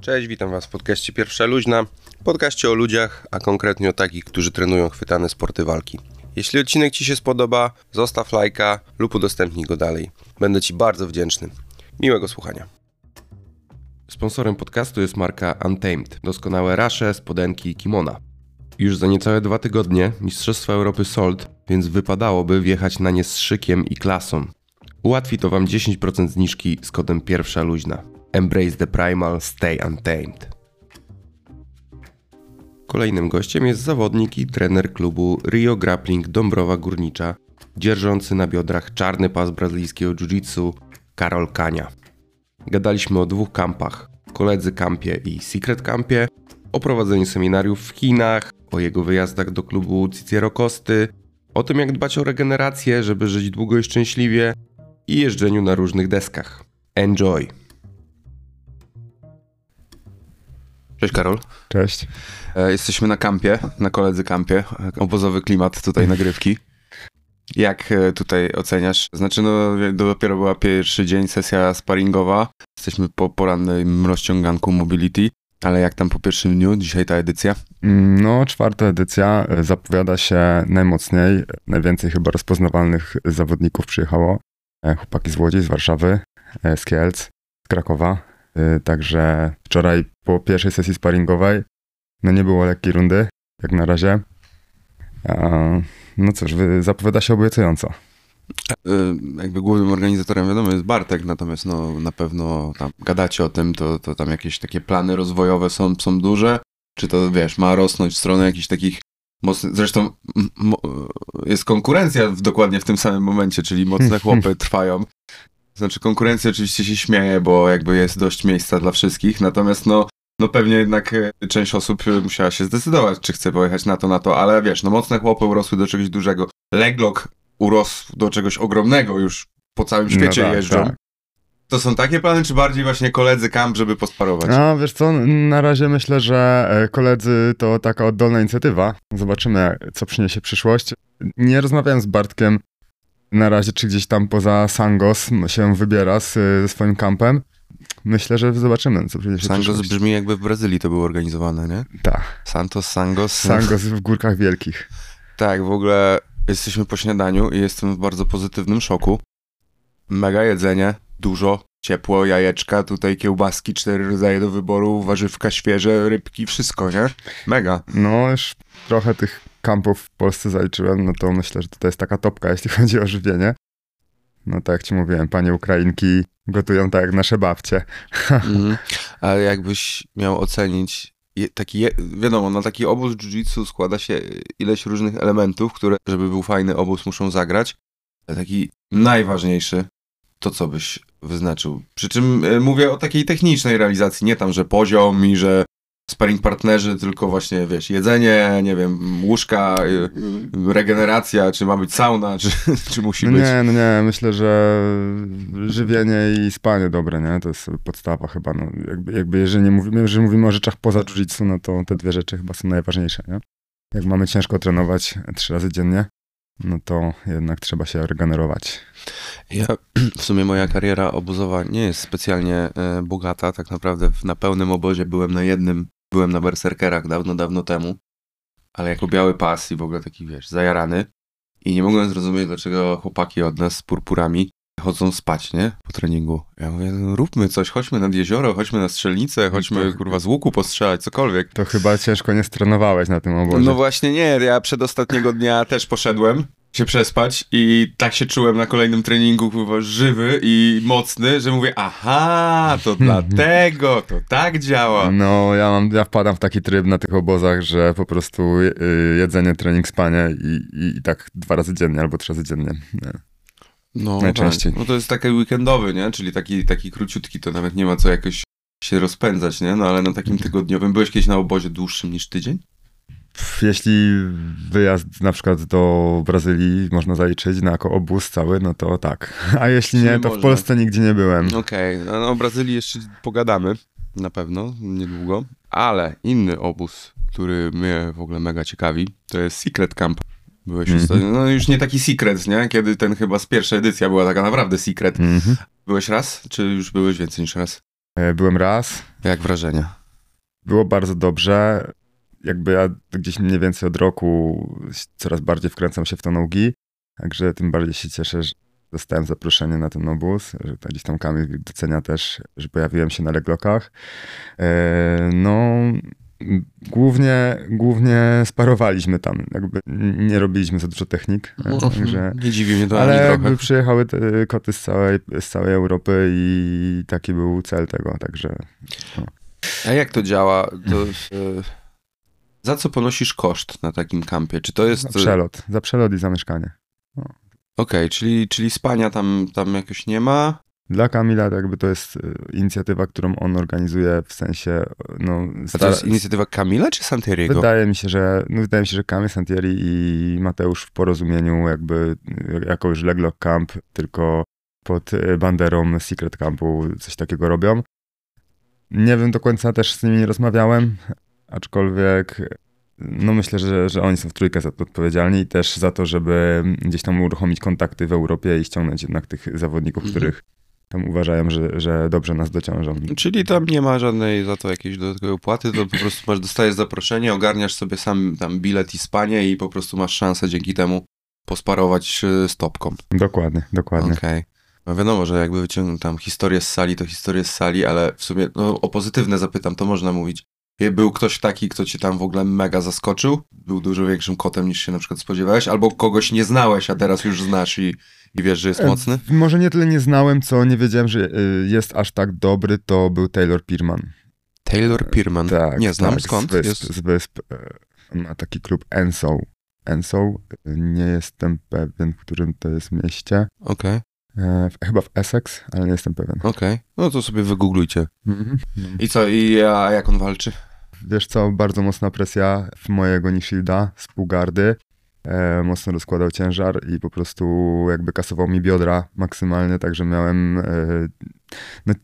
Cześć, witam Was w podcaście Pierwsza Luźna, podcaście o ludziach, a konkretnie o takich, którzy trenują chwytane sporty walki. Jeśli odcinek Ci się spodoba, zostaw lajka lub udostępnij go dalej. Będę Ci bardzo wdzięczny. Miłego słuchania. Sponsorem podcastu jest marka Untamed, doskonałe rasze, spodenki i kimona. Już za niecałe dwa tygodnie Mistrzostwa Europy Sold, więc wypadałoby wjechać na nie z szykiem i klasą. Ułatwi to Wam 10% zniżki z kodem Pierwsza Luźna. Embrace the Primal, Stay Untamed. Kolejnym gościem jest zawodnik i trener klubu Rio Grappling Dąbrowa Górnicza, dzierżący na biodrach czarny pas brazylijskiego jiu-jitsu Karol Kania. Gadaliśmy o dwóch kampach, koledzy kampie i secret kampie, o prowadzeniu seminariów w Chinach, o jego wyjazdach do klubu Cicero Kosty, o tym jak dbać o regenerację, żeby żyć długo i szczęśliwie i jeżdżeniu na różnych deskach. Enjoy! Cześć Karol. Cześć. E, Jesteśmy na kampie, na koledzy kampie. Obozowy klimat tutaj nagrywki. Jak e, tutaj oceniasz? Znaczy, no dopiero była pierwszy dzień, sesja sparingowa. Jesteśmy po porannym rozciąganku mobility. Ale jak tam po pierwszym dniu, dzisiaj ta edycja? Mm, No, czwarta edycja e, zapowiada się najmocniej. Najwięcej chyba rozpoznawalnych zawodników przyjechało. E, Chłopaki z Łodzi, z Warszawy, e, z Kielc, z Krakowa. E, Także wczoraj po pierwszej sesji sparingowej no nie było lekkiej rundy, jak na razie. No cóż, zapowiada się obiecująco. E, Jakby głównym organizatorem wiadomo jest Bartek, natomiast no na pewno tam gadacie o tym, to, to tam jakieś takie plany rozwojowe są, są duże. Czy to wiesz, ma rosnąć w stronę jakichś takich mocnych. Zresztą jest konkurencja w, dokładnie w tym samym momencie, czyli mocne chłopy trwają. Znaczy konkurencja oczywiście się śmieje, bo jakby jest dość miejsca dla wszystkich, natomiast no, no pewnie jednak e, część osób e, musiała się zdecydować, czy chce pojechać na to, na to, ale wiesz, no mocne chłopy urosły do czegoś dużego. Leglock urósł do czegoś ogromnego już po całym świecie No tak, jeżdżą. tak. To są takie plany, czy bardziej właśnie koledzy kamp, żeby posparować? No, wiesz co, na razie myślę, że e, koledzy to taka oddolna inicjatywa. Zobaczymy, co przyniesie przyszłość. Nie rozmawiałem z Bartkiem na razie, czy gdzieś tam poza Sangos się wybiera z, ze swoim kampem. Myślę, że zobaczymy, co przyniesie Sangos brzmi jakby w Brazylii to było organizowane, nie? Tak, Santos, Sangos. Sangos w Górkach Wielkich. Tak, w ogóle jesteśmy po śniadaniu i jestem w bardzo pozytywnym szoku. Mega jedzenie, dużo, ciepło, jajeczka, tutaj kiełbaski, cztery rodzaje do wyboru, warzywka świeże, rybki, wszystko, nie? Mega. No, już trochę tych kampów w Polsce zaliczyłem, no to myślę, że to jest taka topka, jeśli chodzi o żywienie. No tak jak ci mówiłem, panie Ukrainki gotują tak jak nasze babcie. Mhm. Ale jakbyś miał ocenić taki, wiadomo, na taki obóz jiu-jitsu składa się ileś różnych elementów, które, żeby był fajny obóz, muszą zagrać. Ale taki najważniejszy, to co byś wyznaczył? Przy czym e, mówię o takiej technicznej realizacji, nie tam, że poziom i że sparring partnerzy, tylko właśnie, wiesz, jedzenie, nie wiem, łóżka, e, regeneracja, czy ma być sauna, czy, czy musi No być... nie, no nie, myślę, że żywienie i spanie dobre, nie? To jest podstawa chyba, no. Jakby, jakby jeżeli nie mówimy, jeżeli mówimy o rzeczach poza jiu-jitsu, no to te dwie rzeczy chyba są najważniejsze, nie? Jak mamy ciężko trenować trzy razy dziennie, no to jednak trzeba się regenerować. Ja, w sumie moja kariera obozowa nie jest specjalnie e, bogata. Tak naprawdę w, na pełnym obozie byłem na jednym, byłem na berserkerach dawno, dawno temu. Ale jako biały pas i w ogóle taki, wiesz, zajarany. I nie mogłem zrozumieć, dlaczego chłopaki od nas z purpurami chodzą spać, nie? Po treningu. Ja mówię, no, róbmy coś, chodźmy nad jezioro, chodźmy na strzelnicę, chodźmy, Tak. kurwa, z łuku postrzelać, cokolwiek. To chyba ciężko nie strenowałeś na tym obozie. No właśnie nie, ja przedostatniego dnia też poszedłem się przespać i tak się czułem na kolejnym treningu kurwa, żywy i mocny, że mówię, aha, to dlatego, to tak działa. No, ja mam, ja wpadam w taki tryb na tych obozach, że po prostu y, jedzenie, trening, spanie i, i, i tak dwa razy dziennie albo trzy razy dziennie. Nie. No, najczęściej. Tak. No to jest taki weekendowy, nie? Czyli taki, taki króciutki, to nawet nie ma co jakoś się rozpędzać, nie? No ale na takim tygodniowym, byłeś kiedyś na obozie dłuższym niż tydzień? Jeśli wyjazd na przykład do Brazylii można zaliczyć na jako obóz cały, no to tak. A jeśli Nie to w. Polsce nigdzie nie byłem. Okej, no, no o Brazylii jeszcze pogadamy, na pewno, niedługo, ale inny obóz, który mnie w ogóle mega ciekawi, to jest Secret Camp. Byłeś Mhm. ostatnio, no już nie taki secret, nie? Kiedy ten chyba z pierwszej edycja była taka naprawdę secret. Mhm. Byłeś raz, czy już byłeś więcej niż raz? E, Byłem raz Jak wrażenia? Było bardzo dobrze. Jakby ja gdzieś mniej więcej od roku coraz bardziej wkręcam się w to nogi, także tym bardziej się cieszę, że dostałem zaproszenie na ten obóz, że gdzieś tam Kamil docenia też, że pojawiłem się na leglokach. E, no, Głównie, głównie sparowaliśmy tam, jakby nie robiliśmy za dużo technik. No, także, nie dziwi mnie to Ale jakby przyjechały te koty z całej, z całej Europy i taki był cel tego, także... No. A jak to działa? To, e, za co ponosisz koszt na takim kampie? Czy to jest... Za przelot, za przelot i za mieszkanie. No. Okej, okay, czyli, czyli spania tam, tam jakoś nie ma? Dla Kamila jakby to jest y, inicjatywa, którą on organizuje w sensie, no... A to jest inicjatywa Kamila czy Santieriego? Wydaje mi się, że, no wydaje mi się, że Kamil Santieri i Mateusz w porozumieniu jakby y, jako już Leglock Camp, tylko pod y, banderą Secret Campu coś takiego robią. Nie wiem do końca, też z nimi nie rozmawiałem, aczkolwiek no myślę, że, że oni są w trójkę za to odpowiedzialni i też za to, żeby gdzieś tam uruchomić kontakty w Europie i ściągnąć jednak tych zawodników, mhm. których tam uważają, że, że dobrze nas dociążą. Czyli tam nie ma żadnej za to jakiejś dodatkowej opłaty, to po prostu masz, dostajesz zaproszenie, ogarniasz sobie sam tam bilet i spanie i po prostu masz szansę dzięki temu posparować z topką. Dokładnie, dokładnie. Okej. Okay. No wiadomo, że jakby wyciągnął tam historię z sali, to historię z sali, ale w sumie no, o pozytywne zapytam, to można mówić. Był ktoś taki, kto cię tam w ogóle mega zaskoczył? Był dużo większym kotem niż się na przykład spodziewałeś? Albo kogoś nie znałeś, a teraz już znasz i, i wiesz, że jest mocny? Może nie tyle nie znałem, co nie wiedziałem, że y, jest aż tak dobry, to był Taylor Pirman. Taylor Pirman? Tak. Nie znam, tak, skąd? Z wysp, jest? z wysp. E, ma taki klub Enso. Enso, nie jestem pewien, w którym to jest mieście. Okej. Okay. E, chyba w Essex, ale nie jestem pewien. Okej, okay. no to sobie wygooglujcie. Mm-hmm. I co, i a jak on walczy? Wiesz co, bardzo mocna presja w mojego Nishielda z półgardy. E, mocno rozkładał ciężar i po prostu jakby kasował mi biodra maksymalnie, także miałem e, no,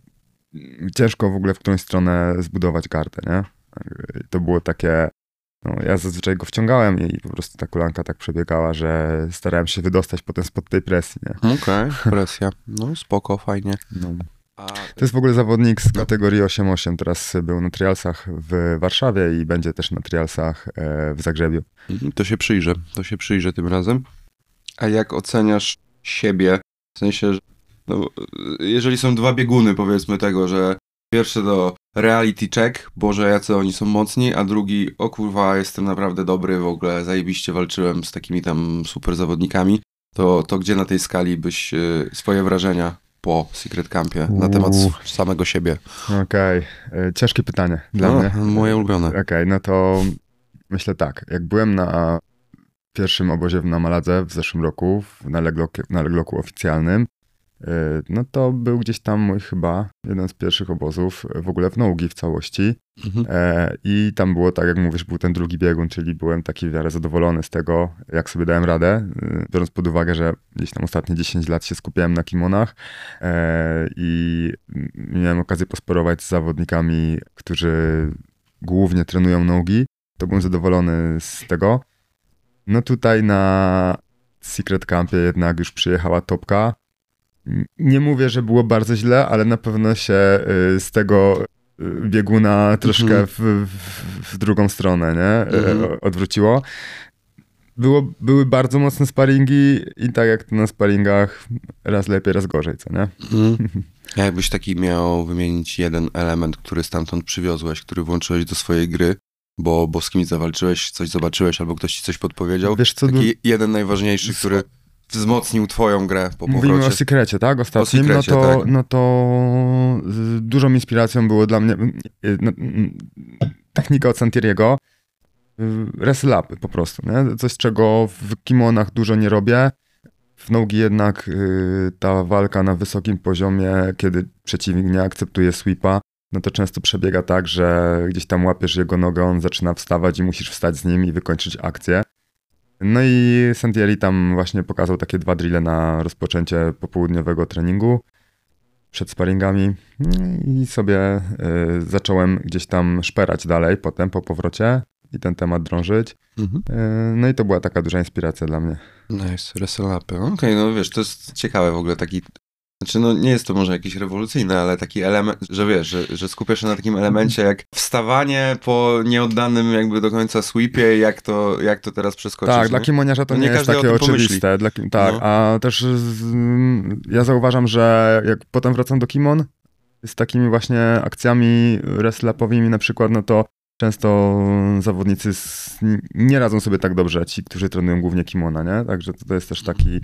ciężko w ogóle w którąś stronę zbudować kartę, nie? To było takie, no, ja zazwyczaj go wciągałem i po prostu ta kolanka tak przebiegała, że starałem się wydostać potem spod tej presji, nie? Okej, okay, presja. No spoko, fajnie. No. A... To jest w ogóle zawodnik z kategorii 8-8. Teraz był na trialsach w Warszawie i będzie też na trialsach e, w Zagrzebiu. Mhm, to się przyjrzę, to się przyjrzę tym razem. A jak oceniasz siebie? W sensie, że no, jeżeli są dwa bieguny, powiedzmy tego, że pierwszy to reality check, boże jacy oni są mocni, a drugi, o kurwa, jestem naprawdę dobry, w ogóle zajebiście walczyłem z takimi tam super zawodnikami, to, to gdzie na tej skali byś y, swoje wrażenia po Secret Campie na temat samego siebie? Okej, okay. ciężkie pytanie dla no, mnie. Moje ulubione. Okej, okay, no to myślę tak, jak byłem na pierwszym obozie na Maladze w zeszłym roku, na, legloku, na legloku oficjalnym, E, no to był gdzieś tam mój chyba jeden z pierwszych obozów w ogóle w Nogi w całości. Mhm. E, I tam było tak, jak mówisz, był ten drugi biegun, czyli byłem taki w miarę zadowolony z tego, jak sobie dałem radę, e, biorąc pod uwagę, że gdzieś tam ostatnie 10 lat się skupiałem na kimonach i miałem okazję posporować z zawodnikami, którzy głównie trenują nogi. To byłem zadowolony z tego. No tutaj na Secret Campie jednak już przyjechała topka, nie mówię, że było bardzo źle, ale na pewno się y, z tego y, bieguna troszkę mhm. w, w, w, drugą stronę, nie? Y, mhm. Odwróciło. Było, były bardzo mocne sparingi i tak jak to na sparingach, raz lepiej, raz gorzej, co nie? Mhm. A jakbyś taki miał wymienić jeden element, który stamtąd przywiozłeś, który włączyłeś do swojej gry, bo, bo z kimś zawalczyłeś, coś zobaczyłeś, albo ktoś ci coś podpowiedział. Wiesz co, taki jeden najważniejszy, który wzmocnił twoją grę po Mówimy powrocie. o Sekrecie, tak? Ostatnim. O no, to, tak. no to dużą inspiracją było dla mnie no, technika od Santieriego. Wrestle po prostu, nie? Coś, czego w kimonach dużo nie robię. W nogi jednak y, ta walka na wysokim poziomie, kiedy przeciwnik nie akceptuje sweepa, no to często przebiega tak, że gdzieś tam łapiesz jego nogę, on zaczyna wstawać i musisz wstać z nim i wykończyć akcję. No i Santieri tam właśnie pokazał takie dwa drille na rozpoczęcie popołudniowego treningu przed sparingami i sobie y, zacząłem gdzieś tam szperać dalej potem po powrocie i ten temat drążyć. Mhm. Y, no i to była taka duża inspiracja dla mnie. Nice, wrestle upy. Okej, okay, no wiesz, to jest ciekawe w ogóle taki Znaczy, no nie jest to może jakieś rewolucyjne, ale taki element, że wiesz, że, że skupiasz się na takim elemencie jak wstawanie po nieoddanym jakby do końca sweepie, jak to, jak to teraz przeskoczyć. Tak, dla kimoniarza to No nie, nie jest takie oczywiste. Dla, tak, No. a też z, ja zauważam, że jak potem wracam do kimon z takimi właśnie akcjami wrestlapowymi na przykład, no to często zawodnicy z, nie radzą sobie tak dobrze, ci, którzy trenują głównie kimona, nie? Także to, to jest też taki,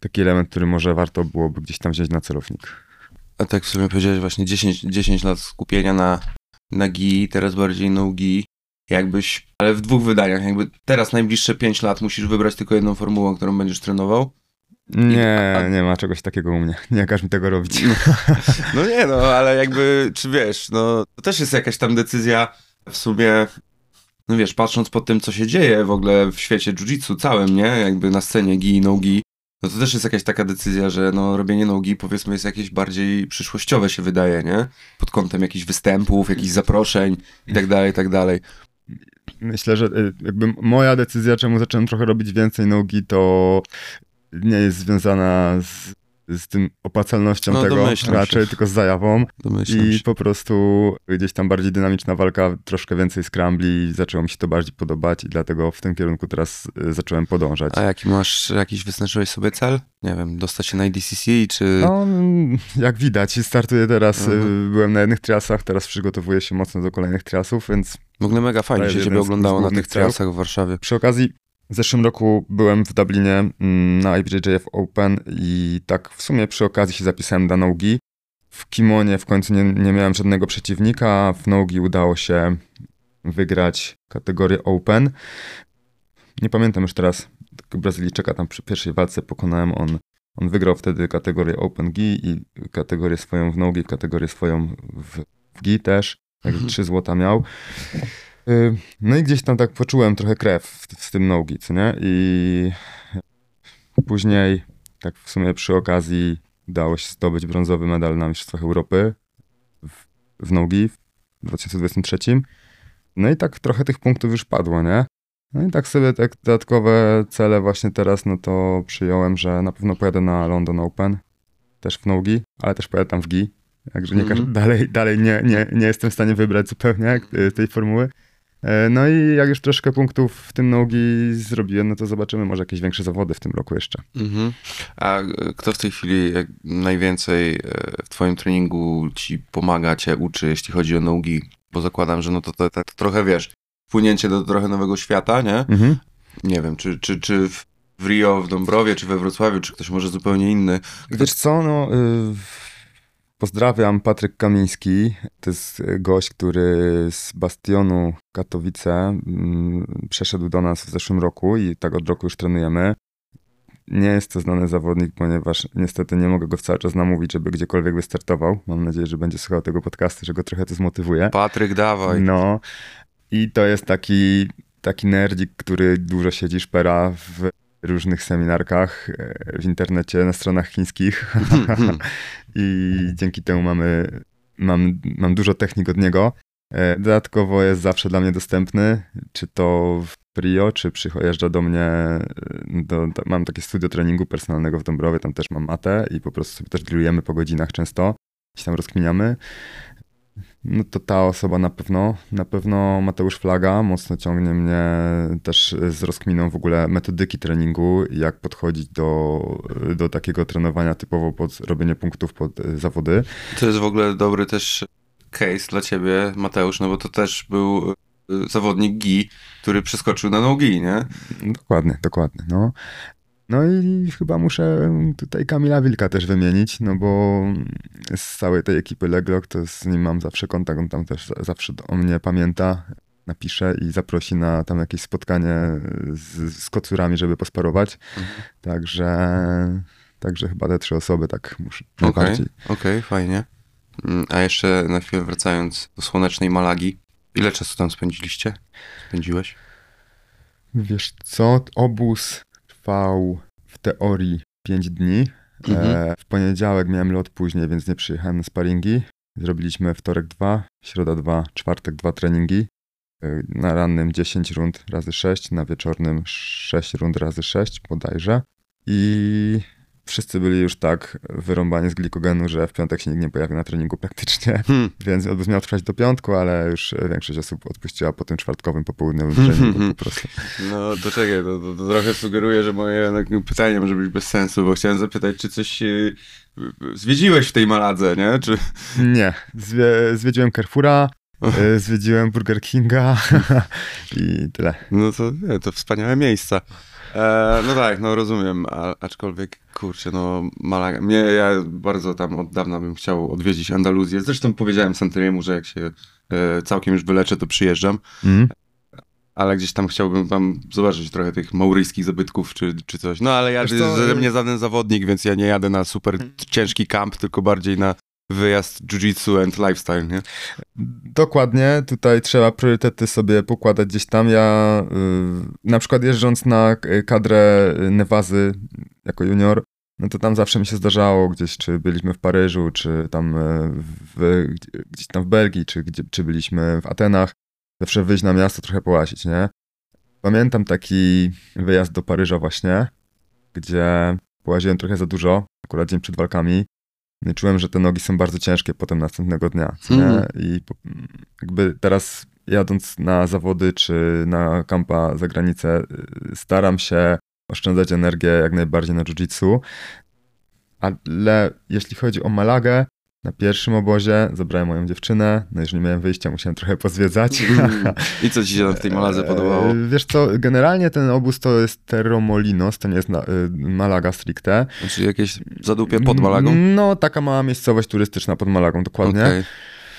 taki element, który może warto byłoby gdzieś tam wziąć na celownik. A tak w sumie powiedziałeś właśnie 10, 10 lat skupienia na, na gi, teraz bardziej no gi. Jakbyś, ale w dwóch wydaniach, jakby teraz najbliższe 5 lat musisz wybrać tylko jedną formułę, którą będziesz trenował. Nie, a- nie ma czegoś takiego u mnie. Nie każ mi tego robić. No nie no, ale jakby, czy wiesz, no to też jest jakaś tam decyzja w sumie, no wiesz, patrząc po tym, co się dzieje w ogóle w świecie jiu-jitsu całym, nie? Jakby na scenie gi i no-gi, no to też jest jakaś taka decyzja, że no robienie nogi powiedzmy jest jakieś bardziej przyszłościowe się wydaje, nie? Pod kątem jakichś występów, jakichś zaproszeń i tak dalej, i tak dalej. Myślę, że y, jakby moja decyzja, czemu zacząłem trochę robić więcej nogi, to nie jest związana z, z tym opłacalnością No, tego, domyślam się. raczej tylko z zajawą. Domyślam I się. po prostu gdzieś tam bardziej dynamiczna walka, troszkę więcej scrambli, zaczęło mi się to bardziej podobać i dlatego w tym kierunku teraz y, zacząłem podążać. A jaki masz, jakiś wyznaczyłeś sobie cel? Nie wiem, dostać się na IDCC, czy... No, jak widać, startuję teraz, y, Mhm. byłem na jednych triasach, teraz przygotowuję się mocno do kolejnych triasów, więc W ogóle mega fajnie się ciebie oglądało na tych celów. trasach w Warszawie. Przy okazji, w zeszłym roku byłem w Dublinie mm, na IBJJF Open i tak w sumie przy okazji się zapisałem na nogi. W kimonie w końcu nie, nie miałem żadnego przeciwnika, w nogi udało się wygrać kategorię Open. Nie pamiętam już teraz, Brazylijczyka tam przy pierwszej walce pokonałem, on, on wygrał wtedy kategorię Open Gi i kategorię swoją w nogi, kategorię swoją w, w Gi też, także Mhm. trzy złota miał. Y, No i gdzieś tam tak poczułem trochę krew w, w tym nogi, co nie? I później, tak w sumie przy okazji, udało się zdobyć brązowy medal na Mistrzostwach Europy w, w nogi w 2023. No i tak trochę tych punktów już padło, nie? No i tak sobie tak dodatkowe cele właśnie teraz, no to przyjąłem, że na pewno pojadę na London Open, też w nogi, ale też pojadę tam w gi. Także nie każ- Mhm. dalej, dalej nie, nie, nie jestem w stanie wybrać zupełnie y, tej formuły. E, No i jak już troszkę punktów w tym nogi zrobiłem, no to zobaczymy może jakieś większe zawody w tym roku jeszcze. Mhm. A e, kto w tej chwili jak najwięcej e, w twoim treningu ci pomaga, cię uczy, jeśli chodzi o nogi? Bo zakładam, że no to, to, to, to trochę, wiesz, wpłynięcie do trochę nowego świata, nie? Mhm. Nie wiem, czy, czy, czy w Rio, w Dąbrowie, czy we Wrocławiu, czy ktoś może zupełnie inny. Wiesz co, no y, pozdrawiam, Patryk Kamiński, to jest y, gość, który z Bastionu Katowice mm, przeszedł do nas w zeszłym roku i tak od roku już trenujemy. Nie jest to znany zawodnik, ponieważ niestety nie mogę go cały czas namówić, żeby gdziekolwiek wystartował. Mam nadzieję, że będzie słuchał tego podcastu, że go trochę to zmotywuje. Patryk, dawaj. No i to jest taki, taki nerdzik, który dużo siedzi szpera w różnych seminarkach e, w internecie, na stronach chińskich i dzięki temu mamy, mam, mam dużo technik od niego. E, Dodatkowo jest zawsze dla mnie dostępny, czy to w Rio, czy przyjeżdża do mnie, e, do, do, mam takie studio treningu personalnego w Dąbrowie, tam też mam matę i po prostu sobie też drillujemy po godzinach często, gdzieś tam rozkminiamy. No to ta osoba na pewno, na pewno Mateusz Flaga mocno ciągnie mnie też z rozkminą w ogóle metodyki treningu, jak podchodzić do, do takiego trenowania typowo pod robienie punktów pod e, zawody. To jest w ogóle dobry też case dla ciebie, Mateusz, no bo to też był y, zawodnik gi, który przeskoczył na nogi, nie? Dokładnie, dokładnie, no. No i chyba muszę tutaj Kamila Wilka też wymienić, no bo z całej tej ekipy Leglock to z nim mam zawsze kontakt, on tam też za- zawsze o mnie pamięta, napisze i zaprosi na tam jakieś spotkanie z, z kocurami, żeby posparować. Także, także chyba te trzy osoby tak muszę Okej, najbardziej. okej, fajnie. Mm, A jeszcze na chwilę wracając do słonecznej Malagi. Ile czasu tam spędziliście? Spędziłeś? Wiesz co, obóz trwał w teorii 5 dni. Mhm. E, w poniedziałek miałem lot później, więc nie przyjechałem na sparingi. Zrobiliśmy wtorek 2, środa 2, czwartek 2 treningi. E, Na rannym 10 rund razy 6, na wieczornym 6 rund razy 6 bodajże. I wszyscy byli już tak wyrąbani z glikogenu, że w piątek się nikt nie pojawił na treningu praktycznie, Hmm. więc odbyt miał trwać do piątku, ale już większość osób odpuściła po tym czwartkowym popołudniowym treningu po prostu. No to czekaj, to, to, to trochę sugeruje, że moje no, pytanie może być bez sensu, bo chciałem zapytać, czy coś yy, zwiedziłeś w tej Maladze, nie? Czy... Nie, Zwie, zwiedziłem Carrefoura, zwiedziłem Burger Kinga i tyle. No to, to wspaniałe miejsca. E, no tak, no rozumiem, a, aczkolwiek kurczę, no Malaga, mnie, ja bardzo tam od dawna bym chciał odwiedzić Andaluzję. Zresztą powiedziałem Santeriemu, że jak się e, całkiem już wyleczę, to przyjeżdżam. Mm. Ale gdzieś tam chciałbym tam zobaczyć trochę tych mauryjskich zabytków czy, czy coś. No ale ja Wiesz co, ze y- mnie żaden zawodnik, więc ja nie jadę na super ciężki kamp, tylko bardziej na wyjazd jiu-jitsu and lifestyle, nie? Dokładnie, tutaj trzeba priorytety sobie pokładać gdzieś tam. Ja y, na przykład jeżdżąc na k- kadrę Nevazy jako junior, no to tam zawsze mi się zdarzało gdzieś, czy byliśmy w Paryżu, czy tam e, w, gdzieś tam w Belgii, czy, gdzie, czy byliśmy w Atenach, zawsze wyjść na miasto, trochę połasić, nie? Pamiętam taki wyjazd do Paryża właśnie, gdzie połaziłem trochę za dużo, akurat dzień przed walkami. Czułem, że te nogi są bardzo ciężkie potem następnego dnia? Mhm. I jakby teraz jadąc na zawody czy na kampa za granicę, y, staram się oszczędzać energię jak najbardziej na jiu-jitsu. Ale jeśli chodzi o Malagę, na pierwszym obozie zabrałem moją dziewczynę, no już nie miałem wyjścia, musiałem trochę pozwiedzać. I co ci się w tej Maladze podobało? E, Wiesz co, generalnie ten obóz to jest Terromolinos, to nie jest y, Malaga stricte. Znaczy jakieś zadupie pod Malagą? No, taka mała miejscowość turystyczna pod Malagą, dokładnie. Okej.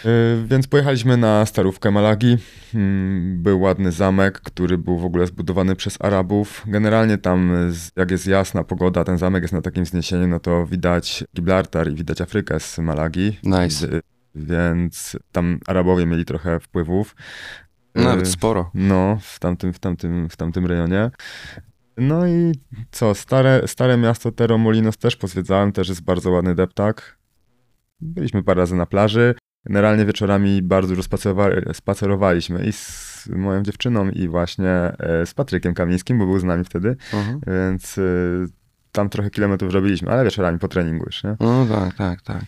Y, Więc pojechaliśmy na starówkę Malagi. Mm, Był ładny zamek, który był w ogóle zbudowany przez Arabów. Generalnie tam, y, jak jest jasna pogoda, ten zamek jest na takim wzniesieniu, no to widać Gibraltar i widać Afrykę z Malagi. Nice. Y, Więc tam Arabowie mieli trochę wpływów. Nawet sporo. No, w tamtym, w tamtym, w tamtym rejonie. No i co, stare, stare miasto Terromolinos też pozwiedzałem, też jest bardzo ładny deptak. Byliśmy parę razy na plaży. Generalnie wieczorami bardzo dużo spacerowa- spacerowaliśmy i z moją dziewczyną i właśnie e, z Patrykiem Kamińskim, bo był z nami wtedy, Mhm. więc e, tam trochę kilometrów robiliśmy, ale wieczorami po treningu już, nie? No tak, tak, tak.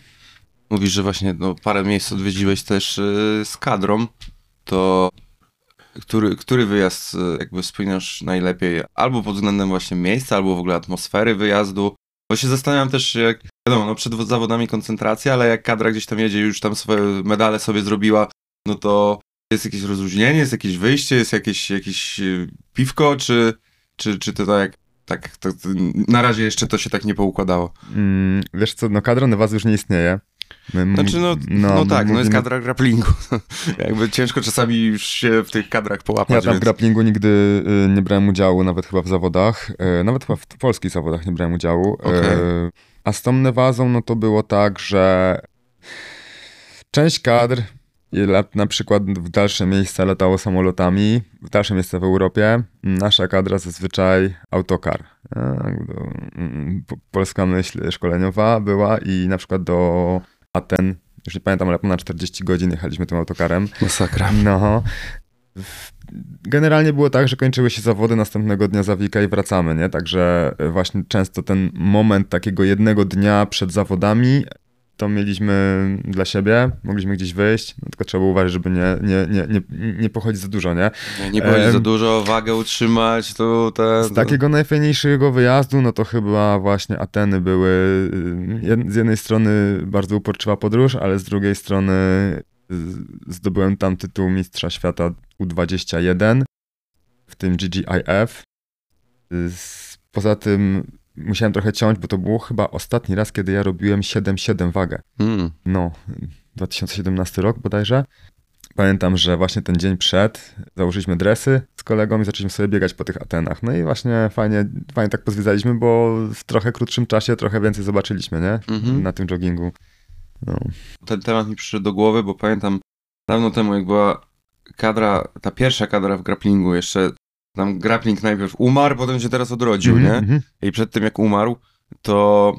Mówisz, że właśnie no, parę miejsc odwiedziłeś też y, z kadrą, to który, który wyjazd jakby wspominasz najlepiej? Albo pod względem właśnie miejsca, albo w ogóle atmosfery wyjazdu? Bo się zastanawiam też, jak wiadomo, no przed zawodami koncentracja, ale jak kadra gdzieś tam jedzie, już tam swoje medale sobie zrobiła, no to jest jakieś rozluźnienie, jest jakieś wyjście, jest jakieś, jakieś y, piwko, czy, czy, czy to tak, tak, to, na razie jeszcze to się tak nie poukładało? Mm, wiesz co, no kadra Nevazy już nie istnieje. Znaczy, no, no, tak, no jest kadra grapplingu. Jakby ciężko czasami już się w tych kadrach połapać. Ja tam w więc... grapplingu nigdy y, nie brałem udziału, nawet chyba w zawodach. Y, nawet chyba w polskich zawodach nie brałem udziału. Y, a z tą Nevazą, no to było tak, że część kadr na przykład w dalsze miejsca latało samolotami, w dalsze miejsca w Europie. Nasza kadra zazwyczaj autokar. E, mm, po- Polska myśl szkoleniowa była i na przykład do Aten, już nie pamiętam, ale ponad 40 godzin jechaliśmy tym autokarem. Masakra. No. Generalnie było tak, że kończyły się zawody następnego dnia zawika i wracamy, nie? Także e, właśnie często ten moment takiego jednego dnia przed zawodami to mieliśmy dla siebie, mogliśmy gdzieś wyjść, no tylko trzeba było uważać, żeby nie, nie, nie, nie, nie pochodzić za dużo, nie? Nie, nie powiedzieć Em, za dużo, wagę utrzymać, to te... Z takiego najfajniejszego wyjazdu, no to chyba właśnie Ateny były y, z jednej strony bardzo uporczywa podróż, ale z drugiej strony y, zdobyłem tam tytuł mistrza świata U21, w tym GGIF. Y, Poza tym musiałem trochę ciąć, bo to było chyba ostatni raz, kiedy ja robiłem 7-7 wagę. Mm. No, 2017 rok bodajże. Pamiętam, że właśnie ten dzień przed założyliśmy dresy z kolegą i zaczęliśmy sobie biegać po tych Atenach. No i właśnie fajnie, fajnie tak pozwiedzaliśmy, bo w trochę krótszym czasie trochę więcej zobaczyliśmy, nie? Mhm. Na tym joggingu. No. Ten temat mi przyszedł do głowy, bo pamiętam dawno temu, jak była kadra, ta pierwsza kadra w grapplingu, jeszcze tam grappling najpierw umarł, potem się teraz odrodził, nie? Mhm. I przed tym jak umarł, to,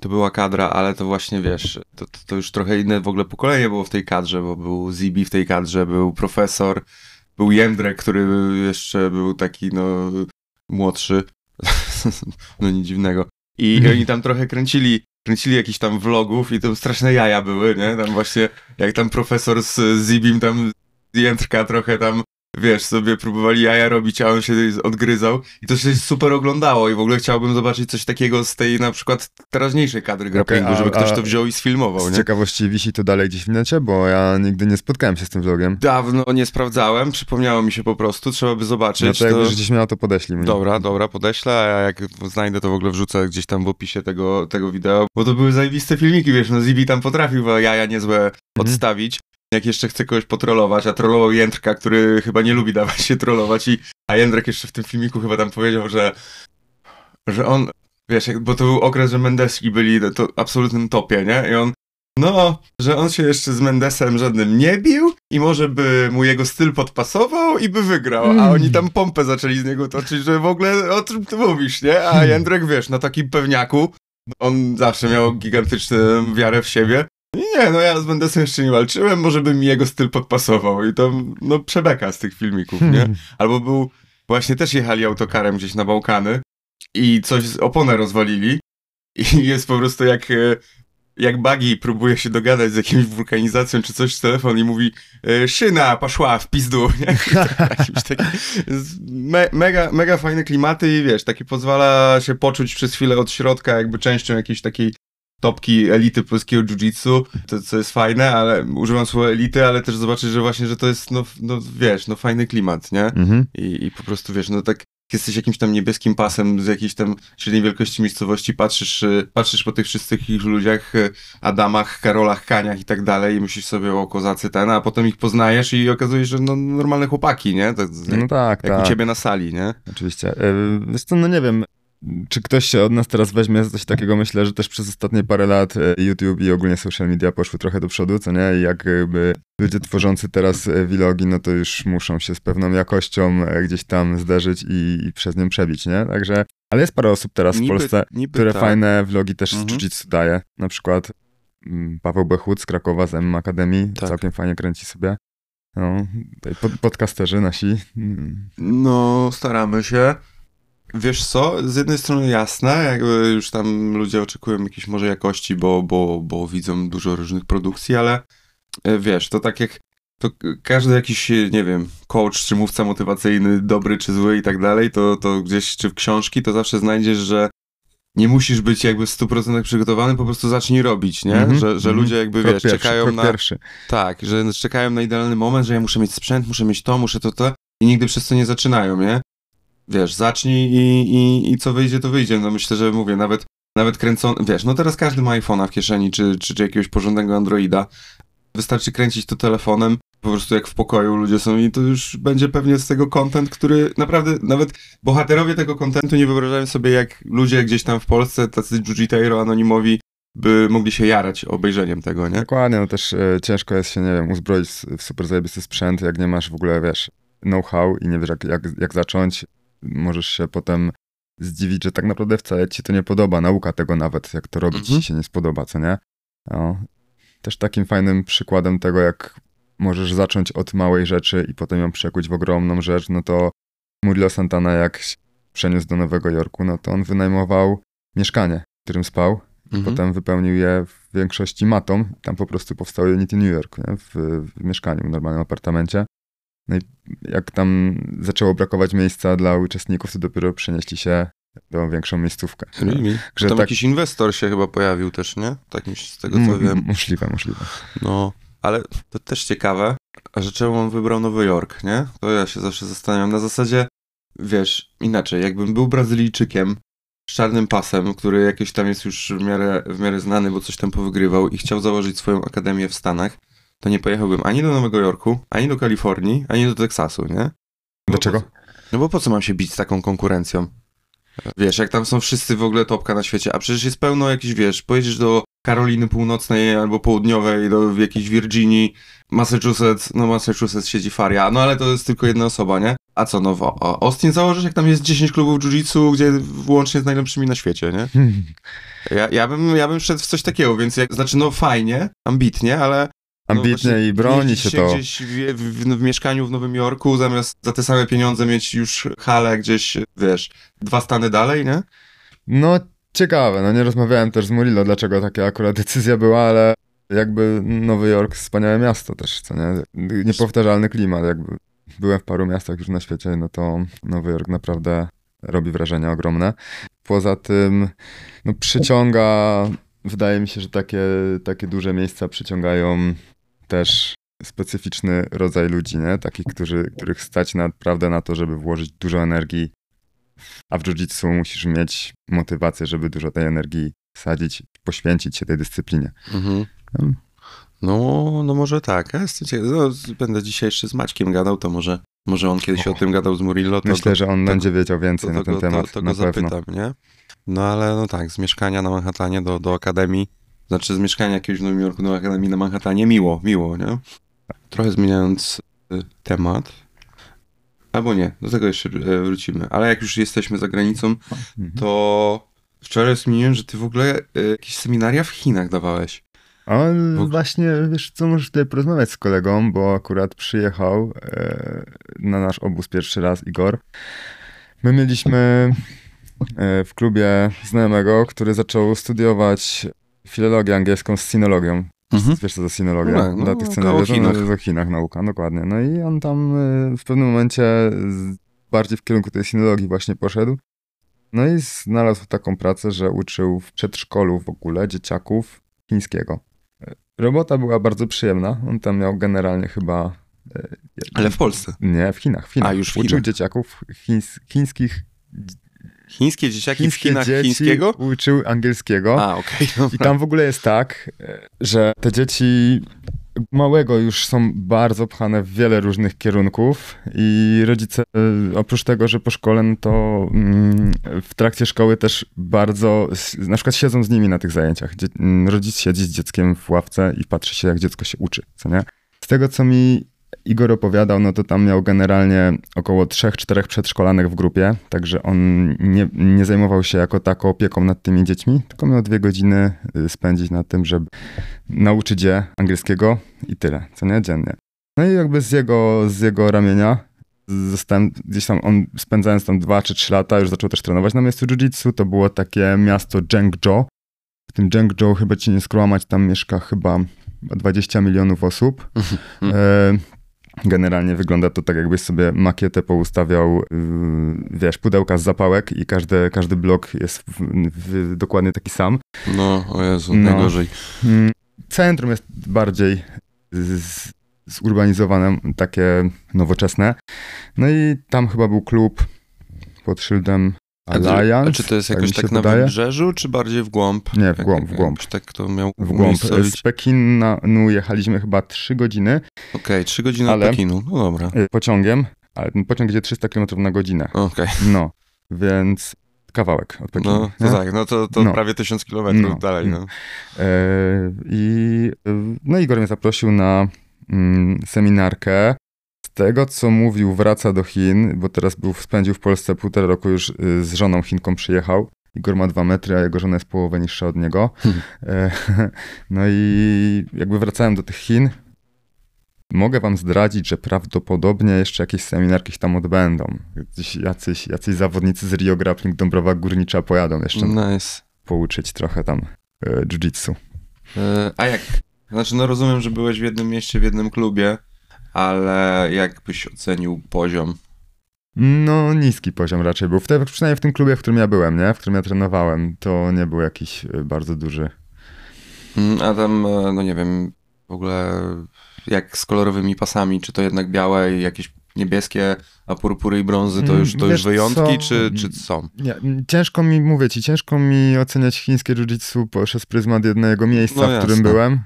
to była kadra, ale to właśnie wiesz, to, to, to już trochę inne w ogóle pokolenie było w tej kadrze, bo był Zibi w tej kadrze, był profesor, był Jędrek, który jeszcze był taki no młodszy, no nic dziwnego. I Mhm. oni tam trochę kręcili, kręcili jakiś tam vlogów i to straszne jaja były, nie? Tam właśnie, jak tam profesor z Zibim tam jędrka trochę tam, wiesz, sobie próbowali jaja robić, a on się odgryzał i to się super oglądało i w ogóle chciałbym zobaczyć coś takiego z tej na przykład teraźniejszej kadry grapplingu, a- żeby ktoś to wziął i sfilmował, Z nie? ciekawości wisi to dalej gdzieś w necie, bo ja nigdy nie spotkałem się z tym vlogiem. Dawno nie sprawdzałem, przypomniało mi się po prostu, trzeba by zobaczyć. No to jak już gdzieś miał, to podeślij mi. Dobra, dobra, podeślę, a jak znajdę, to w ogóle wrzucę gdzieś tam w opisie tego, tego wideo, bo to były zajebiste filmiki, wiesz, no Zibi tam potrafił jaja niezłe odstawić, jak jeszcze chce kogoś potrolować, a trollował Jędrka, który chyba nie lubi dawać się trollować i, a Jędrek jeszcze w tym filmiku chyba tam powiedział, że, że on, wiesz, bo to był okres, że Mendeski byli na to absolutnym topie, nie, i on no, że on się jeszcze z Mendesem żadnym nie bił i może by mu jego styl podpasował i by wygrał, a Mm. oni tam pompę zaczęli z niego toczyć, że w ogóle o czym ty mówisz, nie? A Jędrek, wiesz, na takim pewniaku, on zawsze miał gigantyczną wiarę w siebie. Nie, no ja z Mendesem jeszcze nie walczyłem, może by mi jego styl podpasował i to, no, przebeka z tych filmików, nie? Albo był, właśnie też jechali autokarem gdzieś na Bałkany i coś z oponę rozwalili i jest po prostu jak, e, jak Buggy próbuje się dogadać z jakimś wulkanizacją czy coś z telefon i mówi e, szyna poszła w pizdu, nie? Jakimś takim, z- me, mega, mega fajne klimaty i wiesz, takie pozwala się poczuć przez chwilę od środka jakby częścią jakiejś takiej topki elity polskiego jiu-jitsu, to co jest fajne, ale używam słowa elity, ale też zobaczyć, że właśnie, że to jest, no, no wiesz, no fajny klimat, nie? Mhm. I, I po prostu wiesz, no tak jesteś jakimś tam niebieskim pasem z jakiejś tam średniej wielkości miejscowości, patrzysz, y, patrzysz po tych wszystkich ludziach, y, Adamach, Karolach, Kaniach i tak dalej i myślisz sobie o kozacy ten, a potem ich poznajesz i okazuje się, że no normalne chłopaki, nie? Tak, jak, No tak, jak tak. u ciebie na sali, nie? Oczywiście. E, Wiesz co, no nie wiem, czy ktoś się od nas teraz weźmie za coś takiego, myślę, że też przez ostatnie parę lat e, YouTube i ogólnie social media poszły trochę do przodu, co nie? I jakby ludzie tworzący teraz e, vlogi, no to już muszą się z pewną jakością e, gdzieś tam zderzyć i, i przez nią przebić, nie? Także, ale jest parę osób teraz w Niby- Polsce, niby które tak. fajne vlogi też Mhm. z jiu-jitsu daje. Na przykład mm, Paweł Bechut z Krakowa, z M Akademii, Tak. całkiem fajnie kręci sobie. No, tutaj pod, podcasterzy nasi. mm, No, staramy się. Wiesz co, z jednej strony jasne, jakby już tam ludzie oczekują jakiejś może jakości, bo, bo, bo widzą dużo różnych produkcji, ale e, wiesz, to tak jak to każdy jakiś, e, nie wiem, coach czy mówca motywacyjny, dobry czy zły i tak dalej, to, to gdzieś czy w książki, to zawsze znajdziesz, że nie musisz być jakby w 100% przygotowany, po prostu zacznij robić, nie? Mhm, że, że mhm. ludzie jakby, Krok wiesz, pierwszy, czekają na... pierwszy. Tak, że czekają na idealny moment, że ja muszę mieć sprzęt, muszę mieć to, muszę to, to i nigdy przez to nie zaczynają, nie? Wiesz, zacznij i, i, i co wyjdzie, to wyjdzie. No myślę, że mówię, nawet, nawet kręcony, wiesz, no teraz każdy ma iPhone'a w kieszeni, czy, czy, czy jakiegoś porządnego Androida. Wystarczy kręcić to telefonem, po prostu jak w pokoju ludzie są i to już będzie pewnie z tego content, który naprawdę, nawet bohaterowie tego contentu nie wyobrażają sobie, jak ludzie gdzieś tam w Polsce, tacy Jujitero anonimowi, by mogli się jarać obejrzeniem tego, nie? Dokładnie, no też e, ciężko jest się, nie wiem, uzbroić w super zajebisty sprzęt, jak nie masz w ogóle, wiesz, know-how i nie wiesz, jak, jak, jak zacząć. Możesz się potem zdziwić, że tak naprawdę wcale ci to nie podoba, nauka tego nawet, jak to robić Mhm. ci się nie spodoba, co nie? No. Też takim fajnym przykładem tego, jak możesz zacząć od małej rzeczy i potem ją przekuć w ogromną rzecz, no to Murilo Santana jak się przeniósł do Nowego Jorku, no to on wynajmował mieszkanie, w którym spał, Mhm. Potem wypełnił je w większości matą. Tam po prostu powstało Unity New York nie? W, w mieszkaniu, w normalnym apartamencie. No i jak tam zaczęło brakować miejsca dla uczestników, to dopiero przenieśli się do większą miejscówkę. Really? Że Tam tak- jakiś inwestor się chyba pojawił też, nie? Tak z tego co wiem. Możliwe, możliwe. No, ale to też ciekawe, a że czemu on wybrał Nowy Jork, nie? To ja się zawsze zastanawiam. Na zasadzie, wiesz, inaczej, jakbym był Brazylijczykiem z czarnym pasem, który jakiś tam jest już w miarę, w miarę znany, bo coś tam powygrywał i chciał założyć swoją akademię w Stanach, to nie pojechałbym ani do Nowego Jorku, ani do Kalifornii, ani do Teksasu, nie? Dlaczego? No bo po co mam się bić z taką konkurencją? Wiesz, jak tam są wszyscy w ogóle topka na świecie, a przecież jest pełno jakichś, wiesz, pojedziesz do Karoliny Północnej albo Południowej, do jakiejś Virginii, Massachusetts, no Massachusetts siedzi Faria, no ale to jest tylko jedna osoba, nie? A co nowo? O, Austin założysz, jak tam jest 10 klubów jiu-jitsu, gdzie włącznie z najlepszymi na świecie, nie? Ja, ja, bym, ja bym szedł w coś takiego, więc jak, znaczy no fajnie, ambitnie, ale Ambitnie właśnie i broni się to. gdzieś w, w, w mieszkaniu w Nowym Jorku, zamiast za te same pieniądze mieć już halę gdzieś, wiesz, dwa stany dalej, nie? No ciekawe, no nie rozmawiałem też z Murillo, dlaczego taka akurat decyzja była, ale jakby Nowy Jork wspaniałe miasto też, co nie? Niepowtarzalny klimat, jakby byłem w paru miastach już na świecie, no to Nowy Jork naprawdę robi wrażenie ogromne. Poza tym no, przyciąga, wydaje mi się, że takie, takie duże miejsca przyciągają też specyficzny rodzaj ludzi, nie? Takich, którzy, których stać naprawdę na to, żeby włożyć dużo energii, a w jiu-jitsu musisz mieć motywację, żeby dużo tej energii sadzić, poświęcić się tej dyscyplinie. Mhm. No, no może tak. Ja no, będę dzisiaj jeszcze z Maćkiem gadał, to może, może on kiedyś o, o tym gadał z Murillo. To, Myślę, to, że on to, będzie wiedział więcej na ten temat. To, to go zapytam, nie? No ale no tak, z mieszkania na Manhattanie do, do Akademii, znaczy z mieszkania jakiegoś w Nowym Jorku Akademii na Manhattanie, miło, miło, nie? Trochę zmieniając y, temat, albo nie, do tego jeszcze y, wrócimy, ale jak już jesteśmy za granicą, mhm. to wczoraj zmieniłem, że ty w ogóle y, jakieś seminaria w Chinach dawałeś. On właśnie, wiesz co, możesz tutaj porozmawiać z kolegą, bo akurat przyjechał e, na nasz obóz pierwszy raz Igor. My mieliśmy e, w klubie znajomego, który zaczął studiować filologię angielską z sinologią. Mhm. Wiesz co to sinologia? No, no, Dla tych, Chinach. No, o Chinach nauka, dokładnie. No i on tam e, w pewnym momencie bardziej w kierunku tej sinologii właśnie poszedł. No i znalazł taką pracę, że uczył w przedszkolu w ogóle dzieciaków chińskiego. Robota była bardzo przyjemna. On tam miał generalnie chyba. E, Ale w Polsce? Nie, w Chinach. W Chinach. A, już w Chinach. Uczył dzieciaków chińs, chińskich. Chińskie dzieciaki Chińskie w Chinach dzieci chińskiego? Uczył angielskiego. A, okej. Okay, I tam w ogóle jest tak, że te dzieci małego już są bardzo pchane w wiele różnych kierunków i rodzice oprócz tego, że po szkole, no to mm, w trakcie szkoły też bardzo, na przykład siedzą z nimi na tych zajęciach. Mm, rodzic siedzi z dzieckiem w ławce i patrzy się, jak dziecko się uczy, co nie? Z tego, co mi Igor opowiadał, no to tam miał generalnie około 3-4 przedszkolanek w grupie, także on nie, nie zajmował się jako taką opieką nad tymi dziećmi, tylko miał dwie godziny y, spędzić na tym, żeby nauczyć je angielskiego i tyle, co nie, dziennie. No i jakby z jego, z jego ramienia zostałem gdzieś tam, on spędzając tam 2 czy 3 lata, już zaczął też trenować na miejscu jiu-jitsu, to było takie miasto Zhengzhou. W tym Zhengzhou chyba ci nie skłamać, tam mieszka chyba 20 milionów osób. Mhm. e, Generalnie wygląda to tak, jakbyś sobie makietę poustawiał, yy, wiesz, pudełka z zapałek i każdy, każdy blok jest w, w dokładnie taki sam. No, o Jezu, no. najgorzej. Mm, centrum jest bardziej z, zurbanizowane, takie nowoczesne. No i tam chyba był klub pod szyldem Alliance. A czy to jest tak jakoś tak, tak na wydaje? wybrzeżu, czy bardziej w głąb? Nie, w głąb, w głąb. tak to miał W głąb. Z Pekinu jechaliśmy chyba 3 godziny. Okej, okay, 3 godziny ale, Pekinu, no dobra. Y, pociągiem, ale ten pociąg idzie 300 km na godzinę. Okej. Okay. No, więc kawałek od Pekinu. No, to tak, no to, to no. prawie 1000 km no. dalej. No. E, I no Igor mnie zaprosił na mm, seminarkę tego, co mówił, wraca do Chin, bo teraz był, spędził w Polsce półtora roku już y, z żoną Chinką przyjechał. Igor ma dwa metry, a jego żona jest połowę niższa od niego. Hmm. E, no i jakby wracałem do tych Chin, mogę wam zdradzić, że prawdopodobnie jeszcze jakieś seminarki tam odbędą. Jacyś, jacyś zawodnicy z Rio Grappling Dąbrowa Górnicza pojadą jeszcze nice. pouczyć trochę tam e, jiu-jitsu. E, a jak? Znaczy, no rozumiem, że byłeś w jednym mieście, w jednym klubie ale jakbyś ocenił poziom? No, niski poziom raczej był. W te, przynajmniej w tym klubie, w którym ja byłem, nie? W którym ja trenowałem, to nie był jakiś y, bardzo duży. Mm, a tam, e, no nie wiem, w ogóle jak z kolorowymi pasami, czy to jednak białe i jakieś niebieskie, a purpury i brązy to już, to już wyjątki, co? Czy, czy są? Nie, ciężko mi, mówię ci, ciężko mi oceniać chińskie jiu-jitsu przez pryzmat jednego miejsca, no w którym byłem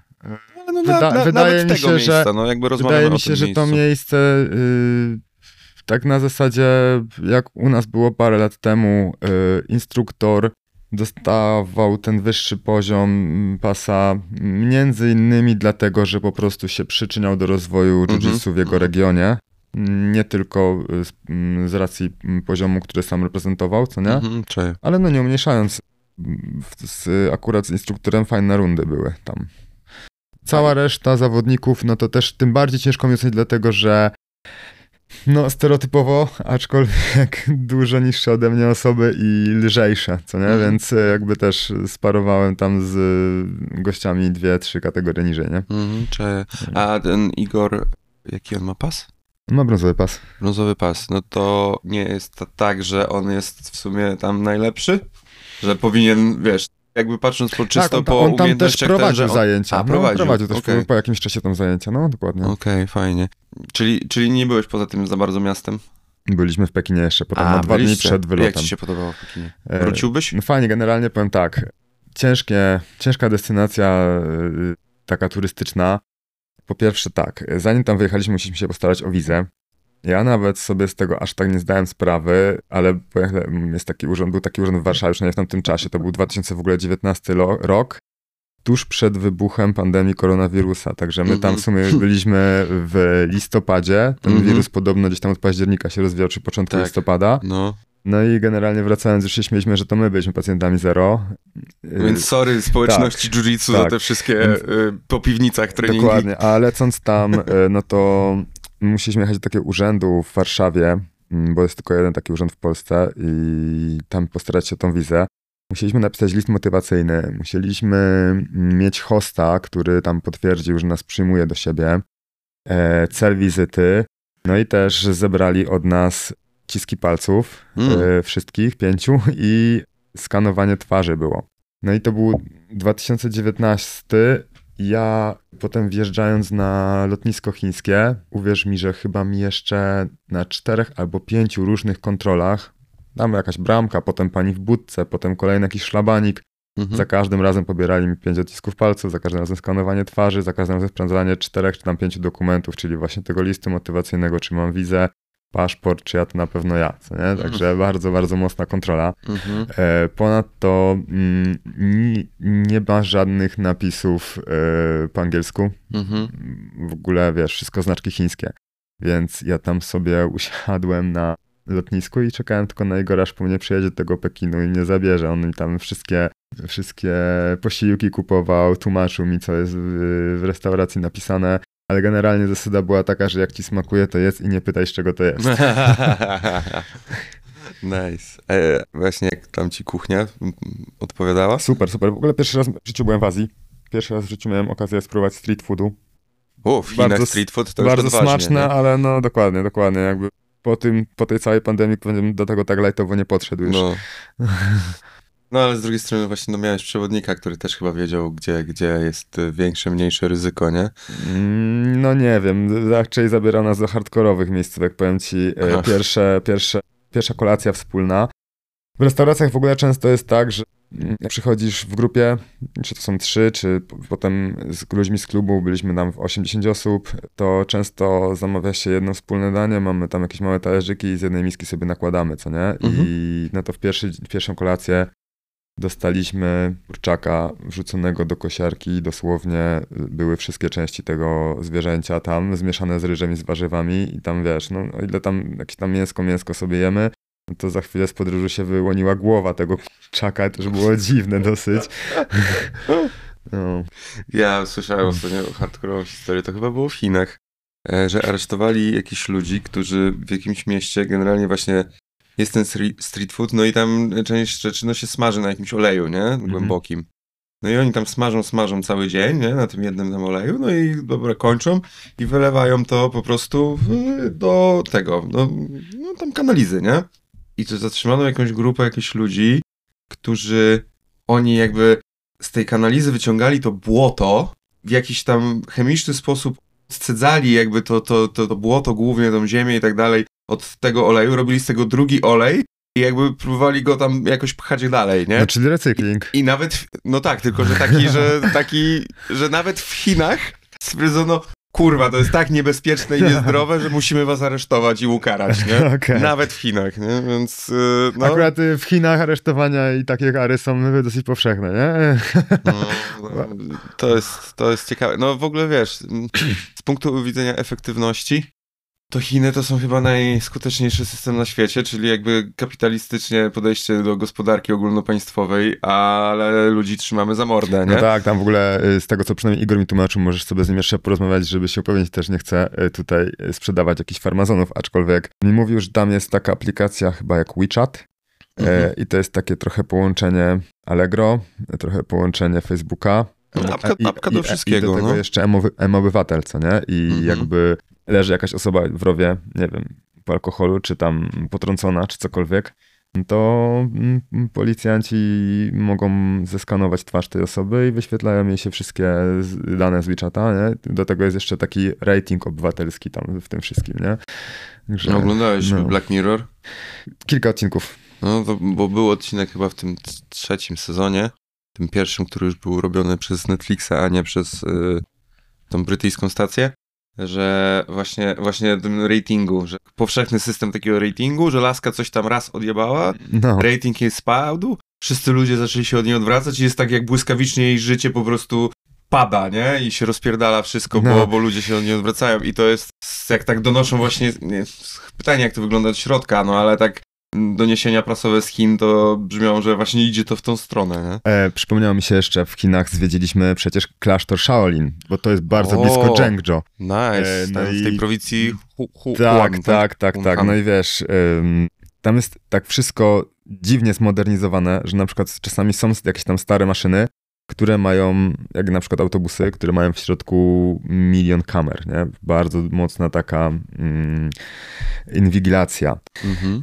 no, Wyda na, wydaje mi się, miejsca, że, no, jakby wydaje mi się, że to miejsce yy, tak na zasadzie, jak u nas było parę lat temu, yy, instruktor dostawał ten wyższy poziom pasa między innymi dlatego, że po prostu się przyczyniał do rozwoju mhm. jiu-jitsu w jego mhm. regionie. Nie tylko z, z, racji poziomu, który sam reprezentował, co nie? Mhm, Ale no nie umniejszając, z, akurat z instruktorem fajne rundy były tam. Cała reszta zawodników, no to też tym bardziej ciężko mi ocenić, dlatego że No, stereotypowo, aczkolwiek dużo niższe ode mnie osoby i lżejsze, co nie? Mhm. Więc e, jakby też sparowałem tam z gościami dwie, trzy kategorie niżej, nie? Mhm, czy... A ten Igor, jaki on ma pas? Ma brązowy pas. Brązowy pas. No to nie jest to tak, że on jest w sumie tam najlepszy? Że powinien, wiesz, jakby patrząc po czysto tak, on, po on tam też ten, prowadził że on... zajęcia. A, no, prowadził, prowadził też okej. po, po jakimś czasie tam zajęcia, no dokładnie. Okej, fajnie. Czyli, czyli nie byłeś poza tym za bardzo miastem? Byliśmy w Pekinie jeszcze, potem A, na dwa dni przed wylotem. Jak ci się podobało w Pekinie? E, Wróciłbyś? No fajnie, generalnie powiem tak. Ciężkie, ciężka destynacja y, taka turystyczna. Po pierwsze tak, zanim tam wyjechaliśmy, musieliśmy się postarać o wizę. Ja nawet sobie z tego aż tak nie zdałem sprawy, ale jest taki urząd, był taki urząd w Warszawie, przynajmniej w tamtym czasie, to był 2019 lo- rok, tuż przed wybuchem pandemii koronawirusa, także my tam Mhm. w sumie już byliśmy w listopadzie, ten Mhm. wirus podobno gdzieś tam od października się rozwijał, czy początku Tak. listopada. No, No i generalnie wracając, już się śmieliśmy, że to my byliśmy pacjentami zero. Y, więc sorry społeczności jiu-jitsu za tak. te wszystkie Więc- y, po piwnicach treningi. Dokładnie, a lecąc tam, y, no to musieliśmy jechać do takiego urzędu w Warszawie, mm, bo jest tylko jeden taki urząd w Polsce i tam postarać się o tą wizę. Musieliśmy napisać list motywacyjny, musieliśmy mieć hosta, który tam potwierdził, że nas przyjmuje do siebie, e, cel wizyty, no i też zebrali od nas ciski palców, Mm. e, wszystkich, pięciu i skanowanie twarzy było. No i to był 2019. Ja potem wjeżdżając na lotnisko chińskie, uwierz mi, że chyba mi jeszcze na czterech albo pięciu różnych kontrolach, tam jakaś bramka, potem pani w budce, potem kolejny jakiś szlabanik, Mhm. za każdym razem pobierali mi pięć odcisków palców, za każdym razem skanowanie twarzy, za każdym razem sprawdzanie czterech czy tam pięciu dokumentów, czyli właśnie tego listu motywacyjnego, czy mam wizę, paszport, czy ja to na pewno ja, nie? Także bardzo, bardzo mocna kontrola. Mhm. E, Ponadto mm, ni, nie ma żadnych napisów e, po angielsku. Mhm. W ogóle, wiesz, wszystko znaczki chińskie. Więc ja tam sobie usiadłem na lotnisku i czekałem tylko na Igora, aż po mnie przyjedzie do tego Pekinu i mnie zabierze. On mi tam wszystkie, wszystkie posiłki kupował, tłumaczył mi, co jest w restauracji napisane. Ale generalnie zasada była taka, że jak ci smakuje, to jest i nie pytaj, z czego to jest. nice. E, właśnie jak tam ci kuchnia odpowiadała? Super, super. W ogóle pierwszy raz w życiu byłem w Azji. Pierwszy raz w życiu miałem okazję spróbować street foodu. O, w Chinach Bardzo- street food to Bardzo odważnie, smaczne, nie? ale no dokładnie, dokładnie. Jakby po, tym, po tej całej pandemii bym do tego tak lightowo nie podszedł już. No. no ale z drugiej strony właśnie no, miałeś przewodnika, który też chyba wiedział, gdzie, gdzie jest y, większe, mniejsze ryzyko, nie? Mm, No nie wiem, raczej zabierał nas do hardkorowych miejscówek, powiem ci. Aha. Pierwsze, pierwsze, pierwsza kolacja wspólna. W restauracjach w ogóle często jest tak, że mm, przychodzisz w grupie, czy to są trzy, czy potem z ludźmi z klubu, byliśmy tam w 80 osób, to często zamawia się jedno wspólne danie, mamy tam jakieś małe talerzyki i z jednej miski sobie nakładamy, co nie? I no to w, pierwszy, w pierwszą kolację dostaliśmy kurczaka wrzuconego do kosiarki, dosłownie były wszystkie części tego zwierzęcia tam, zmieszane z ryżem i z warzywami i tam wiesz, no o ile tam jakieś tam mięsko, mięsko sobie jemy, to za chwilę z podróży się wyłoniła głowa tego kurczaka, to już było dziwne dosyć. No. Ja słyszałem ostatnio hardkorową historię, to chyba było w Chinach, e, że aresztowali jakichś ludzi, którzy w jakimś mieście generalnie właśnie jest ten stre- street food, no i tam część rzeczy no, się smaży na jakimś oleju, nie? Głębokim. No i oni tam smażą, smażą cały dzień, nie? Na tym jednym tam oleju, no i dobra, kończą i wylewają to po prostu do tego, do, no tam kanalizy, nie? I to zatrzymano jakąś grupę jakichś ludzi, którzy oni jakby z tej kanalizy wyciągali to błoto w jakiś tam chemiczny sposób scedzali jakby to, to, to, to błoto, głównie tą ziemię i tak dalej od tego oleju, robili z tego drugi olej i jakby próbowali go tam jakoś pchać dalej, nie? no czyli recykling. I nawet, no tak, tylko że taki, że taki, że nawet w Chinach stwierdzono, kurwa, to jest tak niebezpieczne i niezdrowe, że musimy was aresztować i ukarać, nie? Okej. Nawet w Chinach, nie? Więc, yy, no, Akurat y, w Chinach aresztowania i takie kary są dosyć powszechne, nie? no, no, to jest, to jest ciekawe. No w ogóle wiesz, z punktu widzenia efektywności, to Chiny to są chyba najskuteczniejszy system na świecie, czyli jakby kapitalistycznie podejście do gospodarki ogólnopaństwowej, ale ludzi trzymamy za mordę, nie? No tak, tam w ogóle y, z tego, co przynajmniej Igor mi tłumaczył, możesz sobie z nim jeszcze porozmawiać, żeby się upewnić, też nie chcę y, tutaj y, sprzedawać jakichś farmazonów, aczkolwiek mi mówił, że tam jest taka aplikacja chyba jak WeChat, Mhm. I to jest takie trochę połączenie Allegro, trochę połączenie Facebooka. Apka, apka do i, wszystkiego. I do tego no. jeszcze M-obywatel, co nie? I Mhm. jakby leży jakaś osoba w rowie, nie wiem, po alkoholu, czy tam potrącona, czy cokolwiek, to mm, policjanci mogą zeskanować twarz tej osoby i wyświetlają jej się wszystkie dane z WeChata, nie? Do tego jest jeszcze taki rating obywatelski tam w tym wszystkim, nie? Także, No, oglądałeś no. Black Mirror? Kilka odcinków. No, to, bo był odcinek chyba w tym trzecim sezonie, tym pierwszym, który już był robiony przez Netflixa, a nie przez y, tą brytyjską stację, że właśnie, właśnie tym ratingu, że powszechny system takiego ratingu, że laska coś tam raz odjebała, No, rating jej spadł, wszyscy ludzie zaczęli się od niej odwracać i jest tak jak błyskawicznie jej życie po prostu pada, nie? I się rozpierdala wszystko, No. bo, bo ludzie się od niej odwracają i to jest, jak tak donoszą właśnie, nie, pytanie jak to wygląda od środka, no ale tak doniesienia prasowe z Chin to brzmią, że właśnie idzie to w tą stronę, e, przypomniało mi się jeszcze, w Chinach zwiedziliśmy przecież klasztor Shaolin, bo to jest bardzo O, blisko Zhengzhou. Nice, E, no tam w i- tej prowincji Hu, Hu, Tak, Huan, tak, tak, tak. Wuhan. No i wiesz, ym, tam jest tak wszystko dziwnie zmodernizowane, że na przykład czasami są jakieś tam stare maszyny, które mają, jak na przykład autobusy, które mają w środku milion kamer, nie? Bardzo mocna taka mm, inwigilacja. Mhm.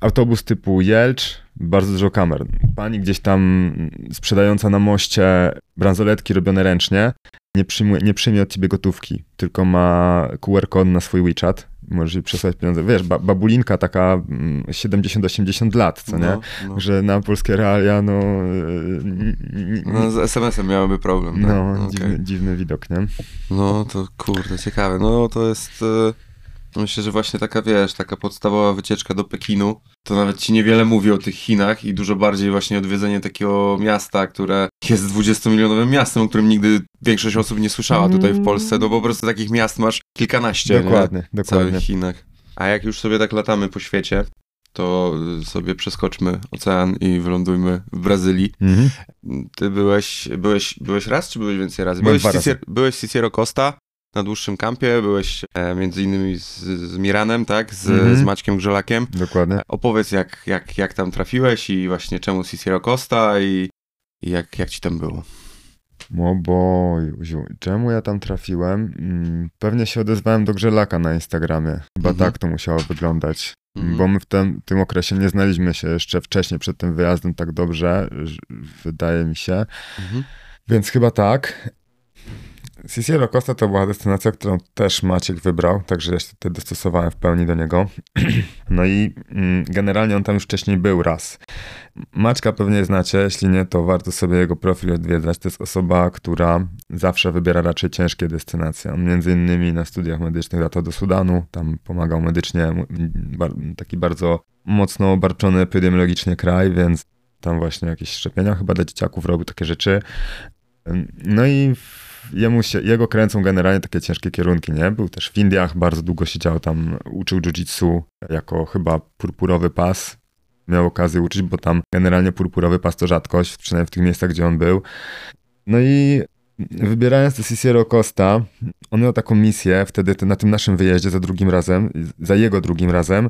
Autobus typu Jelcz, bardzo dużo kamer. Pani gdzieś tam sprzedająca na moście bransoletki robione ręcznie, nie przyjmuje, nie przyjmie od ciebie gotówki, tylko ma QR kod na swój WeChat. Możesz jej przesłać pieniądze. Wiesz, ba babulinka taka mm, 70-80 lat, co nie? No, no. Że na polskie realia, no... n- n- No, z SMS-em miałyby problem. tak? No, Okej. dziwny, dziwny widok, nie? No to kurde, ciekawe. No to jest. e, Myślę, że właśnie taka, wiesz, taka podstawowa wycieczka do Pekinu, to nawet ci niewiele mówi o tych Chinach i dużo bardziej właśnie odwiedzenie takiego miasta, które jest 20-milionowym miastem, o którym nigdy większość osób nie słyszała tutaj w Polsce, no bo po prostu takich miast masz kilkanaście Dokładnie, nie? w całych dokładnie. Chinach. A jak już sobie tak latamy po świecie, to sobie przeskoczmy ocean i wylądujmy w Brazylii. Mhm. Ty byłeś, byłeś, byłeś raz, czy byłeś więcej razy? Byłeś, Cicier, byłeś w Cicero Costa na dłuższym kampie, byłeś e, między innymi z, z Miranem, tak? Z, Mhm. z Maćkiem Grzelakiem. Dokładnie. Opowiedz, jak, jak, jak tam trafiłeś i właśnie czemu Cicero Costa i, i jak, jak ci tam było. O bojuziu, czemu ja tam trafiłem? Mm, Pewnie się odezwałem do Grzelaka na Instagramie. Chyba Mhm. tak to musiało wyglądać. Mhm. Bo my w tym, tym okresie nie znaliśmy się jeszcze wcześniej przed tym wyjazdem tak dobrze, wydaje mi się. Mhm. Więc chyba tak. Cicero Costa to była destynacja, którą też Maciek wybrał, także ja się tutaj dostosowałem w pełni do niego. No i mm, generalnie on tam już wcześniej był raz. Maćka pewnie znacie, jeśli nie, to warto sobie jego profil odwiedzać. To jest osoba, która zawsze wybiera raczej ciężkie destynacje. On między innymi na studiach medycznych latał do Sudanu, tam pomagał medycznie, taki bardzo mocno obarczony epidemiologicznie kraj, więc tam właśnie jakieś szczepienia chyba dla dzieciaków robił takie rzeczy. No i jemu się, jego kręcą generalnie takie ciężkie kierunki, nie? Był też w Indiach, bardzo długo siedział tam, uczył jiu-jitsu jako chyba purpurowy pas. Miał okazję uczyć, bo tam generalnie purpurowy pas to rzadkość, przynajmniej w tych miejscach, gdzie on był. No i wybierając do Cicero Costa, on miał taką misję wtedy na tym naszym wyjeździe za drugim razem, za jego drugim razem,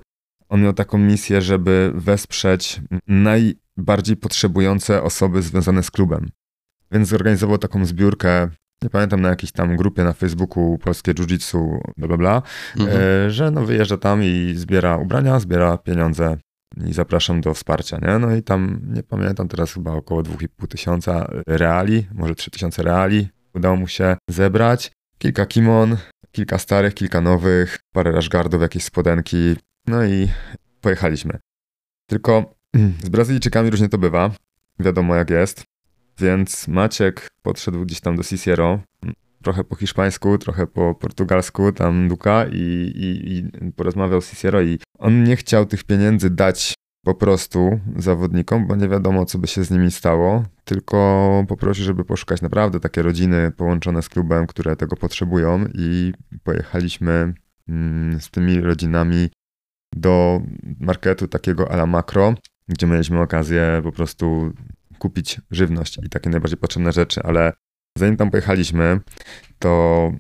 on miał taką misję, żeby wesprzeć najbardziej potrzebujące osoby związane z klubem. Więc zorganizował taką zbiórkę, nie pamiętam na jakiejś tam grupie na Facebooku Polskie Jiu-Jitsu, bla bla bla, Mhm. e, że no wyjeżdża tam i zbiera ubrania, zbiera pieniądze i zapraszam do wsparcia, nie? No i tam, nie pamiętam teraz chyba około 2,5 tysiąca reali, może 3 tysiące reali udało mu się zebrać. Kilka kimon, kilka starych, kilka nowych, parę rashgardów, jakieś spodenki, no i pojechaliśmy. Tylko z Brazylijczykami różnie to bywa, wiadomo jak jest, więc Maciek podszedł gdzieś tam do Cicero, trochę po hiszpańsku, trochę po portugalsku, tam Duka i, i, i porozmawiał z Cicero i on nie chciał tych pieniędzy dać po prostu zawodnikom, bo nie wiadomo, co by się z nimi stało, tylko poprosił, żeby poszukać naprawdę takie rodziny połączone z klubem, które tego potrzebują i pojechaliśmy mm, z tymi rodzinami do marketu takiego ala makro, gdzie mieliśmy okazję po prostu kupić żywność i takie najbardziej potrzebne rzeczy, ale zanim tam pojechaliśmy, to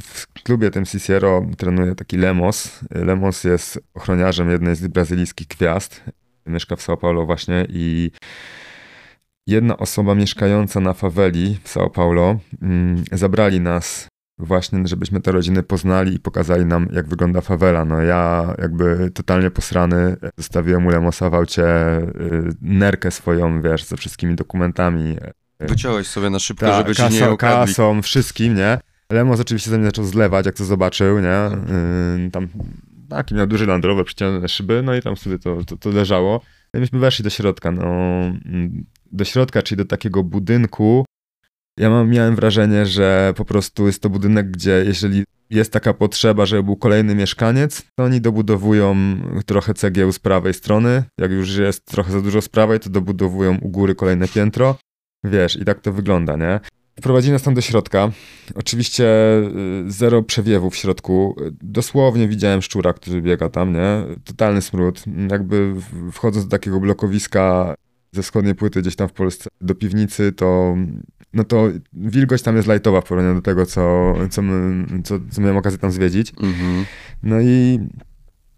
w klubie tym Cicero trenuje taki Lemos. Lemos jest ochroniarzem jednej z brazylijskich gwiazd. Mieszka w São Paulo właśnie i jedna osoba mieszkająca na faweli w São Paulo mm, zabrali nas właśnie, żebyśmy te rodziny poznali i pokazali nam, jak wygląda fawela. No ja jakby totalnie posrany zostawiłem u Lemosa w aucie y, nerkę swoją, wiesz, ze wszystkimi dokumentami. Wyciąłeś sobie na szybko, Ta, żeby ci kasą, nie okradli. kasą, wszystkim, nie? Lemos oczywiście ze mnie zaczął zlewać, jak to zobaczył, nie? Yy, tam taki miał duży Land Rover, przyciągnięte szyby, no i tam sobie to, to, to leżało. I myśmy weszli do środka, no mm, do środka, czyli do takiego budynku. Ja mam, miałem wrażenie, że po prostu jest to budynek, gdzie jeżeli jest taka potrzeba, żeby był kolejny mieszkaniec, to oni dobudowują trochę cegieł z prawej strony. Jak już jest trochę za dużo z prawej, to dobudowują u góry kolejne piętro. Wiesz, i tak to wygląda, nie? Wprowadzili nas tam do środka. Oczywiście y, zero przewiewu w środku. Dosłownie widziałem szczura, który biega tam, nie? Totalny smród. Jakby wchodząc do takiego blokowiska ze wschodniej płyty gdzieś tam w Polsce do piwnicy, to no to wilgoć tam jest lajtowa w porównaniu do tego, co, co, my, co, co miałem okazję tam zwiedzić. Mhm. No i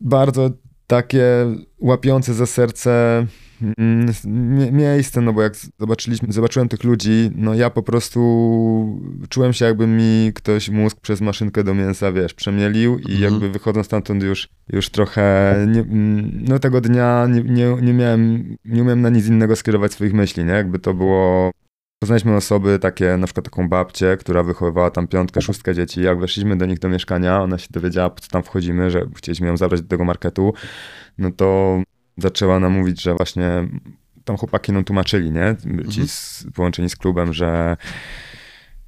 bardzo takie łapiące za serce mm, mie- miejsce, no bo jak zobaczyliśmy, zobaczyłem tych ludzi, no ja po prostu czułem się jakby mi ktoś mózg przez maszynkę do mięsa, wiesz, przemielił i Mhm. jakby wychodząc stamtąd już, już trochę, nie, mm, no tego dnia nie, nie, nie miałem, nie umiałem na nic innego skierować swoich myśli, nie, jakby to było Poznaliśmy osoby takie, na przykład taką babcię, która wychowywała tam piątkę, szóstkę dzieci. Jak weszliśmy do nich do mieszkania, ona się dowiedziała, po co tam wchodzimy, że chcieliśmy ją zabrać do tego marketu, no to zaczęła nam mówić, że właśnie tam chłopaki nam tłumaczyli, nie? Ci Mhm. z, połączeni z klubem, że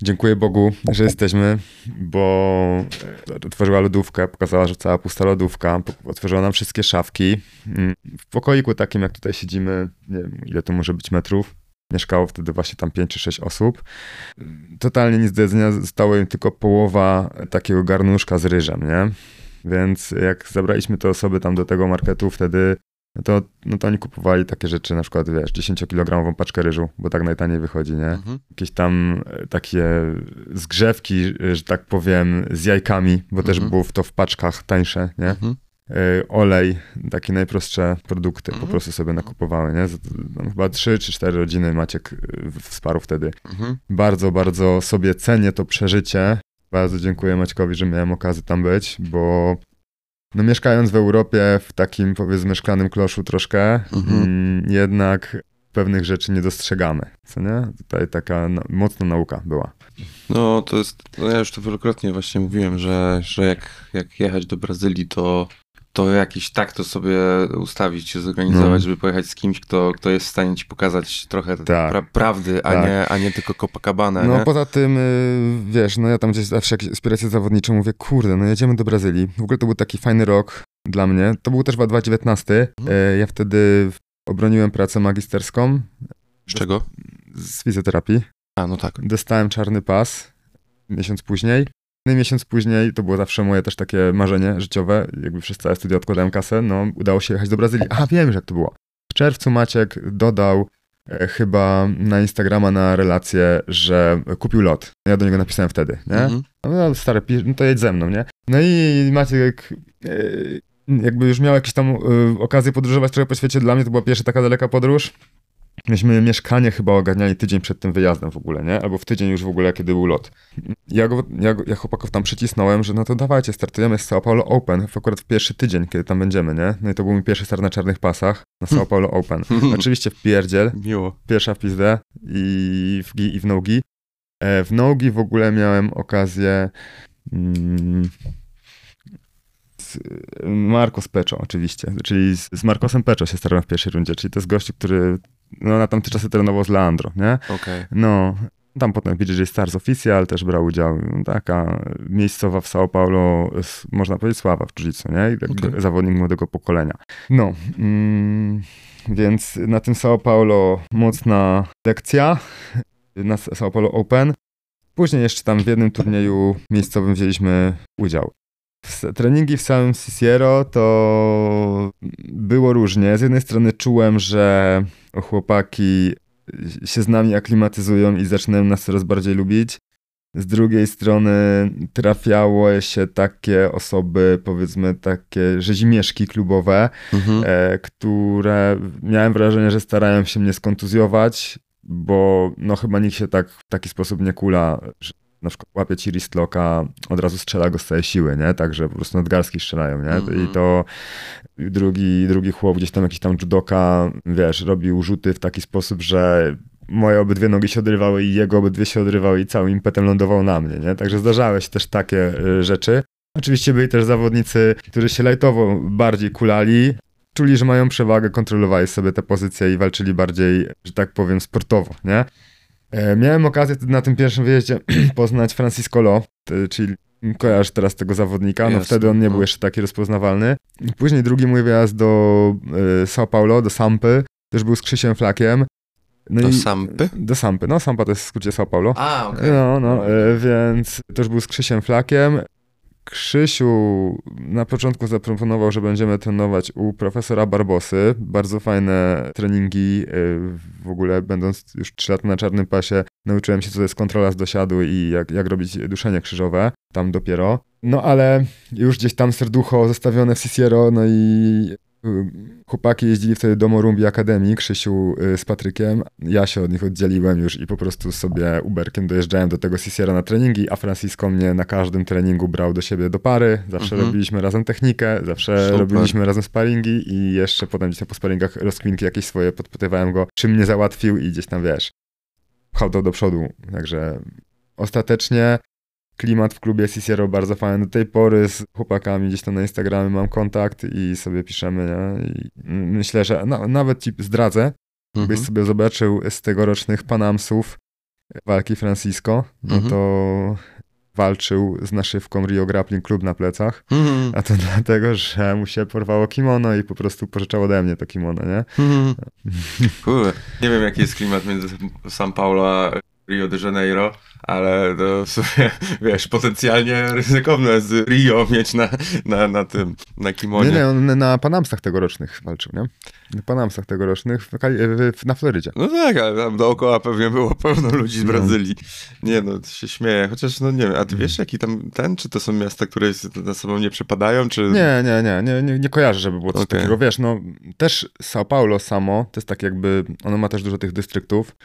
dziękuję Bogu, że jesteśmy, bo otworzyła lodówkę, pokazała, że cała pusta lodówka, otworzyła nam wszystkie szafki. Mm, W pokoiku takim, jak tutaj siedzimy, nie wiem, ile to może być metrów, Mieszkało wtedy właśnie tam 5 czy 6 osób. Totalnie nic do jedzenia, zostało im tylko połowa takiego garnuszka z ryżem, nie? Więc jak zabraliśmy te osoby tam do tego marketu wtedy, no to, no to oni kupowali takie rzeczy, na przykład, wiesz, 10-kilogramową paczkę ryżu, bo tak najtaniej wychodzi, nie? Mhm. Jakieś tam e, takie zgrzewki, że tak powiem, z jajkami, bo też Mhm. było w to w paczkach tańsze, nie? Mhm. Y, olej, takie najprostsze produkty po Mhm. prostu sobie nakupowały, nie? Chyba trzy czy cztery rodziny Maciek y, wsparł wtedy. Mhm. Bardzo, bardzo sobie cenię to przeżycie. Bardzo dziękuję Maćkowi, że miałem okazję tam być, bo no mieszkając w Europie, w takim powiedzmy szklanym kloszu troszkę, Mhm. mm, jednak pewnych rzeczy nie dostrzegamy, co nie? Tutaj taka mocna nauka była. No to jest, no ja już to wielokrotnie właśnie mówiłem, że, że jak, jak jechać do Brazylii, to, to jakiś tak to sobie ustawić, zorganizować, No. żeby pojechać z kimś, kto, kto jest w stanie ci pokazać trochę Tak. pra, prawdy, a, Tak. nie, a nie tylko Copacabana, No nie? poza tym, y, wiesz, no ja tam gdzieś zawsze aspiracje zawodnicze mówię, kurde, no jedziemy do Brazylii. W ogóle to był taki fajny rok dla mnie. To był też chyba 2019. Mhm. Y, Ja wtedy obroniłem pracę magisterską Z czego? z fizjoterapii. A, no tak. Dostałem czarny pas miesiąc później. No i miesiąc później, to było zawsze moje też takie marzenie życiowe, jakby przez całe studia odkładałem kasę, no udało się jechać do Brazylii. A wiem już jak to było. W czerwcu Maciek dodał e, chyba na Instagrama na relację, że kupił lot. Ja do niego napisałem wtedy, nie? Mhm. No stary, pisz, no to jedź ze mną, nie? No i Maciek e, jakby już miał jakieś tam e, okazję podróżować trochę po świecie, dla mnie to była pierwsza taka daleka podróż. Myśmy mieszkanie chyba ogarniali tydzień przed tym wyjazdem w ogóle, nie? Albo w tydzień już w ogóle, kiedy był lot. Ja, go, ja, ja chłopaków tam przycisnąłem, że no to dawajcie, startujemy z São Paulo Open, w akurat w pierwszy tydzień, kiedy tam będziemy, nie? No i to był mój pierwszy start na czarnych pasach, na São Paulo Open. Oczywiście w pierdziel, Miło. pierwsza w pizdę i w gi i w nogi. E, w nogi w ogóle miałem okazję mm, z Marcos Peczo oczywiście, czyli z, z Marcosem Peczo się starałem w pierwszej rundzie, czyli to jest gościu, który no, na tamte czasy trenował z Leandro, nie? Okej. No, tam potem BJJ Stars Official też brał udział, no, taka miejscowa w São Paulo, można powiedzieć sława w jiu nie? Okej. zawodnik młodego pokolenia. No, mm, więc na tym São Paulo mocna lekcja, na São Paulo Open. Później jeszcze tam w jednym turnieju miejscowym wzięliśmy udział. treningi w samym Ciciero to było różnie. Z jednej strony czułem, że chłopaki się z nami aklimatyzują i zaczynają nas coraz bardziej lubić. Z drugiej strony trafiało się takie osoby, powiedzmy takie rzezimieszki klubowe, mhm. e, które miałem wrażenie, że starają się mnie skontuzjować, bo no chyba nikt się tak w taki sposób nie kula, na przykład łapie ci wristlocka, od razu strzela go z całej siły, nie? Także po prostu nadgarstki strzelają, nie? Mm -hmm. I to drugi, drugi chłop gdzieś tam jakiś tam judoka, wiesz, robił rzuty w taki sposób, że moje obydwie nogi się odrywały i jego obydwie się odrywały i całym impetem lądował na mnie, nie? Także zdarzały się też takie y, rzeczy. Oczywiście byli też zawodnicy, którzy się lajtowo bardziej kulali, czuli, że mają przewagę, kontrolowali sobie te pozycje i walczyli bardziej, że tak powiem, sportowo, nie? E, miałem okazję na tym pierwszym wyjeździe poznać Francisco Lo, czyli kojarz teraz tego zawodnika, no wtedy on nie był no. jeszcze taki rozpoznawalny. Później drugi mój wyjazd do y, São Paulo, do Sampy, też był z Krzysiem Flakiem. No do Sampy? Do Sampy, no Sampa to jest w skrócie São Paulo. A, okej. Okay. No, no, y, więc też był z Krzysiem Flakiem. Krzysiu na początku zaproponował, że będziemy trenować u profesora Barbosy. Bardzo fajne treningi. Y, w ogóle, będąc już 3 lata na czarnym pasie, nauczyłem się, co to jest kontrola z dosiadu i jak, jak robić duszenie krzyżowe. Tam dopiero. No ale już gdzieś tam serducho zostawione w Ciciero, no i Chłopaki jeździli wtedy do Morumbi Akademii, Krzysiu y, z Patrykiem. Ja się od nich oddzieliłem już i po prostu sobie Uberkiem dojeżdżałem do tego Ciciera na treningi, a Francisco mnie na każdym treningu brał do siebie do pary. Zawsze mhm. robiliśmy razem technikę, zawsze Super. robiliśmy razem sparingi i jeszcze potem gdzieś tam po sparingach rozkwinki jakieś swoje podpytywałem go, czym mnie załatwił i gdzieś tam, wiesz, pchał to do przodu. Także ostatecznie klimat w klubie Cicero bardzo fajny. Do tej pory z chłopakami gdzieś tam na Instagramie mam kontakt i sobie piszemy, nie? I myślę, że no, nawet ci zdradzę, mhm. byś sobie zobaczył z tegorocznych Panamsów walki Francisco, no mhm. to walczył z naszywką Rio Grappling Club na plecach, mhm. a to dlatego, że mu się porwało kimono i po prostu pożyczał ode mnie to kimono, nie? Mhm. Kurde, nie wiem jaki jest klimat między São Paulo a Rio de Janeiro, ale to w sumie, wiesz, potencjalnie ryzykowne z Rio mieć na, na, na tym, na kimonie. Nie, nie, on na Panamsach tegorocznych walczył, nie? Na Panamsach tegorocznych w, w, na Florydzie. No tak, ale tam dookoła pewnie było pełno ludzi z no. Brazylii. No. Nie no, się śmieję, chociaż no nie wiem, a ty wiesz jaki tam ten, czy to są miasta, które na sobą nie przepadają, czy... Nie, nie, nie, nie, nie, nie kojarzę, żeby było coś okay. takiego, wiesz, no też São Paulo samo, to jest tak jakby, ono ma też dużo tych dystryktów,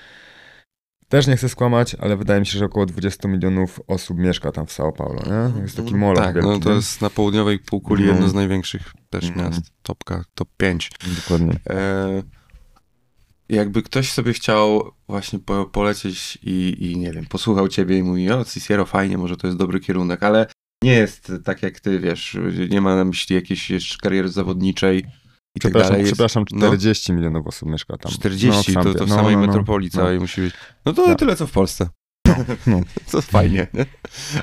też nie chcę skłamać, ale wydaje mi się, że około 20 milionów osób mieszka tam w São Paulo, nie? Jest taki moloch Tak, no to jest na południowej półkuli no. jedno z największych też mm. miast, topka, top 5. Dokładnie. E, jakby ktoś sobie chciał właśnie po, polecieć i, i nie wiem, posłuchał ciebie i mówi, o Cicero fajnie, może to jest dobry kierunek, ale nie jest tak jak ty, wiesz, nie ma na myśli jakiejś jeszcze kariery zawodniczej, i tak przepraszam, tak dalej. Przepraszam, 40 no. milionów osób mieszka tam. 40, no, to, to w no, samej no, no, metropolii całej musi być. No to tyle co w Polsce. No. to fajnie. Nie?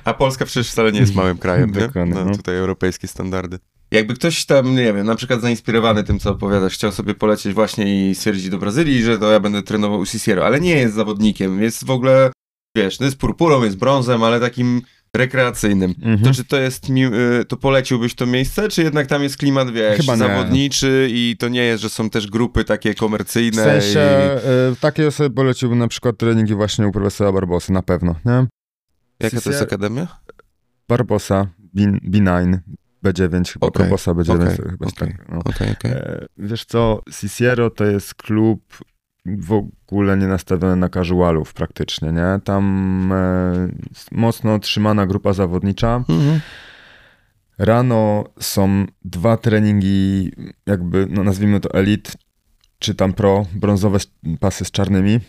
A Polska przecież wcale nie jest małym krajem, nie? No, tutaj europejskie standardy. Jakby ktoś tam, nie wiem, na przykład zainspirowany tym, co opowiadasz, chciał sobie polecieć właśnie i stwierdzić do Brazylii, że to ja będę trenował u Ciciero, ale nie jest zawodnikiem, jest w ogóle, wiesz, no jest purpurą, jest brązem, ale takim rekreacyjnym. Mhm. To czy to jest, y, to poleciłbyś to miejsce, czy jednak tam jest klimat, wiesz, Chyba zawodniczy i to nie jest, że są też grupy takie komercyjne? W sensie, i... y, takie osoby poleciłbym na przykład treningi właśnie u profesora Barbosy, na pewno, nie? Jaka to jest akademia? Barbosa, B, B9, B9, chyba okay. Barbosa B9, okay. chyba okay. tak. No. Okay, okay. E, wiesz co, Ciciero to jest klub w ogóle nie nastawione na casualów praktycznie, nie? Tam e, mocno trzymana grupa zawodnicza. Mhm. Rano są dwa treningi, jakby, no nazwijmy to elit, czy tam pro, brązowe pasy z czarnymi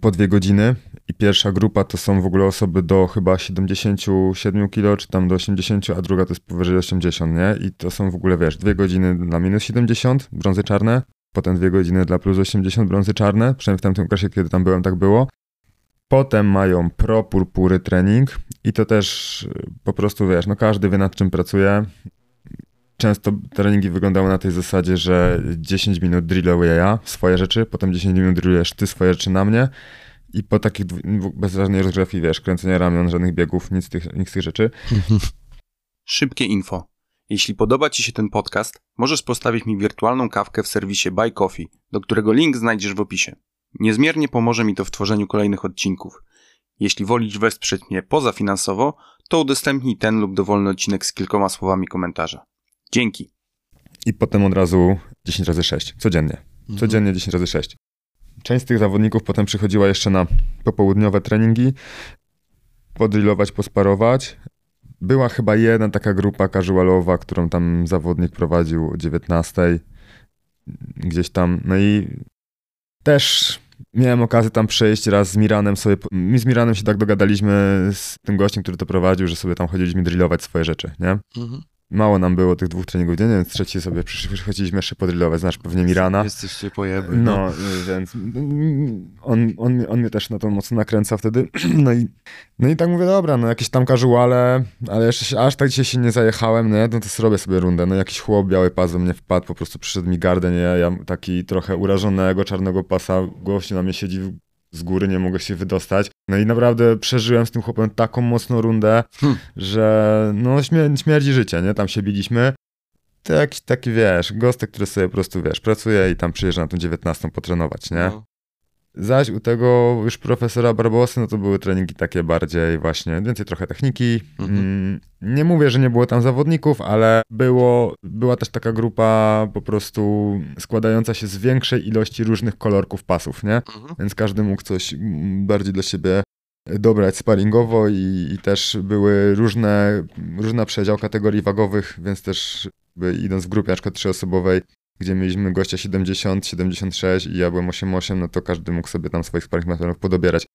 po dwie godziny i pierwsza grupa to są w ogóle osoby do chyba 77 kg, czy tam do 80, a druga to jest powyżej 80, nie? I to są w ogóle, wiesz, dwie godziny dla minus 70, brązy czarne, potem dwie godziny dla plus 80 brązy czarne, przynajmniej w tamtym okresie, kiedy tam byłem, tak było. Potem mają pro purpury trening i to też y, po prostu wiesz, no każdy wie nad czym pracuje. Często treningi wyglądały na tej zasadzie, że 10 minut drillowuję ja swoje rzeczy, potem 10 minut drillujesz ty swoje rzeczy na mnie i po takich bez żadnej rozgrzewki, wiesz, kręcenia ramion, żadnych biegów, nic z tych, nic z tych rzeczy. Szybkie info. Jeśli podoba Ci się ten podcast, możesz postawić mi wirtualną kawkę w serwisie Buy Coffee, do którego link znajdziesz w opisie. Niezmiernie pomoże mi to w tworzeniu kolejnych odcinków. Jeśli wolisz wesprzeć mnie pozafinansowo, to udostępnij ten lub dowolny odcinek z kilkoma słowami komentarza. Dzięki. I potem od razu 10 razy 6, codziennie. Mhm. Codziennie 10 razy 6. Część z tych zawodników potem przychodziła jeszcze na popołudniowe treningi, podrillować, posparować. Była chyba jedna taka grupa casualowa, którą tam zawodnik prowadził o 19 gdzieś tam. No i też miałem okazję tam przejść raz z Miranem sobie. My z Miranem się tak dogadaliśmy z tym gościem, który to prowadził, że sobie tam chodziliśmy drillować swoje rzeczy, nie? Mhm. Mało nam było tych dwóch treningów dziennie, więc trzeci sobie przychodziliśmy jeszcze podrillować, znasz pewnie Mirana. Jesteście pojeby. No, y, więc on, on, on mnie też na to mocno nakręca wtedy. No i, no i tak mówię, dobra, no jakieś tam casuale, ale jeszcze się, aż tak dzisiaj się nie zajechałem, no, no to zrobię sobie rundę. No jakiś chłop, biały pas mnie wpadł, po prostu przyszedł mi gardę, nie, ja taki trochę urażonego, czarnego pasa, gościu na mnie siedzi w- z góry, nie mogę się wydostać. No i naprawdę przeżyłem z tym chłopem taką mocną rundę, Hmm. że no śmier- śmierdzi życie, nie, tam się biliśmy. To jakiś taki, wiesz, gostek, który sobie po prostu, wiesz, pracuje i tam przyjeżdża na tą 19 potrenować, nie? No. Zaś u tego już profesora Barbosy, no to były treningi takie bardziej właśnie, więcej trochę techniki. Mhm. Mm, Nie mówię, że nie było tam zawodników, ale było, była też taka grupa po prostu składająca się z większej ilości różnych kolorków pasów, nie? Mhm. Więc każdy mógł coś bardziej dla siebie dobrać sparingowo i, i też były różne, różna przedział kategorii wagowych, więc też idąc w grupie na przykład trzyosobowej, gdzie mieliśmy gościa 70, 76 i ja byłem 88, no to każdy mógł sobie tam swoich sparring partnerów podobierać.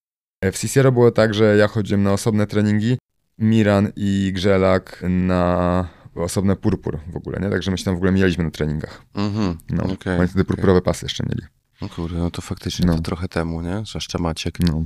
E, W Cicero było tak, że ja chodziłem na osobne treningi, Miran i Grzelak na osobne purpur w ogóle, nie? Także my się tam w ogóle mijaliśmy na treningach. Mhm. No, oni wtedy purpurowe pasy jeszcze mieli. No kurde, no to faktycznie No. to trochę temu, nie? Zwłaszcza Maciek. No.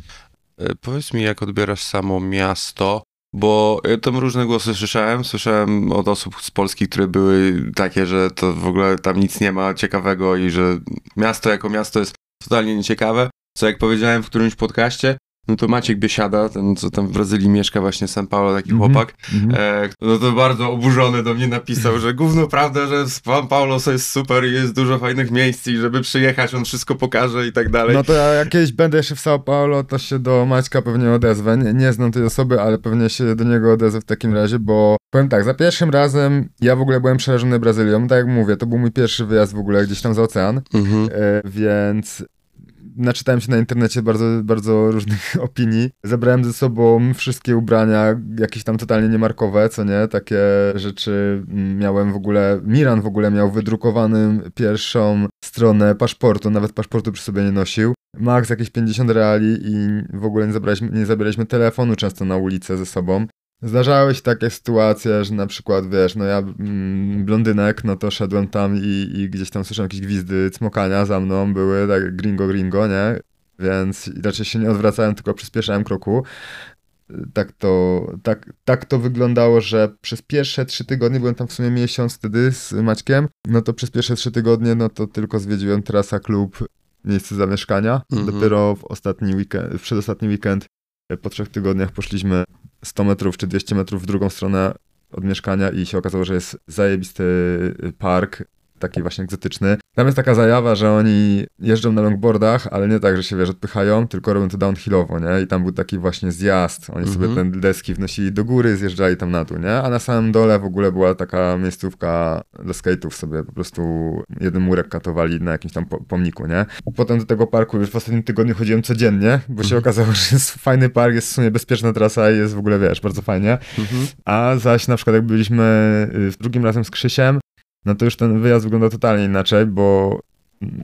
E, Powiedz mi, jak odbierasz samo miasto, bo ja tam różne głosy słyszałem. Słyszałem od osób z Polski, które były takie, że to w ogóle tam nic nie ma ciekawego i że miasto jako miasto jest totalnie nieciekawe. Co jak powiedziałem w którymś podcaście, no to Maciek Biesiada, ten co tam w Brazylii mieszka, właśnie São Paulo, taki Mhm. chłopak, Mhm. E, no to bardzo oburzony do mnie napisał, że gówno prawda, że São Paulo jest super i jest dużo fajnych miejsc i żeby przyjechać, on wszystko pokaże i tak dalej. No to ja jak kiedyś będę jeszcze w São Paulo, to się do Maćka pewnie odezwę. Nie, nie znam tej osoby, ale pewnie się do niego odezwę w takim razie, bo powiem tak, za pierwszym razem ja w ogóle byłem przerażony Brazylią. Tak jak mówię, to był mój pierwszy wyjazd w ogóle gdzieś tam za ocean, Mhm. e, więc naczytałem się na internecie bardzo, bardzo różnych opinii. Zabrałem ze sobą wszystkie ubrania, jakieś tam totalnie niemarkowe, co nie, takie rzeczy mm, miałem w ogóle, Miran w ogóle miał wydrukowaną pierwszą stronę paszportu, nawet paszportu przy sobie nie nosił. Max jakieś 50 reali i w ogóle nie zabraliśmy, nie zabieraliśmy telefonu często na ulicę ze sobą. Zdarzały się takie sytuacje, że na przykład, wiesz, no ja mm, blondynek, no to szedłem tam i, i gdzieś tam słyszałem jakieś gwizdy cmokania za mną, były tak gringo gringo, nie? Więc raczej się nie odwracałem, tylko przyspieszałem kroku. Tak to, tak, tak to wyglądało, że przez pierwsze trzy tygodnie, byłem tam w sumie miesiąc wtedy z Maćkiem, no to przez pierwsze trzy tygodnie, no to tylko zwiedziłem trasa klub, miejsce zamieszkania. Mhm. Dopiero w ostatni weekend, w przedostatni weekend, po trzech tygodniach poszliśmy 100 metrów czy 200 metrów w drugą stronę od mieszkania i się okazało, że jest zajebisty park, taki właśnie egzotyczny. Tam jest taka zajawa, że oni jeżdżą na longboardach, ale nie tak, że się wiesz, odpychają, tylko robią to downhillowo, nie? I tam był taki właśnie zjazd. Oni sobie Mhm. te deski wnosili do góry, zjeżdżali tam na dół, nie? A na samym dole w ogóle była taka miejscówka do skate'ów sobie, po prostu jeden murek katowali na jakimś tam po- pomniku, nie? Potem do tego parku już w ostatnim tygodniu chodziłem codziennie, bo się Mhm. okazało, że jest fajny park, jest w sumie bezpieczna trasa i jest w ogóle, wiesz, bardzo fajnie. Mhm. A zaś na przykład jak byliśmy y, drugim razem z Krzysiem, no to już ten wyjazd wygląda totalnie inaczej, bo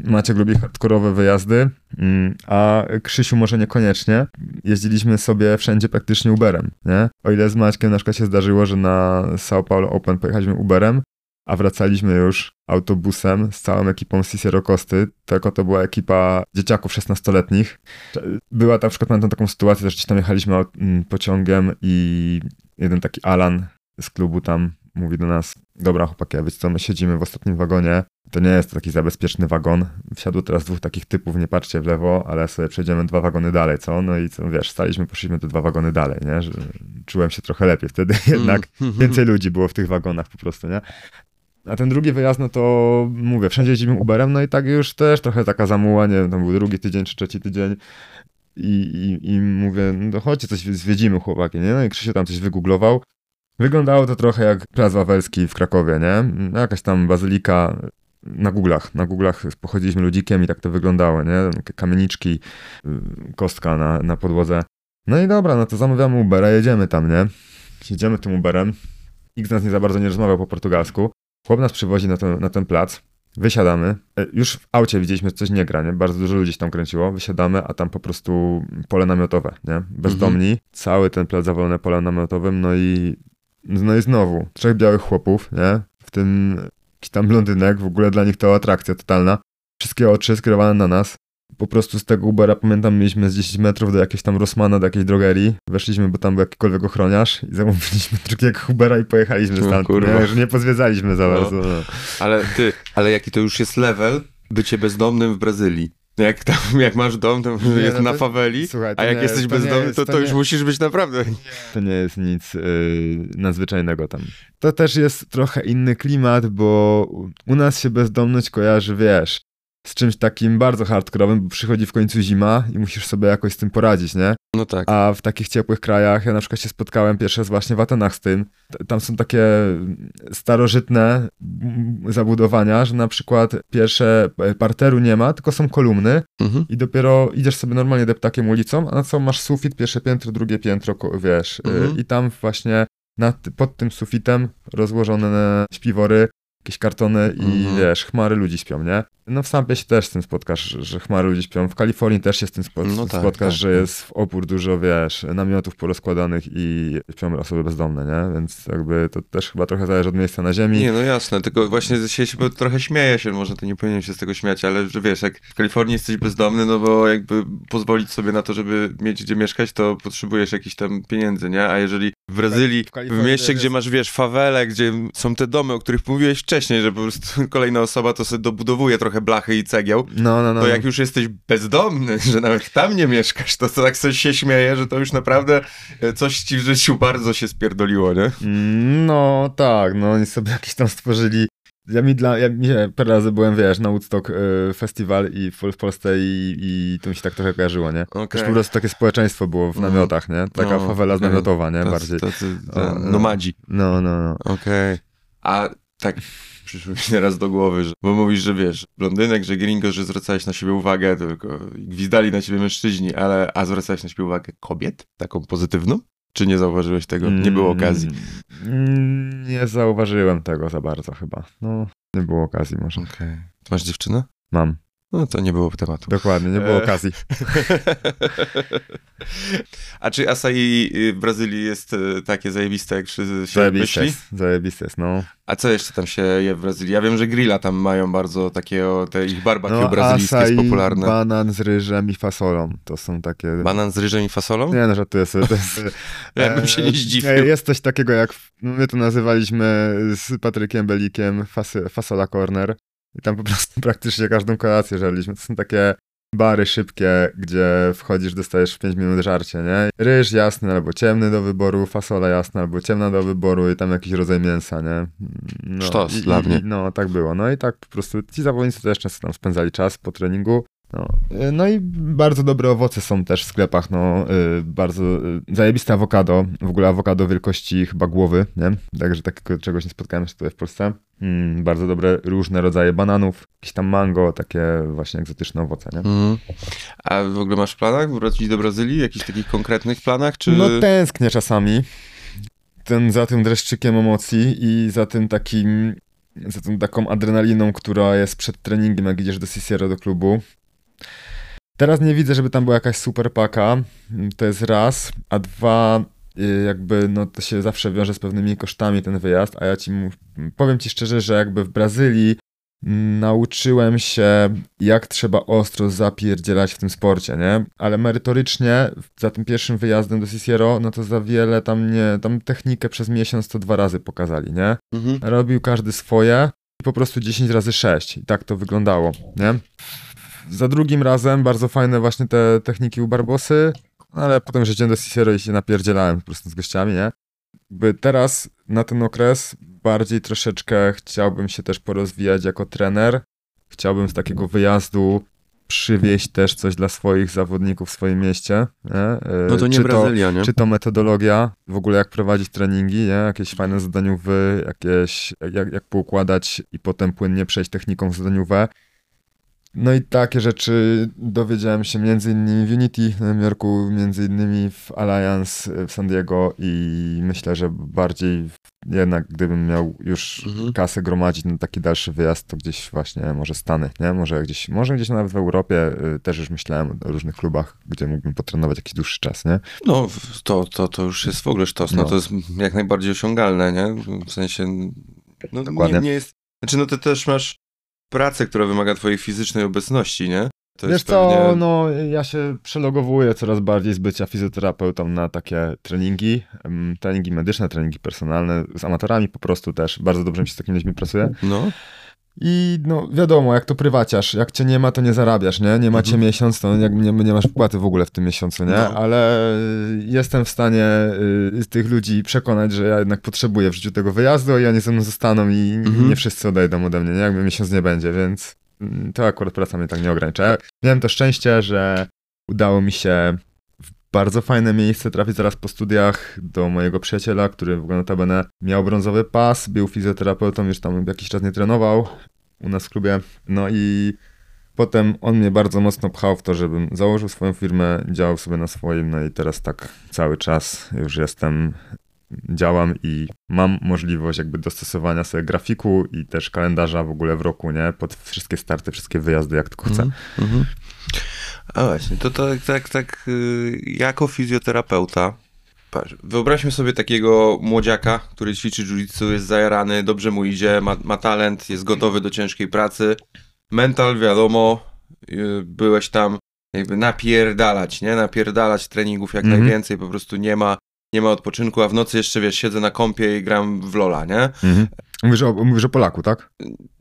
Maciek lubi hardkorowe wyjazdy, mm, a Krzysiu może niekoniecznie. Jeździliśmy sobie wszędzie praktycznie Uberem, nie? O ile z Maćkiem na przykład się zdarzyło, że na São Paulo Open pojechaliśmy Uberem, a wracaliśmy już autobusem z całą ekipą Cicero Kosty, tylko to była ekipa dzieciaków 16-letnich. Była tam na przykład pamiętam taką sytuację, że tam jechaliśmy mm, pociągiem i jeden taki Alan z klubu tam mówi do nas, dobra chłopaki, a wiecie co, my siedzimy w ostatnim wagonie, to nie jest to taki zabezpieczny wagon. Wsiadło teraz dwóch takich typów, nie patrzcie w lewo, ale sobie przejdziemy dwa wagony dalej, co? No i co, wiesz, staliśmy, poszliśmy te dwa wagony dalej, nie? Że czułem się trochę lepiej wtedy, jednak Mm. więcej ludzi było w tych wagonach po prostu, nie? A ten drugi wyjazd, no to mówię, wszędzie jeździmy Uberem, no i tak już też trochę taka zamuła, nie wiem, tam był drugi tydzień czy trzeci tydzień i, i, i mówię, no chodźcie coś zwiedzimy chłopaki, nie? No i Krzysiu tam coś wygooglował. Wyglądało to trochę jak Plac Wawelski w Krakowie, nie? No Jakaś tam bazylika na Googlach, na Googlach pochodziliśmy ludzikiem i tak to wyglądało, nie? Kamieniczki, y, kostka na, na podłodze. No i dobra, no to zamawiamy Ubera, jedziemy tam, nie? Jedziemy tym Uberem. Nikt z nas nie za bardzo nie rozmawiał po portugalsku. Chłop nas przywozi na, ten- na ten plac. Wysiadamy. E, Już w aucie widzieliśmy, że coś nie gra, nie? Bardzo dużo ludzi się tam kręciło. Wysiadamy, a tam po prostu pole namiotowe, nie? Bezdomni. Cały ten plac zawalony polem namiotowym, no i no i znowu, trzech białych chłopów, nie? W tym jakiś tam blondynek, w ogóle dla nich to atrakcja totalna. Wszystkie oczy skierowane na nas. Po prostu z tego Ubera, pamiętam, mieliśmy z 10 metrów do jakiegoś tam Rossmana, do jakiejś drogerii. Weszliśmy, bo tam był jakikolwiek ochroniarz i zamówiliśmy drugiego Ubera i pojechaliśmy stamtąd. kurwa. Nie, że nie pozwiedzaliśmy za No. bardzo. No. Ale ty, ale jaki to już jest level bycie bezdomnym w Brazylii? Jak tam, jak masz dom, to Nie, jest no na to- faweli, Słuchaj, a jak jesteś bezdomny, jest- to, to to już musisz być naprawdę... To nie jest nic y, nadzwyczajnego tam. To też jest trochę inny klimat, bo u nas się bezdomność kojarzy, wiesz, z czymś takim bardzo hardkorowym, bo przychodzi w końcu zima i musisz sobie jakoś z tym poradzić, nie? No tak. A w takich ciepłych krajach, ja na przykład się spotkałem pierwszy raz właśnie w Atenach z tym, tam są takie starożytne zabudowania, że na przykład pierwsze e, parteru nie ma, tylko są kolumny Mhm. i dopiero idziesz sobie normalnie deptakiem ulicą, a na co masz sufit, pierwsze piętro, drugie piętro, wiesz, y, Mhm. i tam właśnie nad, pod tym sufitem rozłożone śpiwory, jakieś kartony i Mhm. wiesz, chmary ludzi śpią, nie? No w Sampie się też z tym spotkasz, że- chmary ludzi śpią. W Kalifornii też się z tym spo, No tak, spotkasz, tak, że tak. jest w opór dużo, wiesz, namiotów porozkładanych i śpią osoby bezdomne, nie? Więc jakby to też chyba trochę zależy od miejsca na ziemi. Nie, no jasne, tylko właśnie się, się trochę śmieję się, może to nie powinien się z tego śmiać, ale że wiesz, jak w Kalifornii jesteś bezdomny, no bo jakby pozwolić sobie na to, żeby mieć gdzie mieszkać, to potrzebujesz jakichś tam pieniędzy, nie? A jeżeli w Brazylii, w w, mieście, to gdzie jest- masz, wiesz, fawele, gdzie są te domy, o których mówiłeś wcześniej, że po prostu kolejna osoba to sobie dobudowuje trochę blachy i cegieł, No, no, no. to jak już jesteś bezdomny, że nawet tam nie mieszkasz, to, to tak coś się śmieje, że to już naprawdę e, coś ci w życiu bardzo się spierdoliło, nie? Mm, No tak, no oni sobie jakieś tam stworzyli. Ja mi dla, ja nie, parę razy byłem, wiesz, na Woodstock y, Festival i w, w Polsce i, i to mi się tak trochę kojarzyło, nie? Też po prostu takie społeczeństwo było w Mhm. namiotach, nie? Taka No, fawela okej. namiotowa, nie? Tacy- Bardziej. tacy- ten, no. nomadzi. No, no, no. Okej. A tak przyszło mi teraz do głowy, że, bo mówisz, że wiesz, blondynek, że gringo, że zwracałeś na siebie uwagę, tylko gwizdali na ciebie mężczyźni, ale a zwracałeś na siebie uwagę kobiet? Taką pozytywną? Czy nie zauważyłeś tego? Nie było okazji. Mm, Nie zauważyłem tego za bardzo chyba. No, nie było okazji może. Okej. Ty Masz dziewczynę? Mam. No to nie było tematu. Dokładnie, nie było E. okazji. A czy acai y, w Brazylii jest y, takie zajebiste, jak wszyscy się Zajebiste myśli? jest, zajebiste jest, no. A co jeszcze tam się je w Brazylii? Ja wiem, że grilla tam mają bardzo takiego, te ich barbecue No, brazylijskie acai, jest popularne. banan z ryżem i fasolą. To są takie... Banan z ryżem i fasolą? Nie, no żartuję sobie. To jest, Ja bym się nie e, zdziwił. Jest coś takiego jak, my to nazywaliśmy z Patrykiem Belikiem fasy, fasola corner i tam po prostu praktycznie każdą kolację żarliśmy. To są takie bary szybkie, gdzie wchodzisz, dostajesz w 5 minut żarcie, nie? Ryż jasny albo ciemny do wyboru, fasola jasna albo ciemna do wyboru i tam jakiś rodzaj mięsa, nie? No, Sztos i, dla i, mnie. No, tak było. No i tak po prostu ci zawodnicy też często tam spędzali czas po treningu. No, no i bardzo dobre owoce są też w sklepach, no y, bardzo y, zajebiste awokado, w ogóle awokado wielkości chyba głowy, nie? Także takiego czegoś nie spotkałem jeszcze tutaj w Polsce. Mm, bardzo dobre różne rodzaje bananów, jakieś tam mango, takie właśnie egzotyczne owoce, nie? Mhm. A w ogóle masz w planach wrócić do Brazylii? Jakichś takich konkretnych planach? Czy... No tęsknię czasami ten, za tym dreszczykiem emocji i za tym takim, za tą taką adrenaliną, która jest przed treningiem, jak idziesz do Cicero, do klubu. Teraz nie widzę, żeby tam była jakaś super paka, to jest raz, a dwa, y, jakby no to się zawsze wiąże z pewnymi kosztami ten wyjazd, a ja ci mów, powiem ci szczerze, że jakby w Brazylii nauczyłem się, jak trzeba ostro zapierdzielać w tym sporcie, nie? Ale merytorycznie za tym pierwszym wyjazdem do Cicero, no to za wiele tam nie, tam technikę przez miesiąc to dwa razy pokazali, nie? Mhm. Robił każdy swoje i po prostu 10 razy 6 i tak to wyglądało, nie? Za drugim razem bardzo fajne właśnie te techniki u Barbosy, ale potem już do Cicero i się napierdzielałem po prostu z gościami, nie? Jakby teraz na ten okres bardziej troszeczkę chciałbym się też porozwijać jako trener. Chciałbym z takiego wyjazdu przywieźć też coś dla swoich zawodników w swoim mieście. Nie? No to nie czy Brazylia, nie? Czy to metodologia, w ogóle jak prowadzić treningi, nie? jakieś fajne zadaniówy, jakieś, jak, jak poukładać i potem płynnie przejść techniką zadaniówę. No i takie rzeczy dowiedziałem się między innymi w Unity w Nowym Jorku, między innymi w Alliance w San Diego i myślę, że bardziej jednak gdybym miał już Mhm. kasę gromadzić na taki dalszy wyjazd, to gdzieś właśnie może Stany, nie? Może gdzieś, może gdzieś nawet w Europie y, też już myślałem o różnych klubach, gdzie mógłbym potrenować jakiś dłuższy czas, nie? No, to, to, to już jest w ogóle sztos. No. No. to jest jak najbardziej osiągalne, nie? W sensie, no nie, nie jest... Znaczy, no ty też masz pracę, która wymaga twojej fizycznej obecności, nie? To Wiesz jest co, pewnie... no ja się przelogowuję coraz bardziej z bycia fizjoterapeutą na takie treningi, treningi medyczne, treningi personalne, z amatorami po prostu też. Bardzo dobrze mi się z takimi ludźmi pracuje. No, I no wiadomo, jak to prywaciarz, jak cię nie ma, to nie zarabiasz, nie? Nie macie Mhm. miesiąc, to jak nie, nie masz wpłaty w ogóle w tym miesiącu, nie? No. Ale y, jestem w stanie y, tych ludzi przekonać, że ja jednak potrzebuję w życiu tego wyjazdu i oni ze mną zostaną i Mhm. nie wszyscy odejdą ode mnie, nie? Jakby miesiąc nie będzie, więc mm, to akurat praca mnie tak nie ogranicza. Miałem to szczęście, że udało mi się bardzo fajne miejsce trafić zaraz po studiach do mojego przyjaciela, który w ogóle notabene miał brązowy pas, był fizjoterapeutą, już tam jakiś czas nie trenował u nas w klubie. No i potem on mnie bardzo mocno pchał w to, żebym założył swoją firmę, działał sobie na swoim, no i teraz tak cały czas już jestem, działam i mam możliwość jakby dostosowania sobie grafiku i też kalendarza w ogóle w roku, nie? Pod wszystkie starty, wszystkie wyjazdy, jak tylko chcę. Mhm, mhm. A właśnie, to tak, tak, tak, y, jako fizjoterapeuta, patrz, wyobraźmy sobie takiego młodziaka, który ćwiczy jiu-jitsu, jest zajarany, dobrze mu idzie, ma, ma talent, jest gotowy do ciężkiej pracy. Mental, wiadomo, y, byłeś tam jakby napierdalać, nie? Napierdalać treningów jak Mhm. najwięcej, po prostu nie ma, nie ma odpoczynku, a w nocy jeszcze, wiesz, siedzę na kąpie i gram w Lola, nie? Mhm. Mówisz, o, mówisz o Polaku, tak?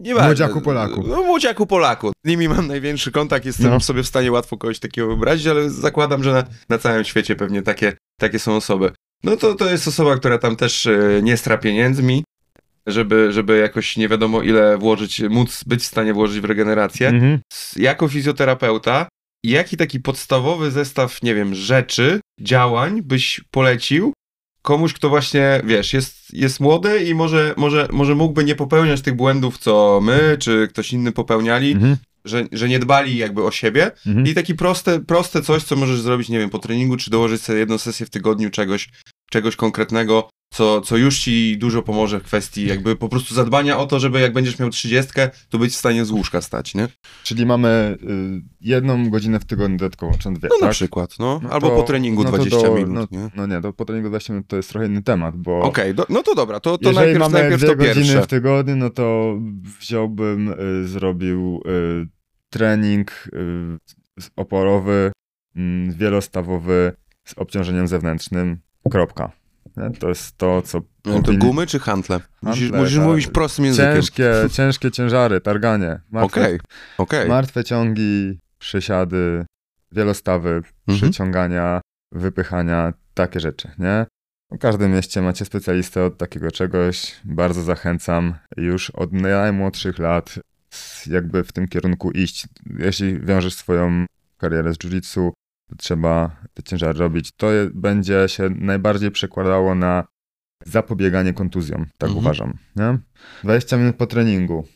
Nie Młodziaku Polaku. No, młodziaku Polaku. Z nimi mam największy kontakt, jestem No. sobie w stanie łatwo kogoś takiego wyobrazić, ale zakładam, że na, na całym świecie pewnie takie, takie są osoby. No to, to jest osoba, która tam też e, nie stra pieniędzmi, żeby, żeby jakoś nie wiadomo ile włożyć, móc być w stanie włożyć w regenerację. Mhm. Jako fizjoterapeuta, jaki taki podstawowy zestaw, nie wiem, rzeczy, działań byś polecił komuś, kto właśnie, wiesz, jest, jest młody i może, może, może mógłby nie popełniać tych błędów, co my, czy ktoś inny popełniali, Mhm. że, że nie dbali jakby o siebie. Mhm. I taki proste, proste coś, co możesz zrobić, nie wiem, po treningu, czy dołożyć sobie jedną sesję w tygodniu czegoś, czegoś konkretnego, co, co już ci dużo pomoże w kwestii jakby po prostu zadbania o to, żeby jak będziesz miał trzydziestkę, to być w stanie z łóżka stać, nie? Czyli mamy y, jedną godzinę w tygodniu dodatkową, czy dwie, No na tak? przykład, no. No Albo to- po treningu no to 20 do- minut, no, nie? No nie, to po treningu 20 minut to jest trochę inny temat, bo Okej, do, no to dobra, to, to najpierw, mamy najpierw dwie to godziny pierwsze. w tygodniu, no to wziąłbym, y, zrobił y, trening y, oporowy, y, wielostawowy z obciążeniem zewnętrznym, kropka. Nie? To jest to, co No, to gumy czy handle? Musisz, musisz tak. mówić prostym językiem. ciężkie, ciężkie ciężary, targanie, martwe, Okej, okej. martwe ciągi, przysiady, wielostawy, Mhm. przyciągania, wypychania, takie rzeczy, nie? W każdym mieście macie specjalistę od takiego czegoś. Bardzo zachęcam już od najmłodszych lat jakby w tym kierunku iść. Jeśli wiążesz swoją karierę z jiu-jitsu, trzeba te ciężary robić. To będzie się najbardziej przekładało na zapobieganie kontuzjom, tak Mhm. uważam, nie? 20 minut po treningu.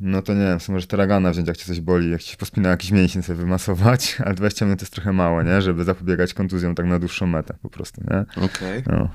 No to nie wiem, sobie możesz taragana wziąć, jak cię coś boli, jak ci się pospina jakiś mięsień sobie wymasować, ale 20 minut to jest trochę mało, nie? Żeby zapobiegać kontuzjom tak na dłuższą metę po prostu, nie? Okej. No.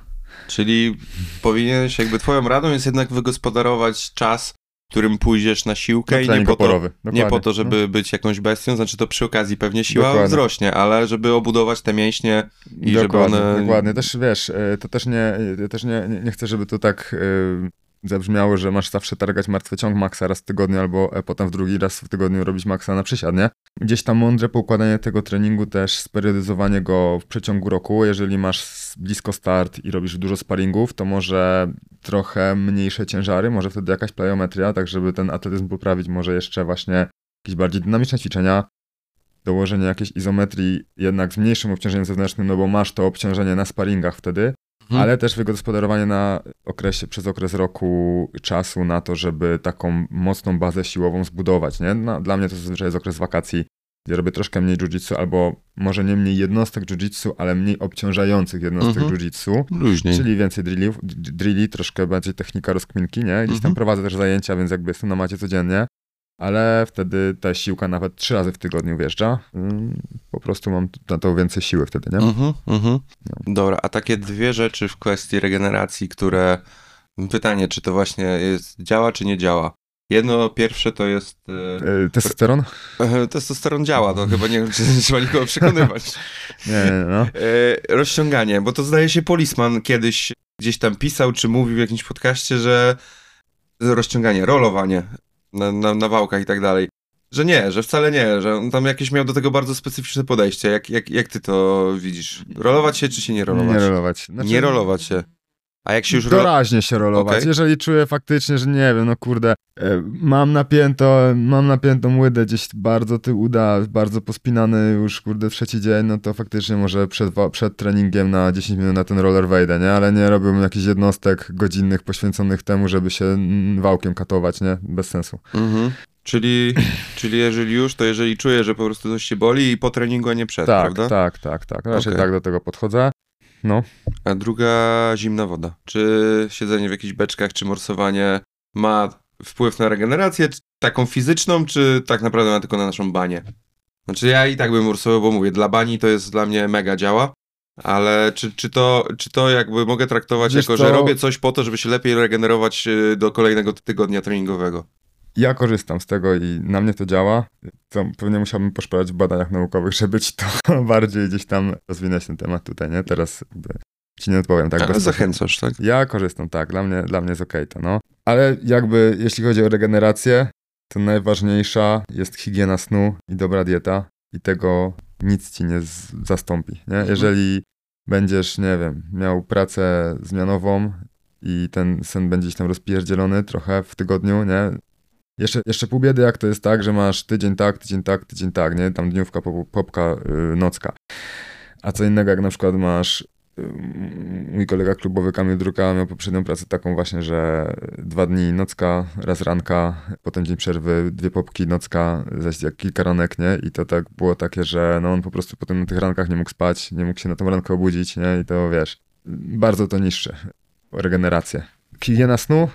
Czyli powinieneś, jakby twoją radą jest jednak wygospodarować czas, którym pójdziesz na siłkę No, i nie po, to, nie po to, żeby być jakąś bestią, znaczy to przy okazji pewnie siła Dokładnie. wzrośnie, ale żeby obudować te mięśnie i żeby dokładnie, one... Dokładnie, też wiesz, y, to też nie, y, też nie, nie, chcę, żeby to tak y, zabrzmiało, że masz zawsze targać martwy ciąg maksa raz w tygodniu, albo e, potem w drugi raz w tygodniu robić maksa na przysiad, nie? Gdzieś tam mądre poukładanie tego treningu, też speryodyzowanie go w przeciągu roku. Jeżeli masz blisko start i robisz dużo sparingów, to może trochę mniejsze ciężary, może wtedy jakaś plyometria, tak żeby ten atletyzm poprawić, może jeszcze właśnie jakieś bardziej dynamiczne ćwiczenia, dołożenie jakiejś izometrii jednak z mniejszym obciążeniem zewnętrznym, no bo masz to obciążenie na sparingach wtedy, Mhm. ale też wygospodarowanie na okresie, przez okres roku czasu na to, żeby taką mocną bazę siłową zbudować. Nie? No, dla mnie to zazwyczaj jest okres wakacji, gdzie robię troszkę mniej jiu-jitsu, albo może nie mniej jednostek jiu-jitsu, ale mniej obciążających jednostek mhm. jiu-jitsu, czyli więcej drilli, drilli, troszkę bardziej technika rozkminki, nie? Gdzieś tam mhm. prowadzę też zajęcia, więc jakby jestem na macie codziennie, ale wtedy ta siłka nawet trzy razy w tygodniu wjeżdża. Mm, po prostu mam na to więcej siły wtedy, nie? Mhm, mhm. No. Dobra, a takie dwie rzeczy w kwestii regeneracji, które... Pytanie, czy to właśnie jest, działa, czy nie działa. Jedno pierwsze to jest. E, testosteron? E, testosteron działa, to chyba nie trzeba nikogo przekonywać. nie, nie, no. E, rozciąganie, bo to zdaje się Polisman kiedyś gdzieś tam pisał, czy mówił w jakimś podcaście, że rozciąganie, rolowanie na, na, na wałkach i tak dalej. Że nie, że wcale nie, że on tam jakieś miał do tego bardzo specyficzne podejście. Jak, jak, jak ty to widzisz? Rolować się, czy się nie rolować? Nie rolować. Znaczy... Nie rolować się. A jak się już... Doraźnie się rolować. Okay. Jeżeli czuję faktycznie, że nie wiem, no kurde, e, mam napięto, mam napiętą łydę gdzieś bardzo ty uda, bardzo pospinany już, kurde, trzeci dzień, no to faktycznie może przed, przed treningiem na 10 minut na ten roller wejdę, nie? Ale nie robiłbym jakichś jednostek godzinnych poświęconych temu, żeby się wałkiem katować, nie? Bez sensu. Mhm. Czyli, czyli jeżeli już, to jeżeli czuję, że po prostu coś się boli i po treningu, a nie przed, tak, prawda? Tak, tak, tak. Raczej okay. tak do tego podchodzę. No. A druga zimna woda. Czy siedzenie w jakichś beczkach, czy morsowanie ma wpływ na regenerację taką fizyczną, czy tak naprawdę ma tylko na naszą banię? Znaczy ja i tak bym morsował, bo mówię, dla bani to jest dla mnie mega działa, ale czy, czy, to, czy to jakby mogę traktować Wiesz jako, to... że robię coś po to, żeby się lepiej regenerować y, do kolejnego tygodnia treningowego? Ja korzystam z tego i na mnie to działa. To pewnie musiałbym poszperać w badaniach naukowych, żeby ci to bardziej gdzieś tam rozwinąć ten temat tutaj, nie? Teraz jakby ci nie odpowiem, tak? Ale zachęcasz, tak? Ja korzystam, tak. Dla mnie, dla mnie jest okej okay to, no. Ale jakby, jeśli chodzi o regenerację, to najważniejsza jest higiena snu i dobra dieta i tego nic ci nie zastąpi, nie? Mhm. Jeżeli będziesz, nie wiem, miał pracę zmianową i ten sen będzie gdzieś tam rozpierdzielony trochę w tygodniu, nie? Jeszcze, jeszcze pół biedy, jak to jest tak, że masz tydzień tak, tydzień tak, tydzień tak, nie? Tam dniówka, popka, yy, nocka. A co innego, jak na przykład masz yy, mój kolega klubowy Kamil Druka miał poprzednią pracę taką właśnie, że dwa dni nocka, raz ranka, potem dzień przerwy, dwie popki, nocka, zaś jak kilka ranek, nie? I to tak było takie, że no on po prostu potem na tych rankach nie mógł spać, nie mógł się na tą rankę obudzić, nie? I to wiesz, bardzo to niższe regenerację. Higiena snu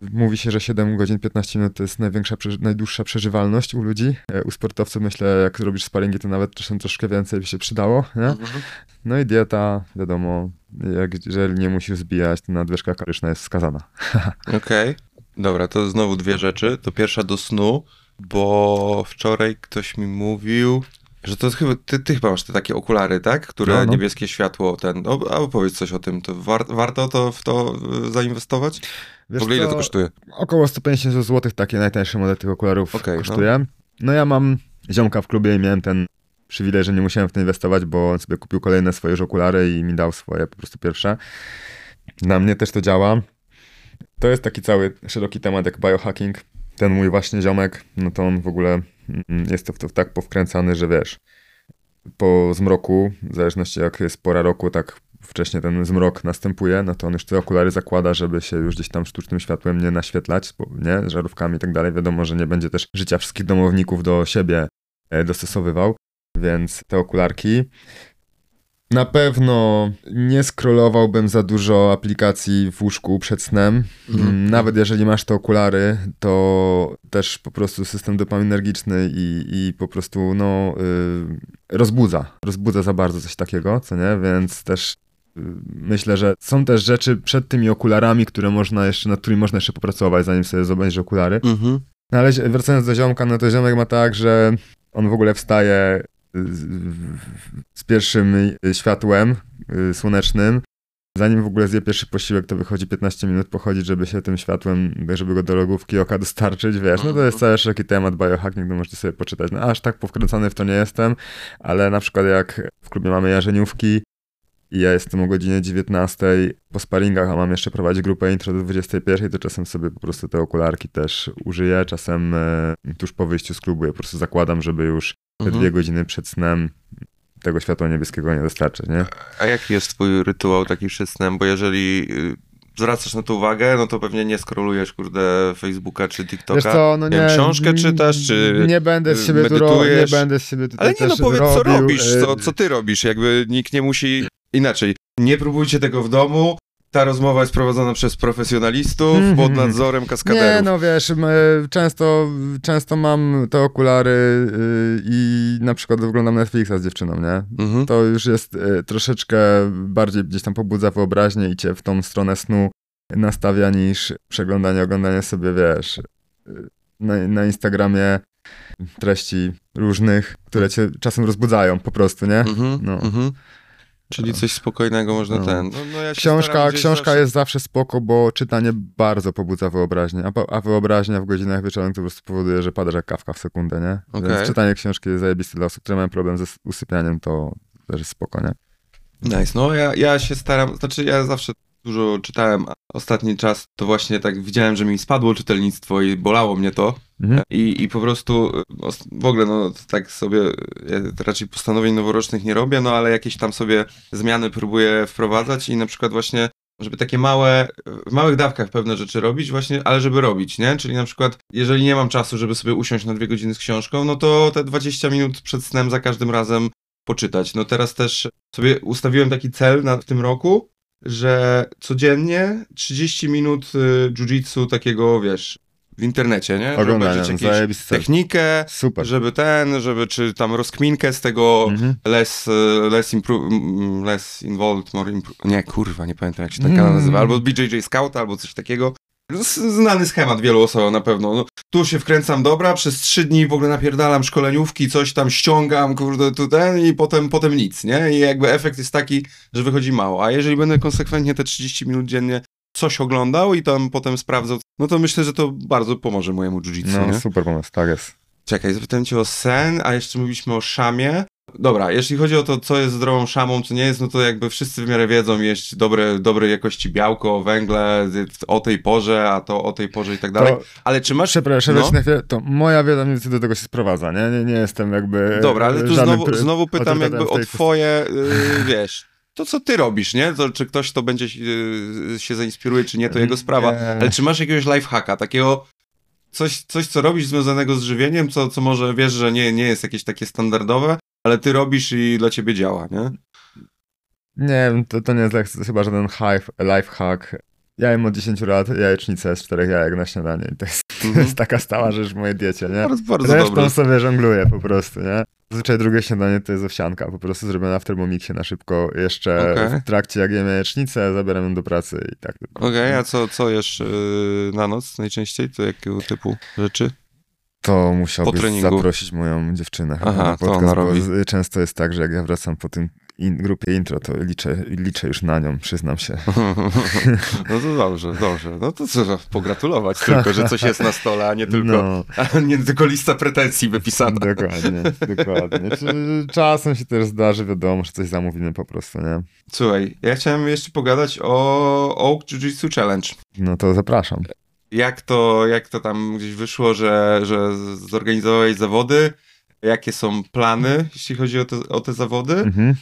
Mówi się, że 7 godzin 15 minut to jest największa, najdłuższa przeżywalność u ludzi. E, u sportowców myślę, jak robisz sparingi, to nawet czasem troszkę więcej by się przydało. Nie? Mhm. No i dieta, wiadomo, jak, jeżeli nie musisz zbijać, to nadwyżka kaloryczna jest wskazana. Okej, okay. dobra, to znowu dwie rzeczy. To pierwsza do snu, bo wczoraj ktoś mi mówił, że to chyba, ty, ty chyba masz te takie okulary, tak? Które no, no. niebieskie światło, ten, no, a opowiedz coś o tym, to war, warto to w to e, zainwestować? Wiesz w ogóle ile to kosztuje? Około 150 zł takie najtańsze model tych okularów okay, kosztuje. No. no ja mam ziomka w klubie i miałem ten przywilej, że nie musiałem w to inwestować, bo on sobie kupił kolejne swoje już okulary i mi dał swoje po prostu pierwsze. Na mnie też to działa. To jest taki cały szeroki temat jak biohacking. Ten mój właśnie ziomek, no to on w ogóle jest to w to tak powkręcany, że wiesz, po zmroku, w zależności jak jest pora roku, tak wcześniej ten zmrok następuje, no to on już te okulary zakłada, żeby się już gdzieś tam sztucznym światłem nie naświetlać, nie, żarówkami i tak dalej. Wiadomo, że nie będzie też życia wszystkich domowników do siebie e, dostosowywał, więc te okularki. Na pewno nie skrolowałbym za dużo aplikacji w łóżku przed snem. Mhm. Nawet jeżeli masz te okulary, to też po prostu system dopaminergiczny i, i po prostu no, yy, rozbudza. Rozbudza za bardzo coś takiego, co nie? Więc też myślę, że są też rzeczy przed tymi okularami, które można jeszcze, nad którymi można jeszcze popracować, zanim sobie zobędzie okulary. Mhm. No ale wracając do ziomka, no to ziomek ma tak, że on w ogóle wstaje z, pierwszym światłem y, słonecznym. Zanim w ogóle zje pierwszy posiłek, to wychodzi 15 minut pochodzić, żeby się tym światłem, żeby go do logówki oka dostarczyć, wiesz, no to jest cały szeroki temat biohacking, to możecie sobie poczytać. No aż tak powkręcony w to nie jestem, ale na przykład jak w klubie mamy jarzeniówki i ja jestem o godzinie 19 po sparingach, a mam jeszcze prowadzić grupę intro do 21, to czasem sobie po prostu te okularki też użyję, czasem e, tuż po wyjściu z klubu ja po prostu zakładam, żeby już te Mhm. dwie godziny przed snem tego światła niebieskiego nie dostarczyć, nie? A jaki jest twój rytuał taki przed snem? Bo jeżeli y, zwracasz na to uwagę, no to pewnie nie skrolujesz, kurde, Facebooka czy TikToka. Wiesz co, no Nie nie, książkę czytasz, czy Nie będę z siebie tu ro- nie będę z siebie tutaj Ale nie, no powiedz, co robisz, co, co ty robisz, jakby nikt nie musi... Inaczej, nie próbujcie tego w domu, ta rozmowa jest prowadzona przez profesjonalistów Mhm. pod nadzorem kaskaderów. Nie, no wiesz, często, często mam te okulary y, i na przykład oglądam Netflixa z dziewczyną, nie? Mhm. To już jest y, troszeczkę bardziej gdzieś tam pobudza wyobraźnię i cię w tą stronę snu nastawia niż przeglądanie, oglądanie sobie, wiesz, y, na, na Instagramie treści różnych, które cię czasem rozbudzają po prostu, nie? Mhm, No. Czyli coś spokojnego można No. ten. No, no ja Książka, książka zawsze- jest zawsze spoko, bo czytanie bardzo pobudza wyobraźnię, a, a wyobraźnia w godzinach wieczornych to po prostu powoduje, że padasz jak kawka w sekundę, nie? Okej. Więc czytanie książki jest zajebiste dla osób, które mają problem ze usypianiem, to też jest spoko, nie? Nice. No ja, ja się staram, znaczy ja zawsze dużo czytałem, a ostatni czas to właśnie tak widziałem, że mi spadło czytelnictwo i bolało mnie to. Mhm. I, I po prostu os- w ogóle no tak sobie ja raczej postanowień noworocznych nie robię, no ale jakieś tam sobie zmiany próbuję wprowadzać i na przykład właśnie żeby takie małe, w małych dawkach pewne rzeczy robić właśnie, ale żeby robić, nie? Czyli na przykład, jeżeli nie mam czasu, żeby sobie usiąść na dwie godziny z książką, no to te 20 minut przed snem za każdym razem poczytać. No teraz też sobie ustawiłem taki cel na, w tym roku, że codziennie 30 minut y, jiu-jitsu takiego, wiesz, w internecie, nie? Że Oglądanie, obejrzeć jakieś zajebiste. technikę, Super. żeby ten, żeby czy tam rozkminkę z tego Mhm. less, y, less, mm, less involved, more impro- Nie, kurwa, nie pamiętam jak się ten Mm. kanał nazywa. Albo BJJ Scout, albo coś takiego. Z- Znany schemat wielu osobom na pewno. No, tu się wkręcam, dobra, przez trzy dni w ogóle napierdalam szkoleniówki, coś tam ściągam, kurde, tu ten i potem, potem nic, nie? I jakby efekt jest taki, że wychodzi mało. A jeżeli będę konsekwentnie te 30 minut dziennie coś oglądał i tam potem sprawdzał, no to myślę, że to bardzo pomoże mojemu jiu-jitsu, nie? No, super pomysł, tak jest. Czekaj, zapytałem cię o sen, a jeszcze mówiliśmy o szamie. Dobra, jeśli chodzi o to, co jest zdrową szamą, co nie jest, no to jakby wszyscy w miarę wiedzą, jeść dobre, dobrej jakości białko, węgle o tej porze, a to o tej porze i tak dalej. To, Ale czy masz... przepraszam, no. na chwilę, to moja wiedza mniej więcej do tego się sprowadza, nie? Nie, nie jestem jakby... Dobra, ale tu żadnym znowu, pr- znowu pytam jakby o twoje, yy, wiesz, to co ty robisz, nie? To, czy ktoś to będzie się zainspiruje, czy nie, to jego sprawa. Ale czy masz jakiegoś lifehacka, takiego coś, coś co robisz związanego z żywieniem, co, co może wiesz, że nie, nie jest jakieś takie standardowe, ale ty robisz i dla ciebie działa, nie? Nie wiem, to, to nie jest jak, chyba żaden life, life hack. Ja jem od 10 lat jajecznicę z czterech jajek na śniadanie. I to jest, to Mhm. jest taka stała rzecz w mojej diecie, nie? Bardzo, bardzo Resztą dobre. sobie żongluję po prostu, nie? Zazwyczaj drugie śniadanie to jest owsianka, po prostu zrobiona w termomiksie na szybko. Jeszcze Okej. w trakcie jak jem jajecznicę, zabieram ją do pracy i tak. Okej, a co, co jesz yy, na noc najczęściej? To jakiego typu rzeczy? To musiałbyś zaprosić moją dziewczynę Aha, na to podcast, bo robi. z- często jest tak, że jak ja wracam po tym in, grupie intro, to liczę, liczę już na nią, przyznam się. No to dobrze, dobrze. No to co, pogratulować tylko, że coś jest na stole, a nie tylko, No. a nie tylko lista pretensji wypisana. Dokładnie, dokładnie. Czasem się też zdarzy, wiadomo, że coś zamówimy po prostu, nie? Słuchaj, ja chciałem jeszcze pogadać o Oak Jiu-Jitsu Challenge. No to zapraszam. Jak to, jak to tam gdzieś wyszło, że, że zorganizowałeś zawody? Jakie są plany, jeśli chodzi o te, o te zawody? Mhm.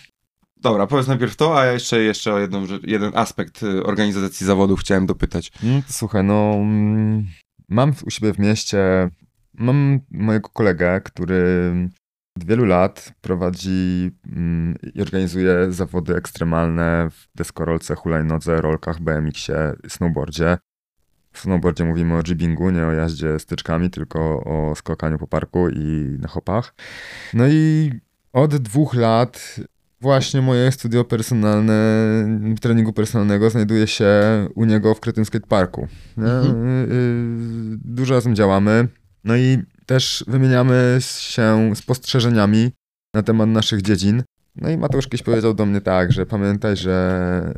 Dobra, powiedz najpierw to, a ja jeszcze, jeszcze o jedną, jeden aspekt y, organizacji zawodów chciałem dopytać. To słuchaj, no mm, mam u siebie w mieście, mam mojego kolegę, który od wielu lat prowadzi mm, i organizuje zawody ekstremalne w deskorolce, hulajnodze, rolkach, BMX-ie, snowboardzie. W snowboardzie mówimy o jibbingu, nie o jaździe styczkami, tylko o skakaniu po parku i na hopach. No i od dwóch lat właśnie moje studio personalne, treningu personalnego znajduje się u niego w Skate Parku. Mhm. Y, y, Dużo razem działamy. No i też wymieniamy się spostrzeżeniami na temat naszych dziedzin. No i Mateusz kiedyś powiedział do mnie tak, że pamiętaj, że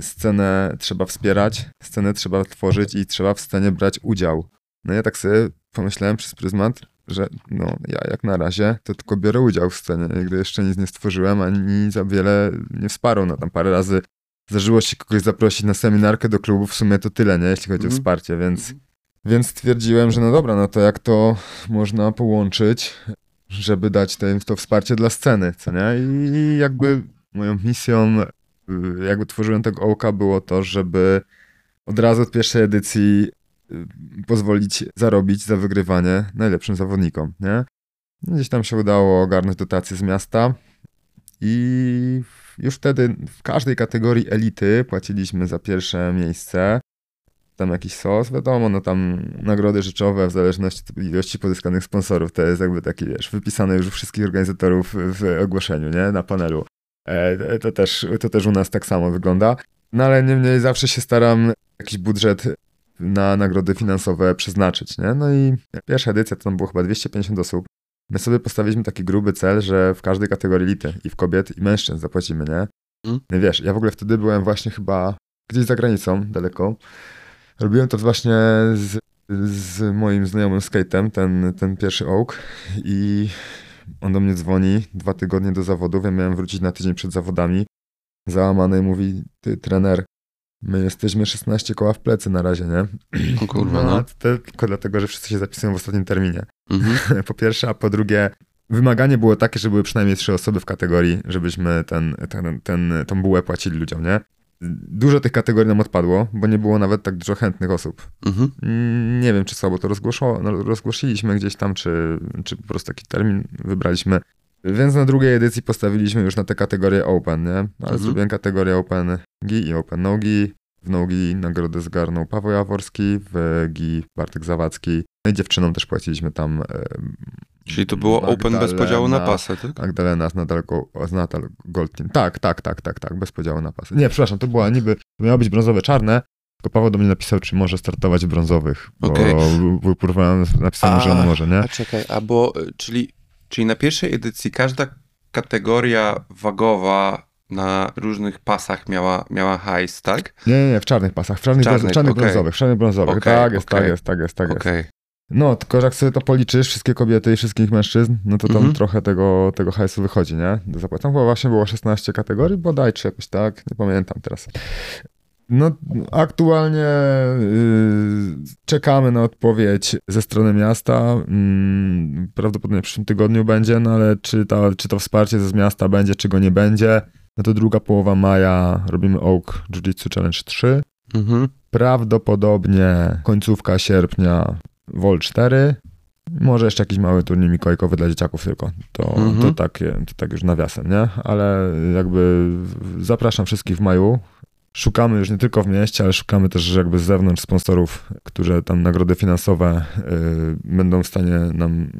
scenę trzeba wspierać, scenę trzeba tworzyć i trzeba w scenie brać udział. No ja tak sobie pomyślałem przez pryzmat, że no ja jak na razie to tylko biorę udział w scenie, gdy jeszcze nic nie stworzyłem, ani za wiele nie wsparł. No tam parę razy zdarzyło się kogoś zaprosić na seminarkę do klubu, w sumie to tyle, nie, jeśli chodzi Mhm. o wsparcie, więc, więc stwierdziłem, że no dobra, no to jak to można połączyć, żeby dać te, to wsparcie dla sceny, co nie? I jakby moją misją, y, jakby tworzyłem tego ołka, było to, żeby od razu od pierwszej edycji pozwolić zarobić za wygrywanie najlepszym zawodnikom, nie? No, Gdzieś tam się udało ogarnąć dotacje z miasta i już wtedy w każdej kategorii elity płaciliśmy za pierwsze miejsce. Tam jakiś sos, wiadomo, no tam nagrody rzeczowe w zależności od ilości pozyskanych sponsorów. To jest jakby taki, wiesz, wypisane już u wszystkich organizatorów w ogłoszeniu, nie? Na panelu. E, to, też, to też u nas tak samo wygląda. No ale niemniej zawsze się staram jakiś budżet na nagrody finansowe przeznaczyć, nie? No i pierwsza edycja to tam było chyba 250 osób. My sobie postawiliśmy taki gruby cel, że w każdej kategorii elity i w kobiet i mężczyzn zapłacimy, nie? No wiesz, ja w ogóle wtedy byłem właśnie chyba gdzieś za granicą, daleko. Robiłem to właśnie z, z moim znajomym skatem, ten, ten pierwszy oak i on do mnie dzwoni dwa tygodnie do zawodów, ja miałem wrócić na tydzień przed zawodami. Załamany mówi, ty trener, my jesteśmy 16 koła w plecy na razie, nie? O kurwa, no. to tylko dlatego, że wszyscy się zapisują w ostatnim terminie. Mhm. Po pierwsze, a po drugie, wymaganie było takie, że były przynajmniej trzy osoby w kategorii, żebyśmy ten, ten, ten, tą bułę płacili ludziom, nie? Dużo tych kategorii nam odpadło, bo nie było nawet tak dużo chętnych osób. Mhm. Mm, Nie wiem, czy słabo to rozgłoszo, no, rozgłosiliśmy gdzieś tam, czy, czy po prostu taki termin wybraliśmy. Więc na drugiej edycji postawiliśmy już na tę kategorię Open, nie? Ale Mhm. zrobiłem kategorię Open GI i Open Nogi. W Nogi nagrodę zgarnął Paweł Jaworski, w GI Bartek Zawadzki. No i dziewczynom też płaciliśmy tam e, Czyli to było open bez podziału na Magdalena- pasy, tak? Magdalena z Natal, z Natal Goldteam. Tak, tak, tak, tak, tak, bez podziału na pasy. Nie, przepraszam, to była niby, to miało być brązowe, czarne, tylko Paweł do mnie napisał, czy może startować w brązowych, bo okay. napisałem, że on może, nie? A czekaj, a bo, y, czyli, czyli na pierwszej edycji każda kategoria wagowa na różnych pasach miała, miała hajs, tak? Nie, nie, nie, w czarnych pasach, w czarnych, Czarnych, brązo- czarnych okej. brązowych, w czarnych brązowych, Okej, tak jest, okej. tak jest, tak jest, tak jest. Okej. No, tylko że jak sobie to policzysz, wszystkie kobiety i wszystkich mężczyzn, no to tam Mhm. trochę tego, tego hajsu wychodzi, nie? Do zapłaty. Tam chyba właśnie było 16 kategorii, bodaj, czy jakoś tak, nie pamiętam teraz. No, aktualnie yy, czekamy na odpowiedź ze strony miasta. Mm, prawdopodobnie w przyszłym tygodniu będzie, no ale czy, ta, czy to wsparcie z miasta będzie, czy go nie będzie, no to druga połowa maja robimy Oak Jiu-Jitsu Challenge 3. Mhm. Prawdopodobnie końcówka sierpnia Vol 4. Może jeszcze jakiś mały turniej mikołajkowy dla dzieciaków tylko. To, Mhm. to, tak, to tak już nawiasem, nie? Ale jakby zapraszam wszystkich w maju. Szukamy już nie tylko w mieście, ale szukamy też jakby z zewnątrz sponsorów, którzy tam nagrody finansowe y, będą w stanie nam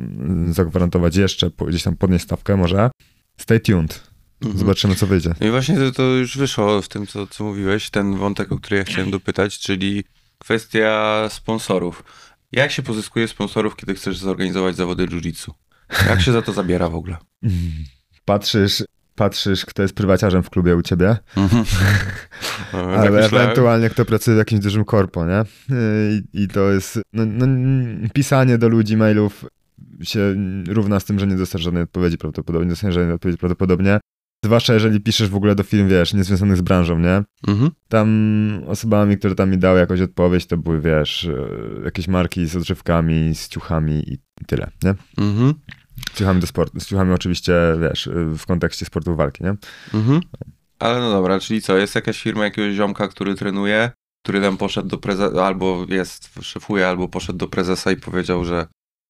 y, zagwarantować jeszcze, gdzieś tam podnieść stawkę może. Stay tuned. Mhm. Zobaczymy, co wyjdzie. No i właśnie to, to już wyszło w tym, co, co mówiłeś, ten wątek, o który ja chciałem dopytać, czyli kwestia sponsorów. Jak się pozyskuje sponsorów, kiedy chcesz zorganizować zawody jiu-jitsu? Jak się za to zabiera w ogóle? Patrzysz, patrzysz, kto jest prywaciarzem w klubie u ciebie, Mhm. No, tak Ale myślałem. ewentualnie kto pracuje w jakimś dużym korpo, nie? I, i to jest. No, no, pisanie do ludzi mailów się równa z tym, że nie dostaniesz żadnej odpowiedzi prawdopodobnie. Nie dostaniesz żadnej odpowiedzi prawdopodobnie. Zwłaszcza jeżeli piszesz w ogóle do firm, wiesz, niezwiązanych z branżą, nie? Mhm. Tam osobami, które tam mi dały jakąś odpowiedź, to były, wiesz, e, jakieś marki z odżywkami, z ciuchami i, i tyle, nie? Mhm. Z ciuchami do sportu. Z ciuchami oczywiście, wiesz, w kontekście sportu walki, nie? Mhm. Ale no dobra, czyli co, jest jakaś firma jakiegoś ziomka, który trenuje, który tam poszedł do prezesa, albo jest, szefuje, albo poszedł do prezesa i powiedział, że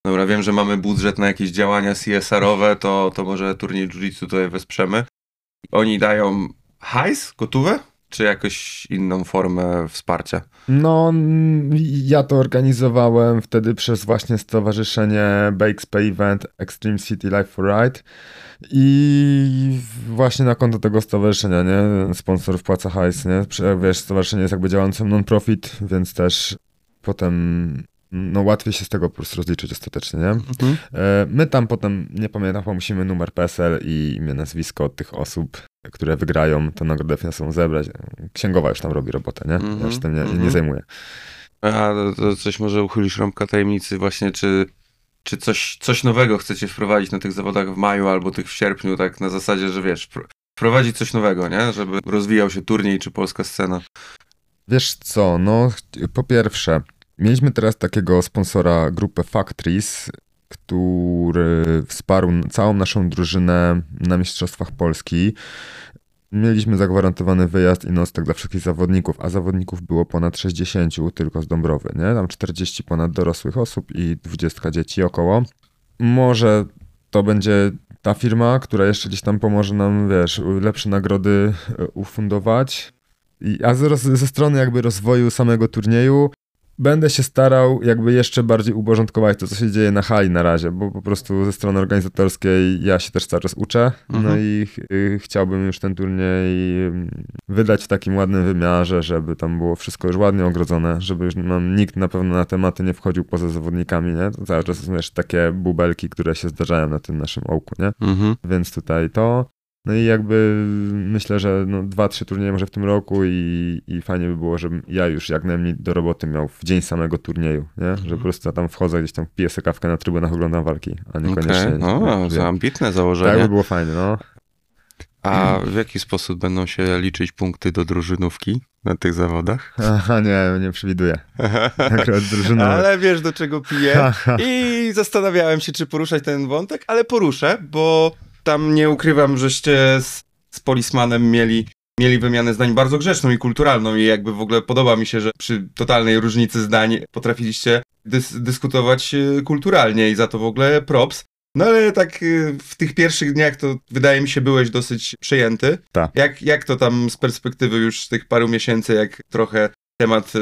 dobra, wiem, że mamy budżet na jakieś działania CSR-owe, to, to może turniej jiu-jitsu tutaj wesprzemy. Oni dają hajs, gotówę? Czy jakoś inną formę wsparcia? No, mm, ja to organizowałem wtedy przez właśnie stowarzyszenie Bakes Pay Event Extreme City Life for Ride i właśnie na konto tego stowarzyszenia, nie? Sponsor wpłaca hajs, nie? Wiesz, stowarzyszenie jest jakby działającym non-profit, więc też potem no łatwiej się z tego po prostu rozliczyć ostatecznie, nie? Mhm. E, My tam potem, nie pamiętam, musimy numer PESEL i imię, nazwisko od tych osób, które wygrają, tę nagrodę finansową zebrać. Księgowa już tam robi robotę, nie? Ja Mhm, się tym nie, nie mhm. zajmuję. A to, coś może uchylisz rąbka tajemnicy właśnie, czy, czy coś, coś nowego chcecie wprowadzić na tych zawodach w maju albo tych w sierpniu, tak na zasadzie, że wiesz, wpro- wprowadzić coś nowego, nie? Żeby rozwijał się turniej czy polska scena. Wiesz co, no po pierwsze, mieliśmy teraz takiego sponsora, grupę Factories, który wsparł całą naszą drużynę na Mistrzostwach Polski. Mieliśmy zagwarantowany wyjazd i nocleg dla wszystkich zawodników, a zawodników było ponad 60 tylko z Dąbrowy, nie? Tam 40 ponad dorosłych osób i 20 dzieci około. Może to będzie ta firma, która jeszcze gdzieś tam pomoże nam, wiesz, lepsze nagrody e, ufundować. A ze strony jakby rozwoju samego turnieju będę się starał jakby jeszcze bardziej uporządkować to, co się dzieje na hali na razie, bo po prostu ze strony organizatorskiej ja się też cały czas uczę, no Mhm. i ch- y, chciałbym już ten turniej mm, wydać w takim ładnym wymiarze, żeby tam było wszystko już ładnie ogrodzone, żeby już nam nikt na pewno na tematy nie wchodził poza zawodnikami, nie? To cały czas są też takie bubelki, które się zdarzają na tym naszym ołku, nie? Mhm. Więc tutaj to. No i jakby myślę, że no dwa, trzy turnieje może w tym roku i, i fajnie by było, żebym ja już jak najmniej do roboty miał w dzień samego turnieju, nie? Że po prostu ja tam wchodzę gdzieś tam, piję kawkę na trybunach, oglądam walki, a niekoniecznie... Okej, o, to ambitne założenie. tak by było fajnie, no. A w jaki sposób będą się liczyć punkty do drużynówki na tych zawodach? Aha, nie, nie przewiduję. Akurat. Ale wiesz do czego piję? I zastanawiałem się, czy poruszać ten wątek, ale poruszę, bo tam nie ukrywam, żeście z, z Polismanem mieli, mieli wymianę zdań bardzo grzeczną i kulturalną i jakby w ogóle podoba mi się, że przy totalnej różnicy zdań potrafiliście dys, dyskutować e, kulturalnie i za to w ogóle props. No ale tak e, w tych pierwszych dniach to wydaje mi się byłeś dosyć przejęty. Tak. Jak, jak to tam z perspektywy już tych paru miesięcy, jak trochę temat e,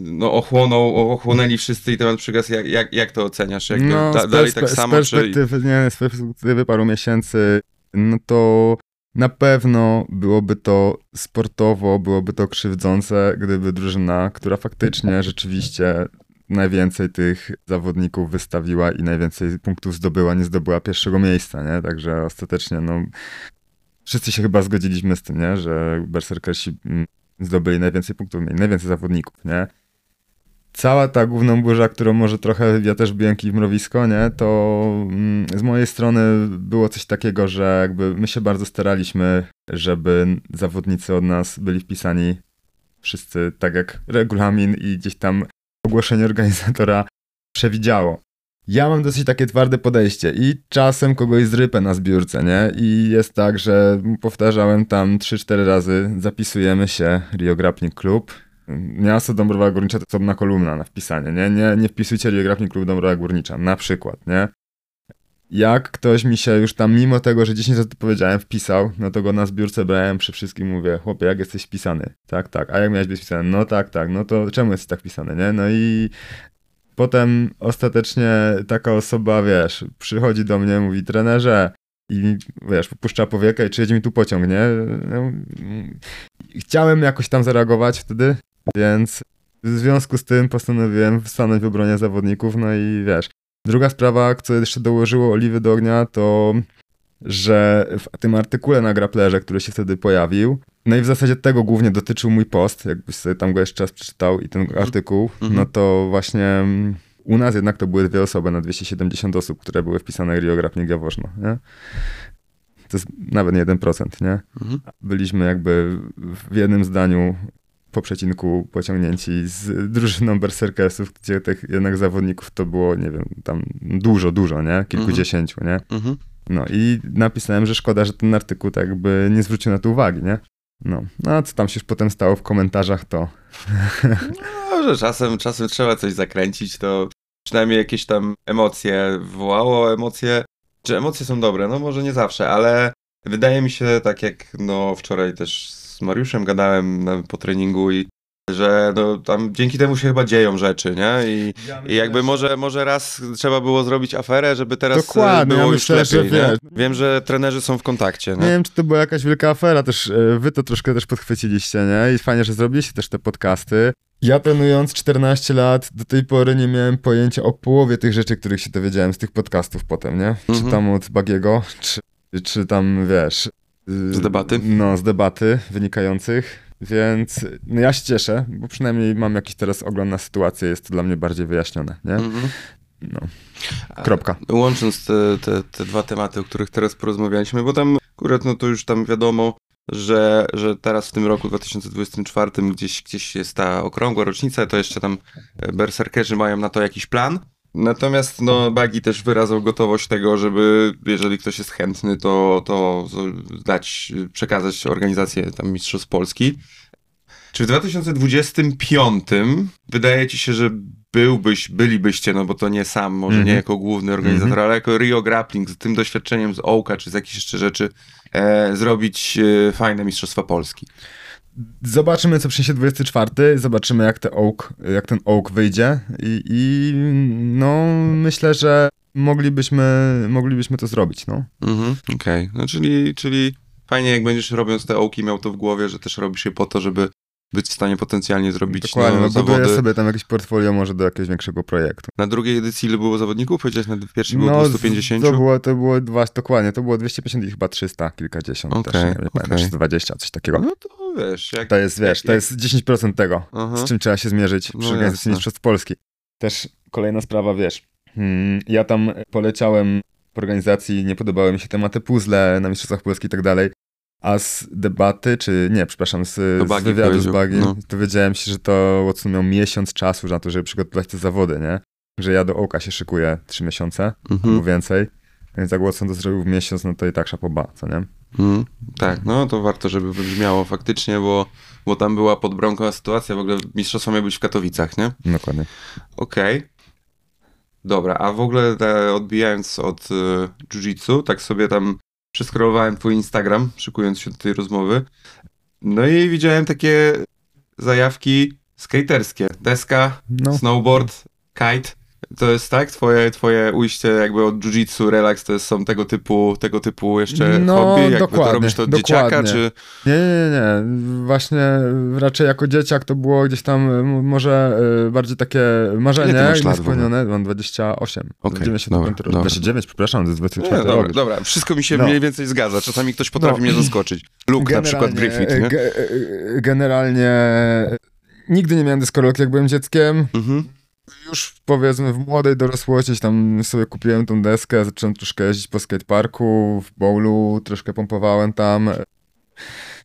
no, ochłonął, ochłonęli wszyscy i temat przygasł, jak, jak, jak to oceniasz? Jak no, da, dalej tak samo, z czy... perspektywy, nie, z perspektywy paru miesięcy, no to na pewno byłoby to sportowo, byłoby to krzywdzące, gdyby drużyna, która faktycznie rzeczywiście najwięcej tych zawodników wystawiła i najwięcej punktów zdobyła, nie zdobyła pierwszego miejsca, nie? Także ostatecznie, no, wszyscy się chyba zgodziliśmy z tym, nie? Że berserkersi mm, zdobyli najwięcej punktów, mieli najwięcej zawodników, nie? Cała ta główna burza, którą może trochę ja też biłem kij w mrowisko, nie? To mm, z mojej strony było coś takiego, że jakby my się bardzo staraliśmy, żeby zawodnicy od nas byli wpisani wszyscy tak jak regulamin i gdzieś tam ogłoszenie organizatora przewidziało. Ja mam dosyć takie twarde podejście i czasem kogoś zrypę na zbiórce, nie? I jest tak, że powtarzałem tam 3-4 razy, zapisujemy się Rio Grappling Club. Miasto Dąbrowa Górnicza to osobna kolumna na wpisanie, nie? Nie, nie wpisujcie Rio Grappling Club Dąbrowa Górnicza, na przykład, nie? Jak ktoś mi się już tam, mimo tego, że 10 razy powiedziałem, wpisał, no to go na zbiórce brałem przy wszystkim, mówię, chłopie, jak jesteś wpisany? Tak, tak. A jak miałeś być wpisany? No tak, tak. No to czemu jesteś tak wpisany, nie? No i potem ostatecznie taka osoba, wiesz, przychodzi do mnie, mówi, trenerze, i wiesz, puszcza powiekę i czy jedzie mi tu pociąg, nie? No, Chciałem jakoś tam zareagować wtedy, więc w związku z tym postanowiłem stanąć w obronie zawodników, no i wiesz. Druga sprawa, co jeszcze dołożyło oliwy do ognia, to że w tym artykule na Grapplerze, który się wtedy pojawił, no i w zasadzie tego głównie dotyczył mój post, jakbyś sobie tam go jeszcze raz przeczytał i ten artykuł, Mhm. no to właśnie u nas jednak to były dwie osoby na 270 osób, które były wpisane Rio Grappling Jaworzno, nie? To jest nawet nie 1%, nie? Mhm. Byliśmy jakby w jednym zdaniu po przecinku pociągnięci z drużyną berserkersów, gdzie tych jednak zawodników to było, nie wiem, tam dużo, dużo, nie? Kilkudziesięciu, nie? Mhm. No i napisałem, że szkoda, że ten artykuł tak jakby nie zwrócił na to uwagi, nie? No, no a co tam się już potem stało w komentarzach, to No, że czasem, czasem trzeba coś zakręcić, to przynajmniej jakieś tam emocje wywołało, emocje, czy emocje są dobre, no może nie zawsze, ale wydaje mi się, tak jak no wczoraj też Mariuszem gadałem po treningu i że no tam dzięki temu się chyba dzieją rzeczy, nie? I, i jakby może, może raz trzeba było zrobić aferę, żeby teraz Dokładnie, e, było ja już myślę, że lepiej, wiesz- Wiem, że trenerzy są w kontakcie, nie nie? wiem, czy to była jakaś wielka afera, też e, wy to troszkę też podchwyciliście, nie? I fajnie, że zrobiliście też te podcasty. Ja trenując 14 lat, do tej pory nie miałem pojęcia o połowie tych rzeczy, których się dowiedziałem z tych podcastów potem, nie? Czy Mhm. tam od Bagiego, czy, czy tam, wiesz, Z debaty? No, z debaty wynikających, więc no ja się cieszę, bo przynajmniej mam jakiś teraz ogląd na sytuację, jest to dla mnie bardziej wyjaśnione, nie? Mhm. No. Kropka. Łącząc te, te, te dwa tematy, o których teraz porozmawialiśmy, bo tam akurat no to już tam wiadomo, że, że teraz w tym roku 2024 gdzieś, gdzieś jest ta okrągła rocznica, to jeszcze tam e, berserkerzy mają na to jakiś plan. Natomiast no, Bagi też wyrazał gotowość tego, żeby jeżeli ktoś jest chętny, to, to dać, przekazać organizację tam Mistrzostw Polski. Czy w 2025 wydaje ci się, że byłbyś, bylibyście, no bo to nie sam, może Mhm. nie jako główny organizator, Mhm. ale jako Rio Grappling, z tym doświadczeniem z Ołka, czy z jakichś jeszcze rzeczy, e, zrobić e, fajne Mistrzostwa Polski? Zobaczymy, co przyniesie 24, zobaczymy, jak, te oak, jak ten oak wyjdzie i, i no, myślę, że moglibyśmy, moglibyśmy to zrobić, no. Mhm, okej. No czyli, czyli fajnie, jak będziesz robiąc te ołki, miał to w głowie, że też robisz je po to, żeby być w stanie potencjalnie zrobić Dokładnie, no, no, zawody. sobie tam jakieś portfolio może do jakiegoś większego projektu. Na drugiej edycji ile było zawodników? Powiedziałeś, na pierwszej było No, 250? To było, to było dwa, dokładnie, to było 250 i chyba 300, kilkadziesiąt Okej, też, nie, okej. czy 20, coś takiego. No to wiesz, jak... To jest, wiesz, to jak- jest 10% tego, Aha. z czym trzeba się zmierzyć przy No organizacji. Mistrzostw Polski. Też kolejna sprawa, wiesz, hmm, ja tam poleciałem w organizacji, nie podobały mi się tematy puzzle na Mistrzostwach Polski i tak dalej, a z debaty, czy nie, przepraszam, z, z wywiadu z Bagiem, no. dowiedziałem się, że to Watson miał miesiąc czasu na to, żeby przygotować te zawody, nie? Że ja do oka się szykuję 3 miesiące, Mhm. albo więcej, więc jak Watson to zrobił w miesiąc, no to i tak szapoba, co nie? Mhm. Tak, no to warto, żeby wybrzmiało faktycznie, bo, bo tam była podbramkowa sytuacja, w ogóle mistrzostwa miały być w Katowicach, nie? Dokładnie. Okej. Dobra, a w ogóle te, odbijając od y, jiu-jitsu, tak sobie tam przeskrolowałem twój Instagram, szykując się do tej rozmowy. No i widziałem takie zajawki skaterskie. Deska, No, snowboard, kite. To jest tak? Twoje, twoje ujście jakby od jiu-jitsu, relaks, to jest, są tego typu, tego typu jeszcze No, hobby? Jakby to dokładnie, robisz to od dzieciaka, dokładnie. czy... Nie, nie, nie, nie. Właśnie raczej jako dzieciak to było gdzieś tam może y, bardziej takie marzenie niespełnione. Mam 28. Okej, 95 dobra, rok. dobra. 29, przepraszam, to jest Nie, 24 dobra, rok. dobra, wszystko mi się No. mniej więcej zgadza. Czasami ktoś potrafi No. mnie zaskoczyć. Luke na przykład Griffith, nie? ge- e, Generalnie e, nigdy nie miałem deskorolki, jak byłem dzieckiem. Mhm. Już powiedzmy w młodej dorosłości tam sobie kupiłem tą deskę, zacząłem troszkę jeździć po skateparku, w bowlu, troszkę pompowałem tam.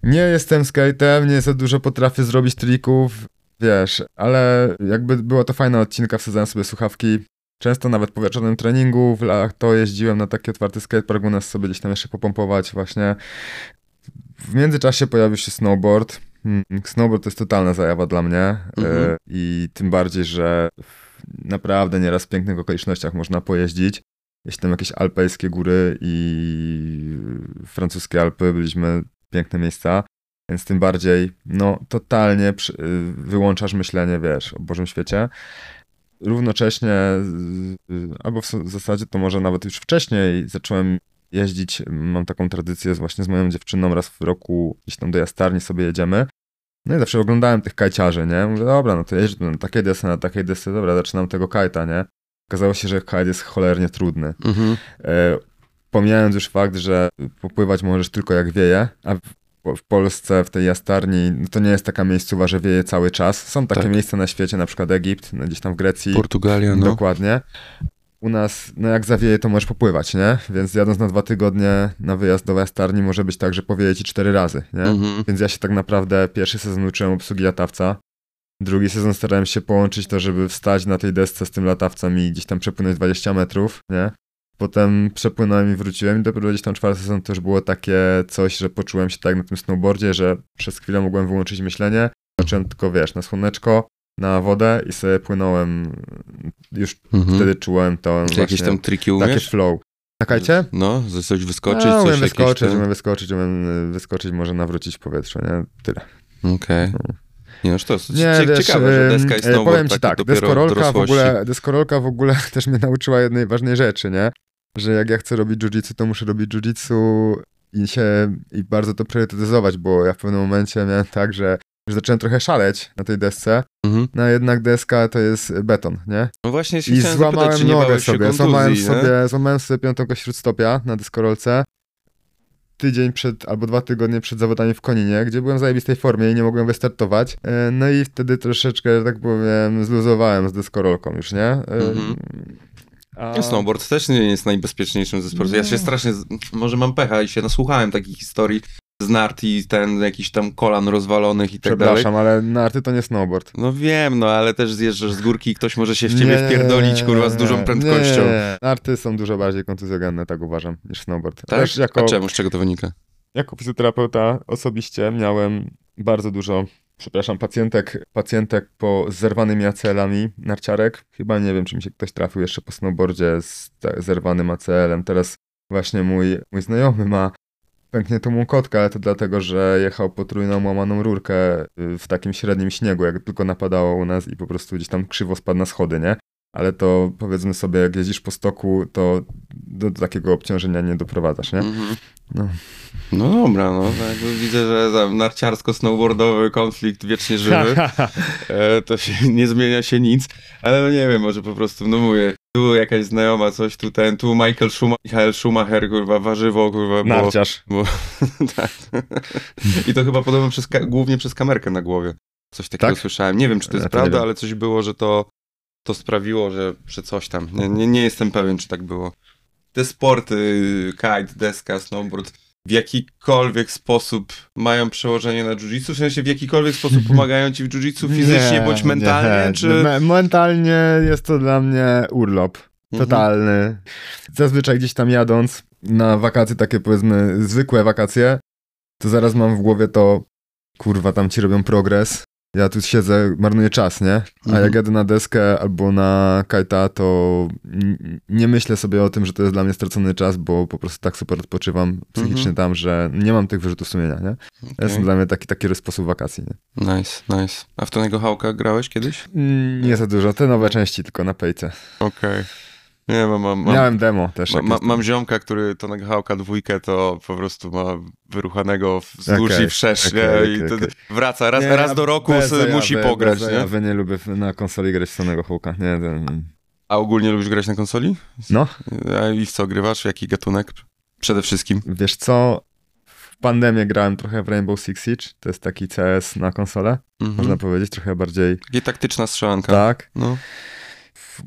Nie jestem skatem, nie za dużo potrafię zrobić trików, wiesz, ale jakby była to fajna odcinka, wsadzałem sobie słuchawki. Często nawet po wieczornym treningu w lato jeździłem na taki otwarty skatepark, u nas sobie gdzieś tam jeszcze popompować właśnie. W międzyczasie pojawił się snowboard. Mm, Snowboard to jest totalna zajawa dla mnie Mhm. e, i tym bardziej, że naprawdę nieraz w pięknych okolicznościach można pojeździć. Jeśli tam jakieś alpejskie góry i francuskie Alpy, byliśmy piękne miejsca, więc tym bardziej, no totalnie przy, y, wyłączasz myślenie, wiesz, o Bożym świecie. Równocześnie, albo w zasadzie to może nawet już wcześniej zacząłem jeździć, mam taką tradycję właśnie z moją dziewczyną, raz w roku gdzieś tam do jastarni sobie jedziemy. No i zawsze oglądałem tych kajciarzy, nie? Mówię, dobra, no to jeżdżę na takiej desce, na takiej desce, dobra, zaczynam tego kajta, nie? Okazało się, że kajt jest cholernie trudny. Mhm. E, pomijając już fakt, że popływać możesz tylko jak wieje, a w, w Polsce, w tej jastarni, no to nie jest taka miejscowa, że wieje cały czas. Są takie Tak. miejsca na świecie, na przykład Egipt, no, gdzieś tam w Grecji. Portugalia, no. Dokładnie. U nas, no jak zawieje, to możesz popływać, nie? Więc jadąc na dwa tygodnie na wyjazd do jastarni może być tak, że powieje ci cztery razy, nie? Mhm. Więc ja się tak naprawdę pierwszy sezon uczyłem obsługi latawca. Drugi sezon starałem się połączyć to, żeby wstać na tej desce z tym latawcem i gdzieś tam przepłynąć 20 metrów, nie? Potem przepłynąłem i wróciłem i dopiero gdzieś tam czwarty sezon to już było takie coś, że poczułem się tak na tym snowboardzie, że przez chwilę mogłem wyłączyć myślenie. Patrzyłem tylko, wiesz, na słoneczko, na wodę i sobie płynąłem. Już Mhm. wtedy czułem to właśnie, jakieś tam triki takie umiesz? flow. Czekajcie? No, że coś wyskoczyć, no, coś jakieś wyskoczyć, ten- umiem wyskoczyć, umiem y, wyskoczyć, może nawrócić powietrze, nie? Tyle. Okej. No. Nie, no to jest Nie, cie- wiesz, ciekawe, że deska i snowboard powiem ci tak, w deskorolka w, ogóle, deskorolka w ogóle też mnie nauczyła jednej ważnej rzeczy, nie? Że jak ja chcę robić jiu-jitsu, to muszę robić jiu-jitsu i się, i bardzo to priorytetyzować, bo ja w pewnym momencie miałem tak, że że zacząłem trochę szaleć na tej desce, Mhm. no a jednak deska to jest beton, nie? No właśnie się I złamałem zapytać, nogę sobie, kontuzji, złamałem nie? sobie, złamałem sobie piątego śródstopia na deskorolce tydzień przed, albo dwa tygodnie przed zawodami w Koninie, gdzie byłem w zajebistej formie i nie mogłem wystartować. E, No i wtedy troszeczkę, że tak powiem, zluzowałem z deskorolką już, nie? E, Mhm. A... Snowboard też nie jest najbezpieczniejszym ze. Ja się Nie. strasznie, może mam pecha i się nasłuchałem takich historii z nart i ten jakiś tam kolan rozwalonych i tak dalej. Przepraszam, ale narty to nie snowboard. No wiem, no ale też zjeżdżasz z górki i ktoś może się w ciebie Nie, wpierdolić, kurwa, z dużą nie, prędkością. Nie, narty są dużo bardziej kontuzjogenne, tak uważam, niż snowboard. Tak? Też jako, A czemu? Z czego to wynika? jako fizjoterapeuta osobiście miałem bardzo dużo, przepraszam, pacjentek, pacjentek po z zerwanymi ACL-ami narciarek. Chyba nie wiem, czy mi się ktoś trafił jeszcze po snowboardzie z zerwanym ACL-em. Teraz właśnie mój, mój znajomy ma pękniętą łąkotkę, ale to dlatego, że jechał po trójną łamaną rurkę y, w takim średnim śniegu, jak tylko napadało u nas i po prostu gdzieś tam krzywo spadł na schody, nie? Ale to powiedzmy sobie, jak jeździsz po stoku, to do, do takiego obciążenia nie doprowadzasz, nie? Mhm. No. No dobra, no jakby widzę, że narciarsko-snowboardowy konflikt wiecznie żywy. E, to się nie zmienia się nic, ale no nie wiem, może po prostu, no mówię, tu jakaś znajoma, coś tu ten, tu Michael Schumacher, Michael Schumacher, kurwa, warzywo, kurwa, bo, Narciarz. bo tak. I to chyba podobno przez, głównie przez kamerkę na głowie. Coś takiego Tak? słyszałem. Nie wiem, czy to Ja jest nie prawda, wiem. ale coś było, że to, to sprawiło, że, że coś tam. Nie, nie, nie jestem pewien, czy tak było. Te sporty, kite, deska, snowboard, w jakikolwiek sposób mają przełożenie na jiu-jitsu? W sensie w jakikolwiek sposób pomagają ci w jiu-jitsu fizycznie Nie, bądź nie, mentalnie? czy... Me- mentalnie jest to dla mnie urlop. Mhm. Totalny. Zazwyczaj gdzieś tam jadąc na wakacje, takie powiedzmy zwykłe wakacje, to zaraz mam w głowie to, kurwa, tam ci robią progres. Ja tu siedzę, marnuję czas, nie? A Mhm. jak jadę na deskę albo na kajta, to nie myślę sobie o tym, że to jest dla mnie stracony czas, bo po prostu tak super odpoczywam psychicznie Mhm. tam, że nie mam tych wyrzutów sumienia, nie? To jest dla mnie taki, taki sposób wakacji, nie? Nice, nice. A w Tonego Hałka grałeś kiedyś? Nie za dużo, te nowe części tylko na pejce. Okej. Nie, mam, mam, Miałem demo też. ma, ma, mam ziomka, który Tonego Hałka dwójkę to po prostu ma wyruchanego wzdłuż Okej, i wszerz, nie? okej, I to okej. wraca, raz, Nie, raz do roku bez zajawy, musi pograć, bez nie? zajawy, nie lubię na konsoli grać w Sonego Hołka. Nie, ten... A ogólnie lubisz grać na konsoli? No. A I w co grywasz? Jaki gatunek? Przede wszystkim. Wiesz co? W pandemię grałem trochę w Rainbow Six Siege. To jest taki CS na konsolę, Mhm. można powiedzieć, trochę bardziej. Takie taktyczna strzelanka. Tak. No.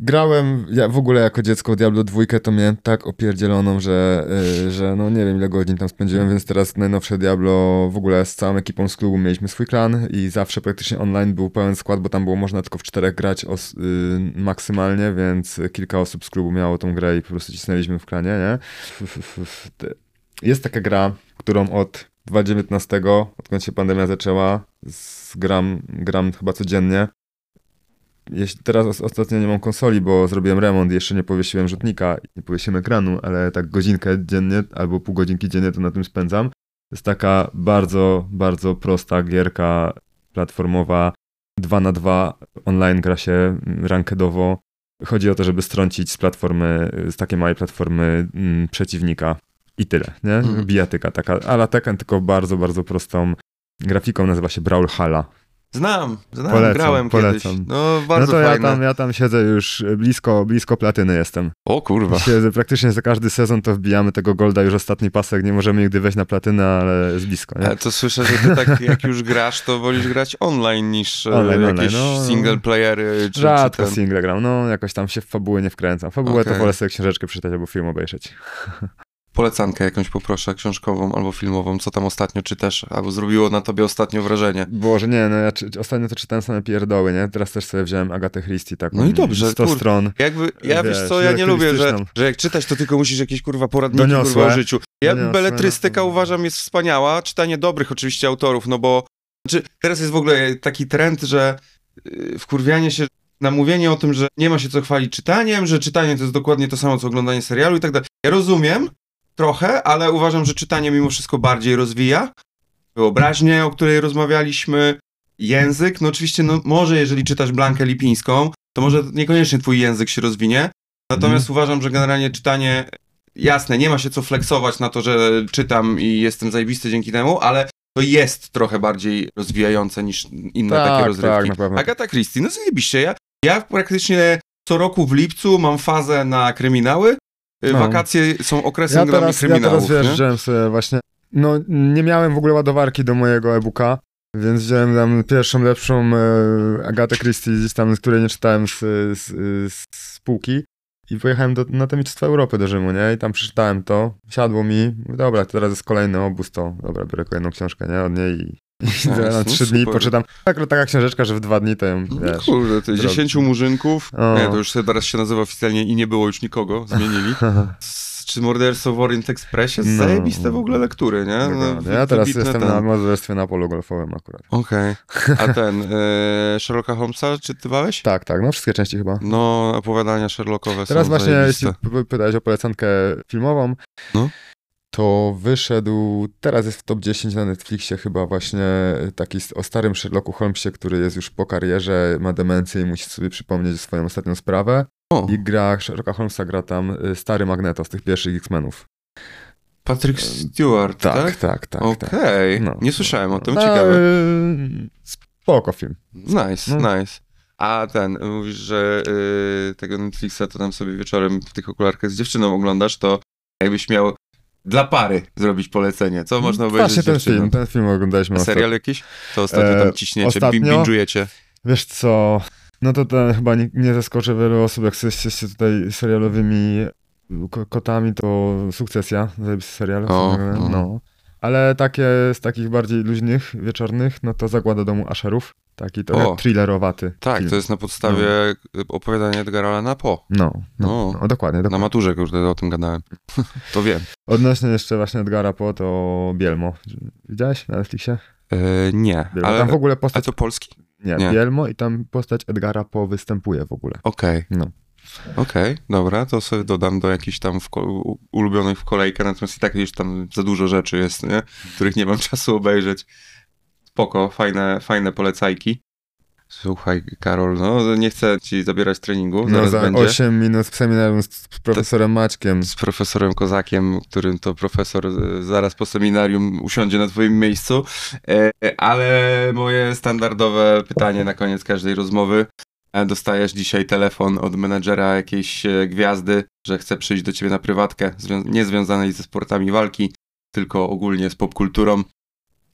Grałem, ja w ogóle jako dziecko Diablo 2 to miałem tak opierdzieloną, że, y, że no nie wiem ile godzin tam spędziłem, więc teraz najnowsze Diablo w ogóle z całą ekipą z klubu mieliśmy swój klan i zawsze praktycznie online był pełen skład, bo tam było można tylko w czterech grać os- y, maksymalnie, więc kilka osób z klubu miało tą grę i po prostu cisnęliśmy w klanie, nie? Jest taka gra, którą od 2019, odkąd się pandemia zaczęła, gram, gram chyba codziennie. Jeśli teraz os- ostatnio nie mam konsoli, bo zrobiłem remont i jeszcze nie powiesiłem rzutnika, nie powiesiłem ekranu, ale tak godzinkę dziennie albo pół godzinki dziennie to na tym spędzam. To jest taka bardzo, bardzo prosta gierka platformowa, 2 na 2 online gra się mm, rankedowo. Chodzi o to, żeby strącić z platformy, z takiej małej platformy mm, przeciwnika i tyle, nie? Mhm. Bijatyka taka, ala Tekken, tylko bardzo, bardzo prostą grafiką, nazywa się Brawlhalla. Znam, znam, Polecam, grałem polecam. kiedyś. No, bardzo no to ja fajne. tam, ja tam siedzę już blisko, blisko platyny jestem. O kurwa. Siedzę praktycznie za każdy sezon to wbijamy tego golda, już ostatni pasek, nie możemy nigdy wejść na platynę, ale jest blisko, nie? Ale to słyszę, że ty tak jak już grasz, to wolisz grać online niż e, Online, jakieś online, no. single playery czy, Rzadko czy ten... single gram, no jakoś tam się w fabułę nie wkręcam. Fabułę Okej. to wolę sobie książeczkę przeczytać albo film obejrzeć. Polecankę jakąś poproszę, książkową albo filmową, co tam ostatnio czytasz, albo zrobiło na tobie ostatnio wrażenie. Boże, nie, no ja czy, ostatnio to czytałem same pierdoły, nie? Teraz też sobie wziąłem Agatę Christie, taką No i dobrze, 100 kur- stron. Jakby, ja wiesz Wiesz, co, ja nie lubię, że, że jak czytać, to tylko musisz jakieś kurwa poradniki Doniosłe. kurwa o życiu. Ja Doniosłe, beletrystyka no. uważam jest wspaniała, czytanie dobrych oczywiście autorów, no bo znaczy, teraz jest w ogóle taki trend, że yy, wkurwianie się na mówienie o tym, że nie ma się co chwalić czytaniem, że czytanie to jest dokładnie to samo co oglądanie serialu i tak dalej. Ja rozumiem trochę, ale uważam, że czytanie mimo wszystko bardziej rozwija. Wyobraźnię, o której rozmawialiśmy, język, no oczywiście, no może jeżeli czytasz Blankę Lipińską, to może niekoniecznie twój język się rozwinie, natomiast uważam, że generalnie czytanie, jasne, nie ma się co flexować na to, że czytam i jestem zajebisty dzięki temu, ale to jest trochę bardziej rozwijające niż inne Tak, takie tak, rozrywki. pewno. Agata Christie, no zajebiście, ja, ja praktycznie co roku w lipcu mam fazę na kryminały, No. wakacje są okresem Ja dla mnie teraz, ja kryminałów, teraz wziąłem sobie właśnie no nie miałem w ogóle ładowarki do mojego e-booka, więc wziąłem tam pierwszą, lepszą e, Agatę Christie, gdzieś tam, z której nie czytałem z, z, z spółki. I pojechałem do, na Mistrzostwa Europy do Rzymu, nie? I tam przeczytałem to, siadło mi, mówię, dobra, to teraz jest kolejny obóz, to dobra, biorę kolejną książkę, nie? Od niej i, No, na no trzy dni super. poczytam. Tak, taka książeczka, że w dwa dni to ją, No wiesz. kurde, to drogi. 10 murzynków. O. Nie, to już teraz się nazywa oficjalnie i nie było już nikogo, zmienili. Czy Morderstwo w Orient Expressie? No. Zajebiste w ogóle lektury, nie? No, Dokładnie. Ja teraz jestem ten. na morderstwie na polu golfowym akurat. Okej. A ten, e, Sherlocka Holmesa czytywałeś? Tak, tak, no wszystkie części chyba. No, opowiadania Sherlockowe Teraz są właśnie, zajebiste. jeśli pytałeś o polecankę filmową, No. To wyszedł, teraz jest w top 10 na Netflixie chyba właśnie taki o starym Sherlocku Holmesie, który jest już po karierze, ma demencję i musi sobie przypomnieć swoją ostatnią sprawę. O, I gra Sherlocka Holmesa, gra tam y, stary Magneto z tych pierwszych X-Menów. Patrick Stewart, tak? Tak, tak, tak. tak. Okej, No. nie słyszałem o tym, No, ciekawe. y, Spoko film. Nice, No. nice. A ten, mówisz, że y, tego Netflixa to tam sobie wieczorem w tych okularkach z dziewczyną oglądasz, to jakbyś miał dla pary zrobić polecenie. Co można obejrzeć Właśnie ten film, ten film oglądaliśmy A ostatnio. serial jakiś? To ostatnio tam E, ciśniecie, ostatnio? bi- binge'ujecie. Wiesz co, no to ten, chyba nie, nie zaskoczę wielu osób, jak jesteście tutaj serialowymi ko- kotami, to Sukcesja, zajebisty serial. O, no. No. Ale takie z takich bardziej luźnych, wieczornych, no to Zagłada domu Asherów, taki trochę O. thrillerowaty Tak, film. to jest na podstawie opowiadania Edgara Allana Poe. No, no, O. no dokładnie, Na dokładnie. maturze kurde o tym gadałem. to wiem. Odnośnie jeszcze właśnie Edgara Poe, to Bielmo. Widziałeś na Netflixie? E, nie, Bielmo. ale... Tam w ogóle A postać, to polski? nie, nie. Bielmo i tam postać Edgara Poe występuje w ogóle. Okej. No. Okej, dobra, to sobie dodam do jakichś tam w ulubionych w kolejkę, natomiast i tak już tam za dużo rzeczy jest, nie? których nie mam czasu obejrzeć. Spoko, fajne, fajne polecajki. Słuchaj, Karol, no nie chcę ci zabierać treningu, No za będzie. 8 minut w seminarium z z profesorem Maćkiem. Z profesorem Kozakiem, którym to profesor e, zaraz po seminarium usiądzie na twoim miejscu. E, Ale moje standardowe pytanie na koniec każdej rozmowy. E, Dostajesz dzisiaj telefon od menedżera jakiejś e, gwiazdy, że chce przyjść do ciebie na prywatkę, nie związanej ze sportami walki, tylko ogólnie z popkulturą.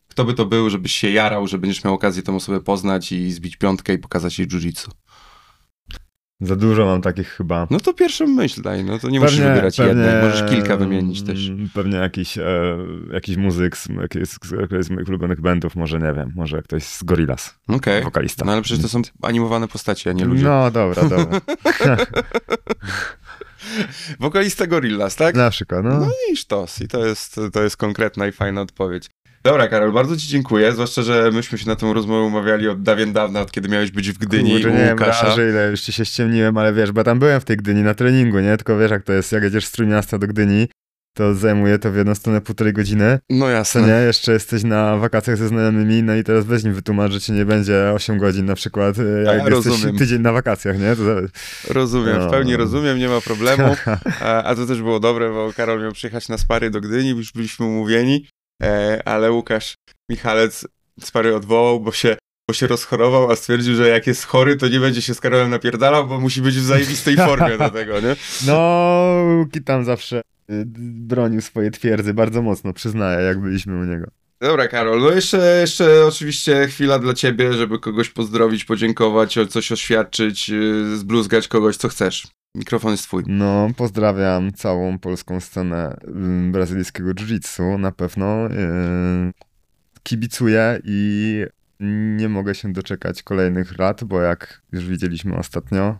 Kto by to był, żebyś się jarał, że będziesz miał okazję tą osobę poznać i zbić piątkę i pokazać jej jiu-jitsu? Za dużo mam takich chyba. No to pierwszą myśl daj, no to nie musisz wybierać jednej, możesz kilka wymienić też. mm, Pewnie jakiś, e, jakiś muzyk z, jakiś, z, z moich ulubionych bandów, może nie wiem, może ktoś z Gorillaz, Okej. wokalista. No ale przecież to są animowane postaci, a nie ludzie. No dobra, dobra. Wokalista Gorillaz, tak? Na przykład, no. No i sztos. I to jest, to jest konkretna i fajna odpowiedź. Dobra, Karol, bardzo ci dziękuję, zwłaszcza, że myśmy się na tą rozmowę umawiali od dawien dawna, od kiedy miałeś być w Gdyni Kurczę, nie wiem, Łukasza. razy, ile już ci się ściemniłem, ale wiesz, bo tam byłem w tej Gdyni na treningu, nie? Tylko wiesz, jak to jest, jak jedziesz z Trójmiasta do Gdyni, to zajmuje to w jedną stronę półtorej godziny, No jasne. nie? Jeszcze jesteś na wakacjach ze znajomymi, no i teraz weź im wytłumacz, że ci nie będzie 8 godzin na przykład, e, jak Ja jesteś rozumiem. tydzień na wakacjach, nie? To, Rozumiem, w No. pełni rozumiem, nie ma problemu. A, a to też było dobre, bo Karol miał przyjechać na spary do Gdyni, już byliśmy umówieni, ale Łukasz Michalec spary odwołał, bo się, bo się rozchorował, a stwierdził, że jak jest chory, to nie będzie się z Karolem napierdalał, bo musi być w zajebistej formie do tego, nie? No, Łuki tam zawsze y, bronił swoje twierdzy bardzo mocno, przyznaję, jak byliśmy u niego. Dobra, Karol, no jeszcze, jeszcze oczywiście chwila dla ciebie, żeby kogoś pozdrowić, podziękować, coś oświadczyć, yy, zbluzgać kogoś, co chcesz. Mikrofon jest twój. No, pozdrawiam całą polską scenę y, brazylijskiego jiu-jitsu, na pewno. y, Kibicuję i nie mogę się doczekać kolejnych lat, bo jak już widzieliśmy ostatnio,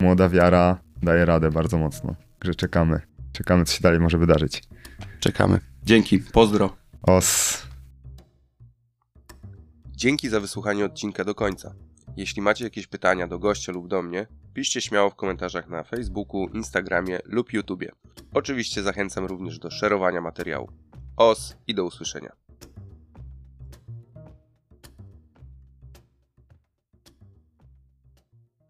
młoda wiara daje radę bardzo mocno. Także czekamy. Czekamy, co się dalej może wydarzyć. Czekamy. Dzięki, pozdro. Os. Dzięki za wysłuchanie odcinka do końca. Jeśli macie jakieś pytania do gościa lub do mnie, piszcie śmiało w komentarzach na Facebooku, Instagramie lub YouTubie. Oczywiście zachęcam również do szerowania materiału. Os i do usłyszenia.